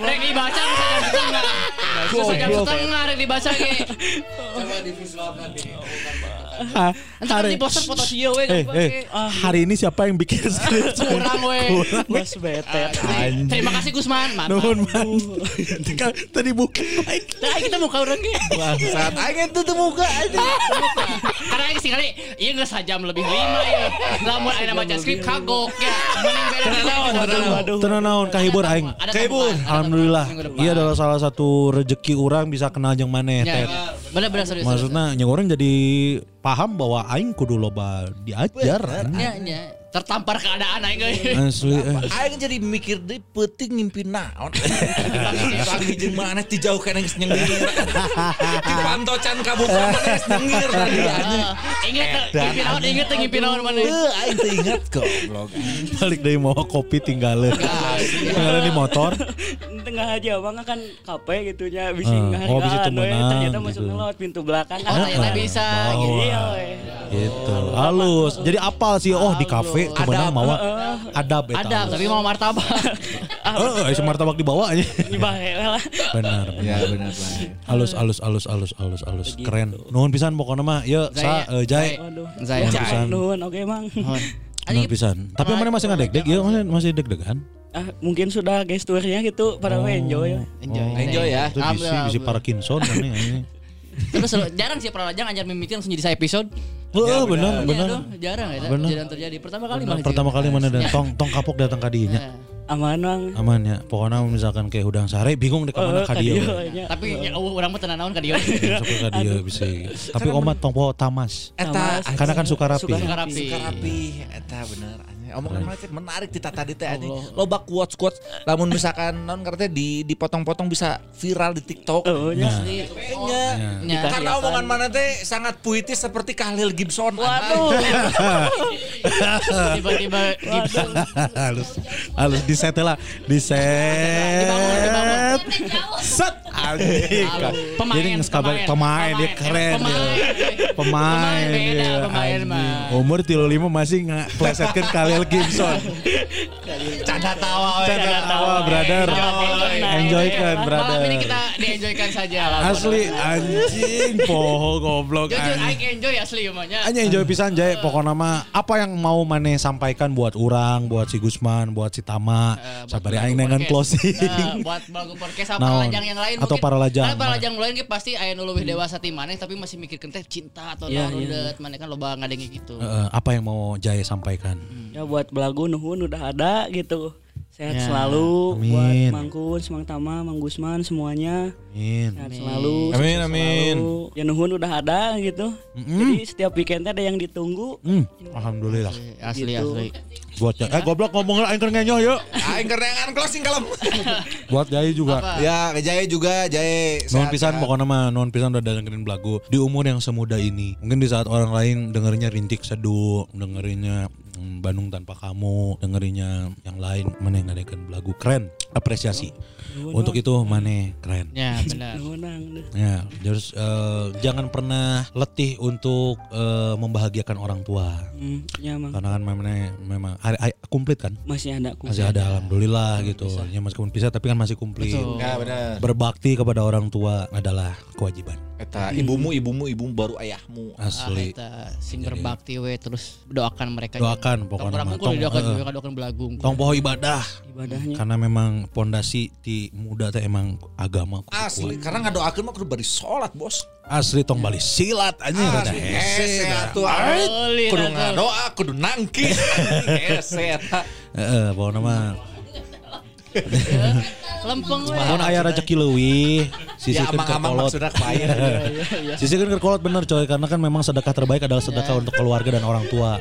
Rek dibaca bisa. [LAUGHS] Bisa jam setengah dibaca ge. Ah, Entar hari di poster foto dia we. eh, eh, hari ini siapa yang bikin [LAUGHS] skrip Kurang we. Mas betet. Terima kasih Gusman. Nuhun man [LAUGHS] Tika- tadi buka Nah, kita muka orang ge. Bangsat aing itu tuh muka aja. Karena aing sih kali iya geus sajam lebih lima ya. Lamun aing baca skrip kagok ya. Tenang naon kahibur aing Kahibur. Alhamdulillah. Iya adalah salah satu rezeki orang bisa kenal jeung maneh Ya, Ted. Bener-bener serius. Maksudnya yang orang jadi paham bahwa aing kudu loba diajar. Ya, ya. Tertampar keadaan aing. Asli eh. Aing jadi mikir deh penting ngimpi naon. [LAUGHS] Pagi jeung mana ti jauh kana geus nyengir. [LAUGHS] Ti pantocan kabupaten mana geus nyengir [LAUGHS] tadi anjing. Ingat ngimpi naon, ingat ngimpi naon mana. Heuh aing teh ingat goblok. balik dari mau kopi tinggalin tinggalin di motor Tengah aja bang kan kape gitu nya bisa Ah, ngehargaan oh, bisa we. temenan ternyata gitu. masuk lewat pintu belakang Oh, ternyata bisa gitu. Iya gitu halus jadi apal sih oh di kafe kemenang Adab. mawa adab eta Ada, tapi mau martabak. [LAUGHS] eh eh martabak dibawa aja Dibahe lah. benar Ya benar benar benar. halus halus halus halus halus halus keren nuhun pisan pokoknya mah ya sa eh, jai Waduh. Saya. Nuhun pisan Nuhun oke mang. nuhun pisan tapi mana masih ngadeg-deg ya masih masih deg-degan Ah, mungkin sudah gesturnya gitu pada Oh. enjoy. Enjoy. Enjoy ya. itu bisi bisi Parkinson mana ini Terus jarang sih pernah jangan anjar mimitin langsung jadi saya episode. Oh, benar, Iya benar. jarang ya. Benar. Jarang terjadi. Pertama kali malah Pertama kali mana dan Ya. [LAUGHS] tong tong kapok datang ke dinya. Ya. aman mang. Aman ya. Pokoknya misalkan kayak udang sare bingung deh ke mana Eh, ka ka dieu nya. Tapi ya, oh, orang mah tenan naon ka. Masuk ke dia [LAUGHS] bisa. Tapi omat tong poho tamas. Eta Karena kan suka rapi. Suka Suka rapi. Suka rapi eta bener omongan mana teh menarik di tata teh anjing. Loba quotes quotes. Lamun misalkan non ngerti di dipotong-potong bisa viral di TikTok. Oh. Kayaknya. Nya. karena omongan mana teh sangat puitis seperti Khalil Gibson Waduh. [LAUGHS] Tiba-tiba Gibson. [LAUGHS] halus. Halus. Di set lah. Di set. Set. Anjing. Pemain, jadi kabar pemain. dia keren pemain. Pemain pemain umur tilu lima masih nggak plesetkan Khalil Gibson canda tawa we. Canda tawa brother enjoy kan brother Malam ini kita di-enjoykan saja lah. asli anjing poho goblok Jujur, Aing enjoy asli umumnya. Hanya enjoy pisan Jay pokoknya mah apa yang mau maneh sampaikan buat orang, buat si Gusman, buat si Tama, Eh, buat sabari Belagu aing dengan closing. Eh, buat Belagu Podcast sama Naon? lajang yang lain Atau para lajang. Para lajang lain ge pasti aya nu leuwih dewasa ti maneh tapi masih mikirkeun teh cinta atau naon iya. udet maneh kan loba ngadenge gitu. Eh, apa yang mau Jay sampaikan? Ya buat belagu nuhun udah ada gitu. Sehat Ya. selalu Amin. buat Mangkun, Semang Tama, Mang Gusman semuanya. Amin. Sehat selalu. Amin, amin. selalu. Ya nuhun udah ada gitu. Jadi setiap weekendnya ada yang ditunggu. Hmm, alhamdulillah. Asli Gitu. asli. Buat. Eh goblok ngomong lah aing keur ngenyoh yuk. aing kerengan closing kalem [LAUGHS] Buat Jay juga. Apa? ya Jaya juga Nuhun sehat, pisan pokoknya mah nuhun pisan udah dengerin lagu di umur yang semuda ini. Mungkin di saat orang lain dengerinnya rintik seduh, dengerinnya mm, Bandung tanpa kamu, dengerinnya yang lain mana yang ngadakan lagu keren, apresiasi. Untuk itu mana keren. Ya benar. Ya, terus eh, jangan pernah letih untuk eh, membahagiakan orang tua. Hmm, ya Mang. Karena kan memang memang hari, hari- komplit kan? Masih ada. Masih ada alhamdulillah gitu. Ya meskipun pisah tapi kan masih komplit. Betul. ya benar Berbakti kepada orang tua adalah kewajiban. eta ibumu ibumu ibumu baru ayahmu Asli. Ah, eta sing berbakti we terus doakan mereka. Doakan pokoknya Tong doakan eh, juga doakan belagung. tong poho ibadah. Ibadahnya. Karena memang pondasi di muda teh emang agama kudu asli kuat. karena ngadoakeun mah kudu bari salat bos Asli tong bali silat aja rada Asli, hese. atuh kudu ngadoa kudu nangki hese [LAUGHS] eta Heeh, pokoknya mah Lempeng we. Mun aya rezeki leuwih, ya [LAUGHS] sisikeun ke amang-amang kolot. kebayang Sisikeun ke kolot bener coy karena kan memang sedekah terbaik adalah sedekah untuk keluarga dan orang tua.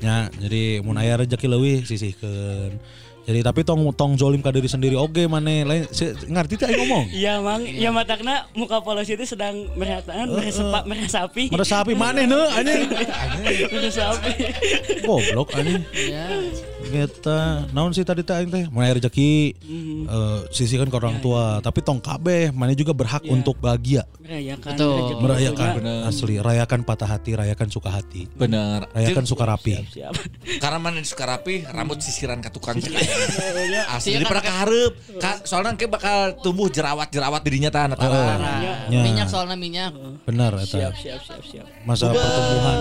Ya, jadi mun aya rezeki leuwih sisihkeun. Jadi tapi tong tong zolim ka diri sendiri oge maneh lain si- ngarti teh aing ngomong. Iya mang, ya matakna muka polos itu sedang merataan, meresepak, meresapi. Meresapi maneh neuh anjing. meresapi. Goblok anjing. Ya. Kita naon sih tadi teh aing teh mulai rezeki eh, sisihkan ke orang tua, tapi tong kabeh maneh juga berhak untuk bahagia. Merayakan. Betul. Merayakan juga. asli, rayakan patah hati, rayakan suka hati. bener Rayakan suka rapi. Siap. karena mana suka rapi rambut sisiran ke tukang asli Iya, kan kehareup Ka- soalnya kayak bakal tumbuh jerawat-jerawat dirinya tah eta Heeh. Nah, Ya. minyak soalnya minyak. Benar Siap, eta. siap, siap, siap. Masa pertumbuhan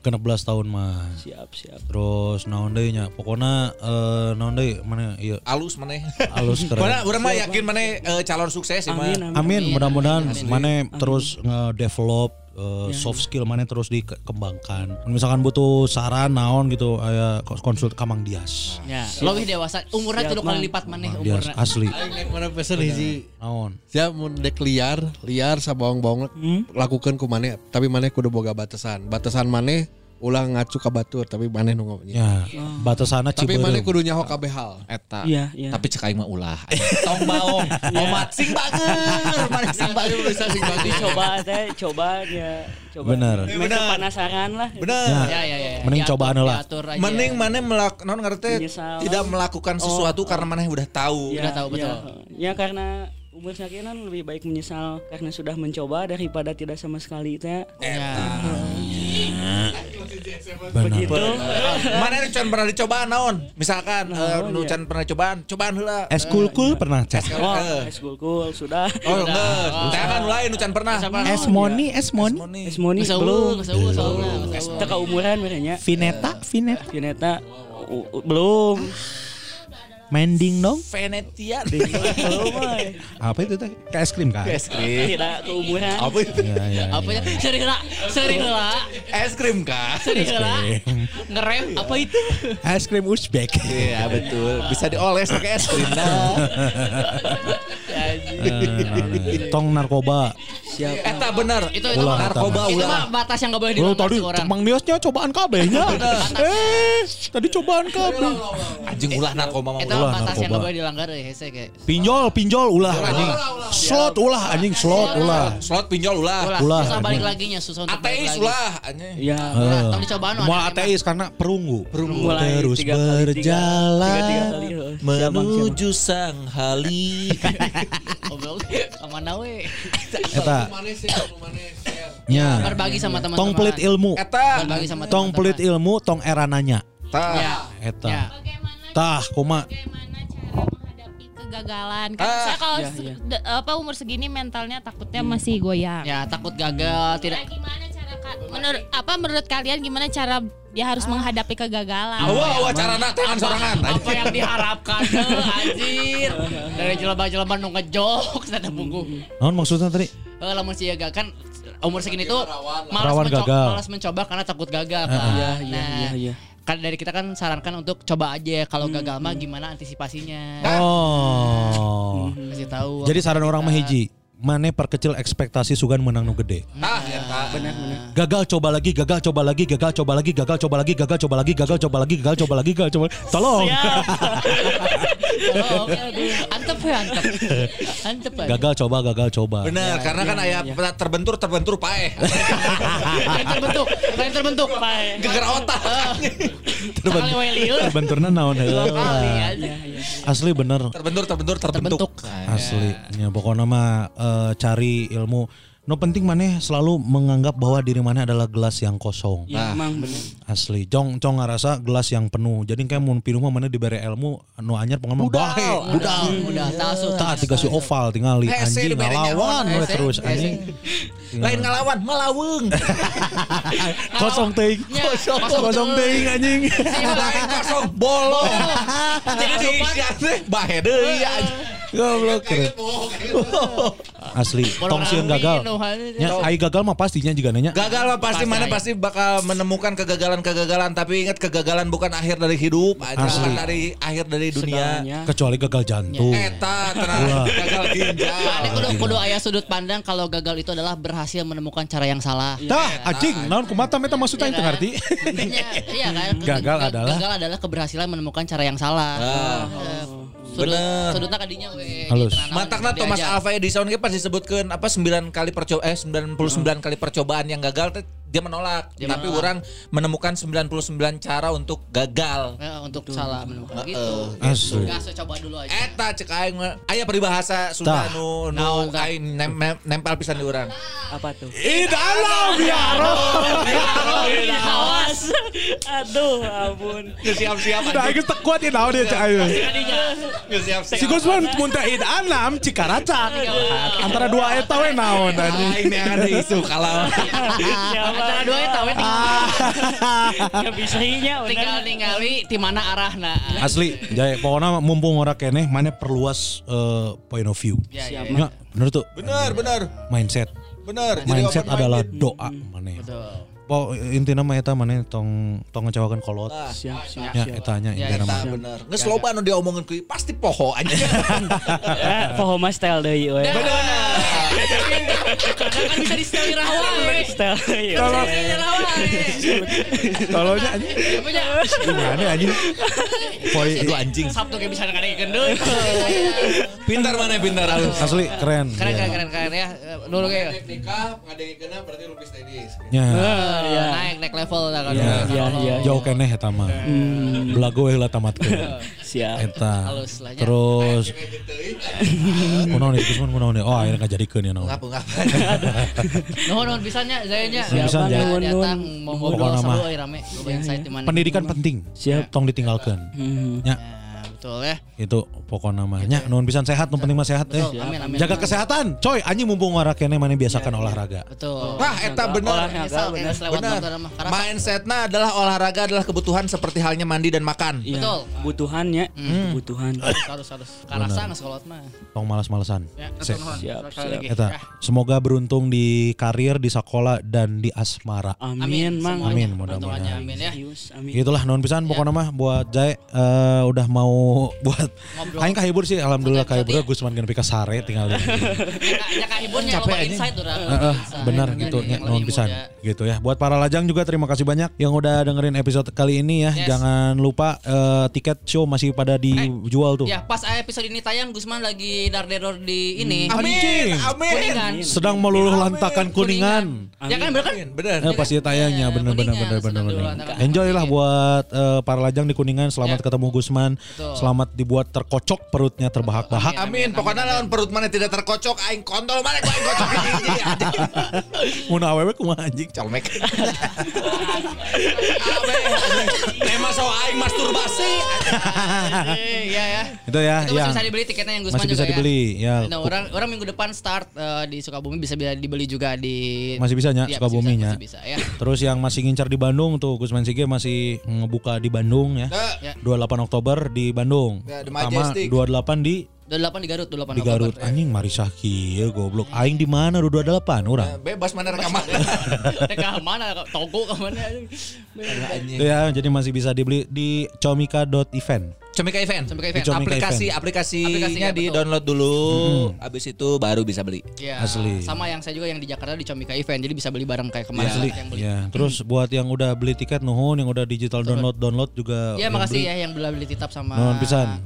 kena belas tahun mah. Siap, siap. Terus naon deui nya? Pokona eh naon deui mana ieu alus mana alus keren. mana urang mah yakin mana eh, calon sukses sih mah Amin, amin. Amin, Amin, mudah-mudahan mana terus nge-develop uh, soft skill mana terus dikembangkan. Misalkan butuh saran naon gitu aya konsult Kamang Dias. Ya, lebih dewasa. Umurnya tiga kali lipat maneh Kamang Dias umurnya. asli. Mana pesen hiji. Naon? Siap mun dek liar, liar sabawang-bawang lakukan ku maneh, tapi maneh kudu boga batasan. Batasan maneh ulah ngacu ka batur, tapi maneh nu ngomongnya. Ya, batasanna Tapi maneh kudu nyaho kabeh hal. eta Iya, iya. tapi cek aing mah ulah [LAUGHS] tong baong omat sing bager [LAUGHS] mana sing bager bisa sing bager Dicoba teh, coba ya. Coba. Bener. Mereka penasaran lah. bener Ya, ya, ya. Mending Diatur- cobaan lah. mending mana melak non ngerti tidak melakukan sesuatu karena mana udah tahu Udah tahu, betul. Ya karena umur sakinan lebih baik menyesal karena sudah mencoba daripada tidak sama sekali teh. Ya. Benar. Begitu. mana yang can pernah dicoba naon misalkan eh, Naon, nu ya. can pernah cobaan cobaan heula Es kul-kul pernah cek. Oh, Eh. es cool sudah. oh enggak teh kan lain nu can pernah Es moni, es moni. Moni. Es moni belum. Teka umuran merenya. Vineta, Vineta. Vineta belum. Mending dong. Venetian. Apa itu teh? Kayak es krim kan? Es krim. Tidak keumuran. Apa itu? Ya, ya, Apa ya. ya? Sering lah, sering lah, Es krim kah? sering lah. Ngerem apa itu? Es krim Uzbek. Iya betul. Bisa dioles pakai es krim dah. [LAUGHS] Eh, Tong narkoba. Eta bener. Itu itu Ulah, narkoba itu ulah. mah batas yang gak boleh dilanggar tadi orang. Mang Niosnya cobaan kabehnya. eh, tadi cobaan kabeh. Anjing ulah narkoba mah. Itu batas yang narkoba. gak boleh dilanggar ya hese kayak. Pinjol, pinjol ulah anjing. Slot ulah anjing, slot ulah. Slot pinjol ulah. Ulah, susah balik lagi nya susah untuk balik Ateis ulah. Anjing. Ya. Ulah, Eh. tong dicobaan Mau ateis karena perunggu. Mulai Terus berjalan. Menuju sang hali. [LAUGHS] Goblok. Ke mana we? Eta nya. Berbagi sama teman-teman. Tong pelit ilmu. Eta. Berbagi sama Tong teman-teman. pelit ilmu, tong era nanya. Ya. Tah. Eta. Ya. Tah, kuma. Bagaimana cara menghadapi kegagalan? Kan Ah. saya kalau Iya, iya. de- apa umur segini mentalnya takutnya masih goyang. Ya takut gagal, tidak Nah, gimana cara menurut apa menurut kalian gimana cara dia harus menghadapi kegagalan? Awa awa cara nak tangan sorangan. apa yang diharapkan anjir dari jelema-jelema nu ngejok sana punggung Naon maksudnya tadi? eh lamun si gagal kan umur segini tuh malas Rawan mencoba, gagal. malas mencoba karena takut gagal Pak. Iya, iya, Nah, iya, iya. kan dari kita kan sarankan untuk coba aja kalau gagal mah gimana antisipasinya Oh. kasih tahu Jadi saran orang mah hiji, mana perkecil ekspektasi sugan menang nu gede. Tah eta. Bener bener. Gagal coba lagi, gagal coba lagi, gagal coba lagi, gagal coba lagi, gagal coba lagi, gagal coba lagi, gagal coba lagi, gagal coba. Tolong. [LAUGHS] oh, antep ya antep antep. Gagal coba, gagal coba. Bener, karena kan aya terbentur terbentur paeh. lain terbentuk lain terbentuk Geger otak. wae lieur Benturna naon aja Asli bener. Terbentur terbentur terbentuk. terbentuk Asli. Ya pokoknya mah eh, cari ilmu. No penting mana selalu menganggap bahwa diri mana adalah gelas yang kosong. Ya, emang bener. Asli, cong cong ngerasa gelas yang penuh. Jadi kayak mun pinuh mah mana diberi ilmu anu anyar pengalaman bahe, budal. udah tahu Tak dikasih oval tinggal anjing we hese, terus anjing. Lain ngalawan, melaweng. [LAUGHS] Kosong teuing. Kosong. Kosong teuing anjing. Lain [LAUGHS] kosong bolong. Jadi bahe deui anjing. Goblok keren. Asli, tong sieun gagal. Ya, ai gagal mah pastinya juga nanya. Gagal mah pasti mana pasti bakal menemukan kegagalan-kegagalan tapi ingat kegagalan bukan akhir dari hidup, bukan dari akhir dari dunia. Segalanya. Kecuali gagal jantung. Eta tenang gagal ginjal. Ada kudu kudu aya sudut pandang kalau gagal itu adalah berhasil menemukan cara yang salah. Tah, anjing, naon kumata meta maksudnya itu ngerti? Iya, iya kan. Gagal Ga- adalah- gagal adalah keberhasilan menemukan cara yang salah. Ah. Sudut, Bener. sudutnya kadinya we. Halus. gitu, Mantakna nah, Thomas diajak. Alva Edison ge pas disebutkeun apa 9 kali percoba eh 99 kali percobaan yang gagal teh dia menolak. Dia tapi menolak. orang menemukan 99 cara untuk gagal. Ya, untuk salah menemukan Heeh, gitu. Asli. Gas coba dulu aja. Eta cek aing aya peribahasa Sunda nu nu aing nem- nem- nempel pisan di urang. Apa tuh? Di dalam ya Awas. Aduh, ampun. Siap-siap Udah geus teu kuat ieu naon dia cek ayeuna. siap-siap. Si Gusman muntah id anam cikaracak. Antara dua eta we naon anjing. Aing isu kalau Antara dua eta we Gak bisa inya tinggal ningali di mana arahna. Asli, jaya pokoknya mumpung ora keneh mana perluas eh, point of view. Ya, ya, Ya, bener tuh. bener bener Mindset. bener. Jadi Mindset adalah doa mana. Betul. Po intina mah eta mana tong tong ngecewakan kolot. Ah, Siap, siap. Ya, etanya Ya, intina Eta mah. bener. Geus loba nu diomongin ku pasti poho aja. [LAUGHS] Eh, poho mah style deui we. [LAUGHS] Kadang kan bisa di setel. Tolong. Setel rawa we. Tolongnya anjing. Gimana anjing? Poi Aduh anjing. Sabtu kayak bisa ngadengkeun deui. Pintar mana pintar halus. asli keren. Keren Ya. keren keren keren ya. Dulu kayak nikah ngadengikeunna berarti lukis tedis. Ya. ya. naik naik level dah kan. Ya, Iya, iya. jauh keneh eta mah. Belago we heula tamatkeun. Siap. Eta. Lah, nya. Terus kunaon ieu Gusman kunaon ieu? Oh, akhirnya ngajadikeun ya naon. Ngapa ngapa. [LAUGHS] Nuhun nuhun pisannya nuhun. Datang mau ngobrol seru euy rame. Coba insight di mana. Pendidikan penting. Siap. Tong ditinggalkan. Hmm. Ya. Ya, Betul ya. Itu pokok namanya. Nuhun pisan sehat, nu penting mah sehat eh. Betul. Amin, amin, Jaga amin. kesehatan, coy. Anjing mumpung ngara kene mana biasakan olahraga. Betul. Wah, eta bener. Olahraga, Misal bener. kayak lewat Bener. motor mah karasa. Mindsetnya adalah olahraga adalah kebutuhan seperti halnya mandi dan makan. Iya, Betul. Kebutuhannya, kebutuhan. harus harus. Karasa nggak sekolah mah. Tong malas-malesan. Ya, nuhun. Siap, siap. Eta, Ya. semoga beruntung di karir, di sekolah dan di asmara. Amin, Mang. Amin, mudah-mudahan. Amin ya. Gitulah non pisan pokoknya mah buat Jai eh, udah mau buat Ngobrol. aing kahibur sih alhamdulillah kahibur santai. Gusman geus pika sare tinggal di. [LAUGHS] Ya kak hiburnya Capek aja. insight udah. Heeh, benar gitu ya, non pisan gitu ya. Buat para lajang juga terima kasih banyak yang udah dengerin episode kali ini ya. Yes. Jangan lupa eh, tiket show masih pada dijual tuh. Ya pas episode ini tayang Gusman lagi dar-deror di ini. Anjing. Amin. Kuningan. Sedang meluluh lantakan kuningan. Ya kan bener kan? Bener. Eh, pasti tayangnya Ya, bener bener Kuningan, bener bener. Enjoy lah buat eh, para lajang di kuningan. Selamat Ya. ketemu Gusman. Selamat dibuat terkocok perutnya terbahak-bahak. Amin. Pokoknya lawan perut mana tidak terkocok, aing kontol mana gua aing kocok. [LAUGHS] Mun awewe kumaha anjing. Colmek. Tema so aing masturbasi. Iya ya. Itu ya, Itu masih bisa dibeli tiketnya yang Gusman masih juga bisa ya. dibeli ya. Nah, orang orang minggu depan start eh, di Sukabumi bisa bisa dibeli juga di Masih bisa nya Iya, Sukabumi masih bisa, nya. masih bisa ya. Terus yang masih ngincar di Bandung tuh Gusman Sige masih ngebuka di Bandung ya. Ya. 28 Oktober di Bandung. Ya, di Pertama Majestic. 28 di 28 di Garut, 28 di Garut. Anjing Marisa kieu goblok. Aing di mana 28 orang. Bebas mana rekaman. [LAUGHS] Ke mana? Togo ke mana? Anjing. Ya, jadi masih bisa dibeli di comika.event. Comika event. Comika Di event. Comika aplikasi Event. aplikasinya Aplikasinya, di betul. download dulu, habis itu baru bisa beli. Ya, Asli. Sama yang saya juga yang di Jakarta di Comika Event. Jadi bisa beli barang kayak kemarin Asli. yang beli. Ya, terus buat yang udah beli tiket nuhun, yang udah digital download download juga. Ya yang makasih beli. ya yang beli beli titap sama Nuhun pisan.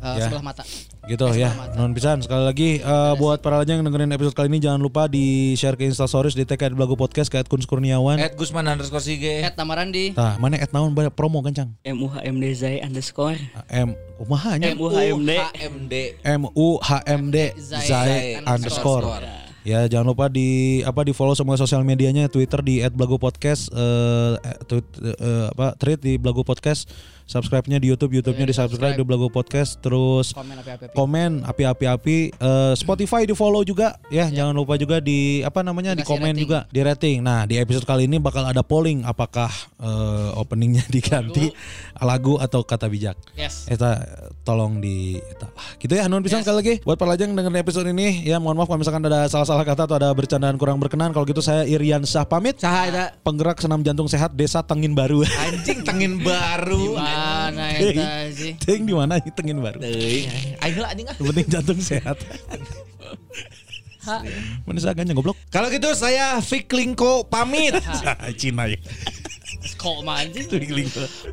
Eh, Ya. sebelah mata. Gitu ya, non pisan sekali lagi eh, buat para lajang yang dengerin episode kali ini jangan lupa di share ke instastories di TK Belagu Podcast ke Kun Kurniawan. At Gusman underscore Sige. Ed Tamarandi. Tah, mana et naon banyak promo kencang. MUHMD Zai underscore. M kumaha nya? MUHMD. HMD. M U H M D Zai underscore. underscore. Ya jangan lupa di apa di follow semua sosial medianya Twitter di @blago_podcast eh eh, tweet, eh, apa tweet di Blago Podcast subscribe-nya di YouTube YouTube-nya di subscribe di Blago Podcast terus Komen api-api-api Eh, Spotify di follow juga ya. Jangan lupa juga di apa namanya di komen rating. juga di rating. Nah di episode kali ini bakal ada polling apakah eh, openingnya [LAUGHS] diganti lagu. atau kata bijak. Yes. Eta tolong di eta. Gitu ya Nun pisan sekali lagi. Buat para lajang dengerin episode ini ya mohon maaf kalau misalkan ada salah-salah kata atau ada bercandaan kurang berkenan. Kalau gitu saya Irian Syah pamit. Saha penggerak senam jantung sehat Desa Tengin Baru. Anjing tengin baru. Mana eta sih? Ting di mana Tengin Baru? Teuing. Aing heula anjing ah. Yang penting jantung sehat. [LAUGHS] Mana saganya goblok? Kalau gitu saya Fiklingko pamit. [LAUGHS] Cina ya. Kok anjing?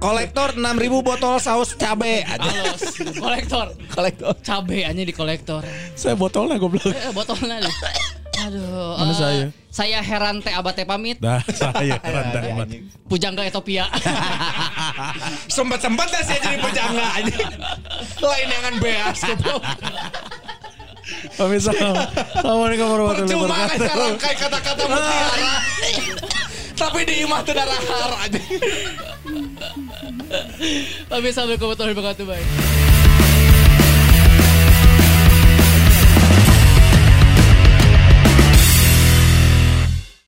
Kolektor 6000 botol saus cabe. Halos. Kolektor. Kolektor. Cabe aja di kolektor. Saya botolnya goblok. Eh, botolnya nih. [LAUGHS] Aduh. Mana eh, saya? Saya heran teh abate pamit. Dah [LAUGHS] saya rendah amat. Pujangga Ethiopia. Sempat-sempat dah saya jadi pejangga anjing. Lain dengan beas goblok. Pamit salam. Assalamualaikum warahmatullahi Percuma kan wabarakatuh. serangkai kata-kata mutiara. [LAUGHS] Tapi di imah teu darahar anjing. Tapi assalamualaikum warahmatullahi wabarakatuh. Bye.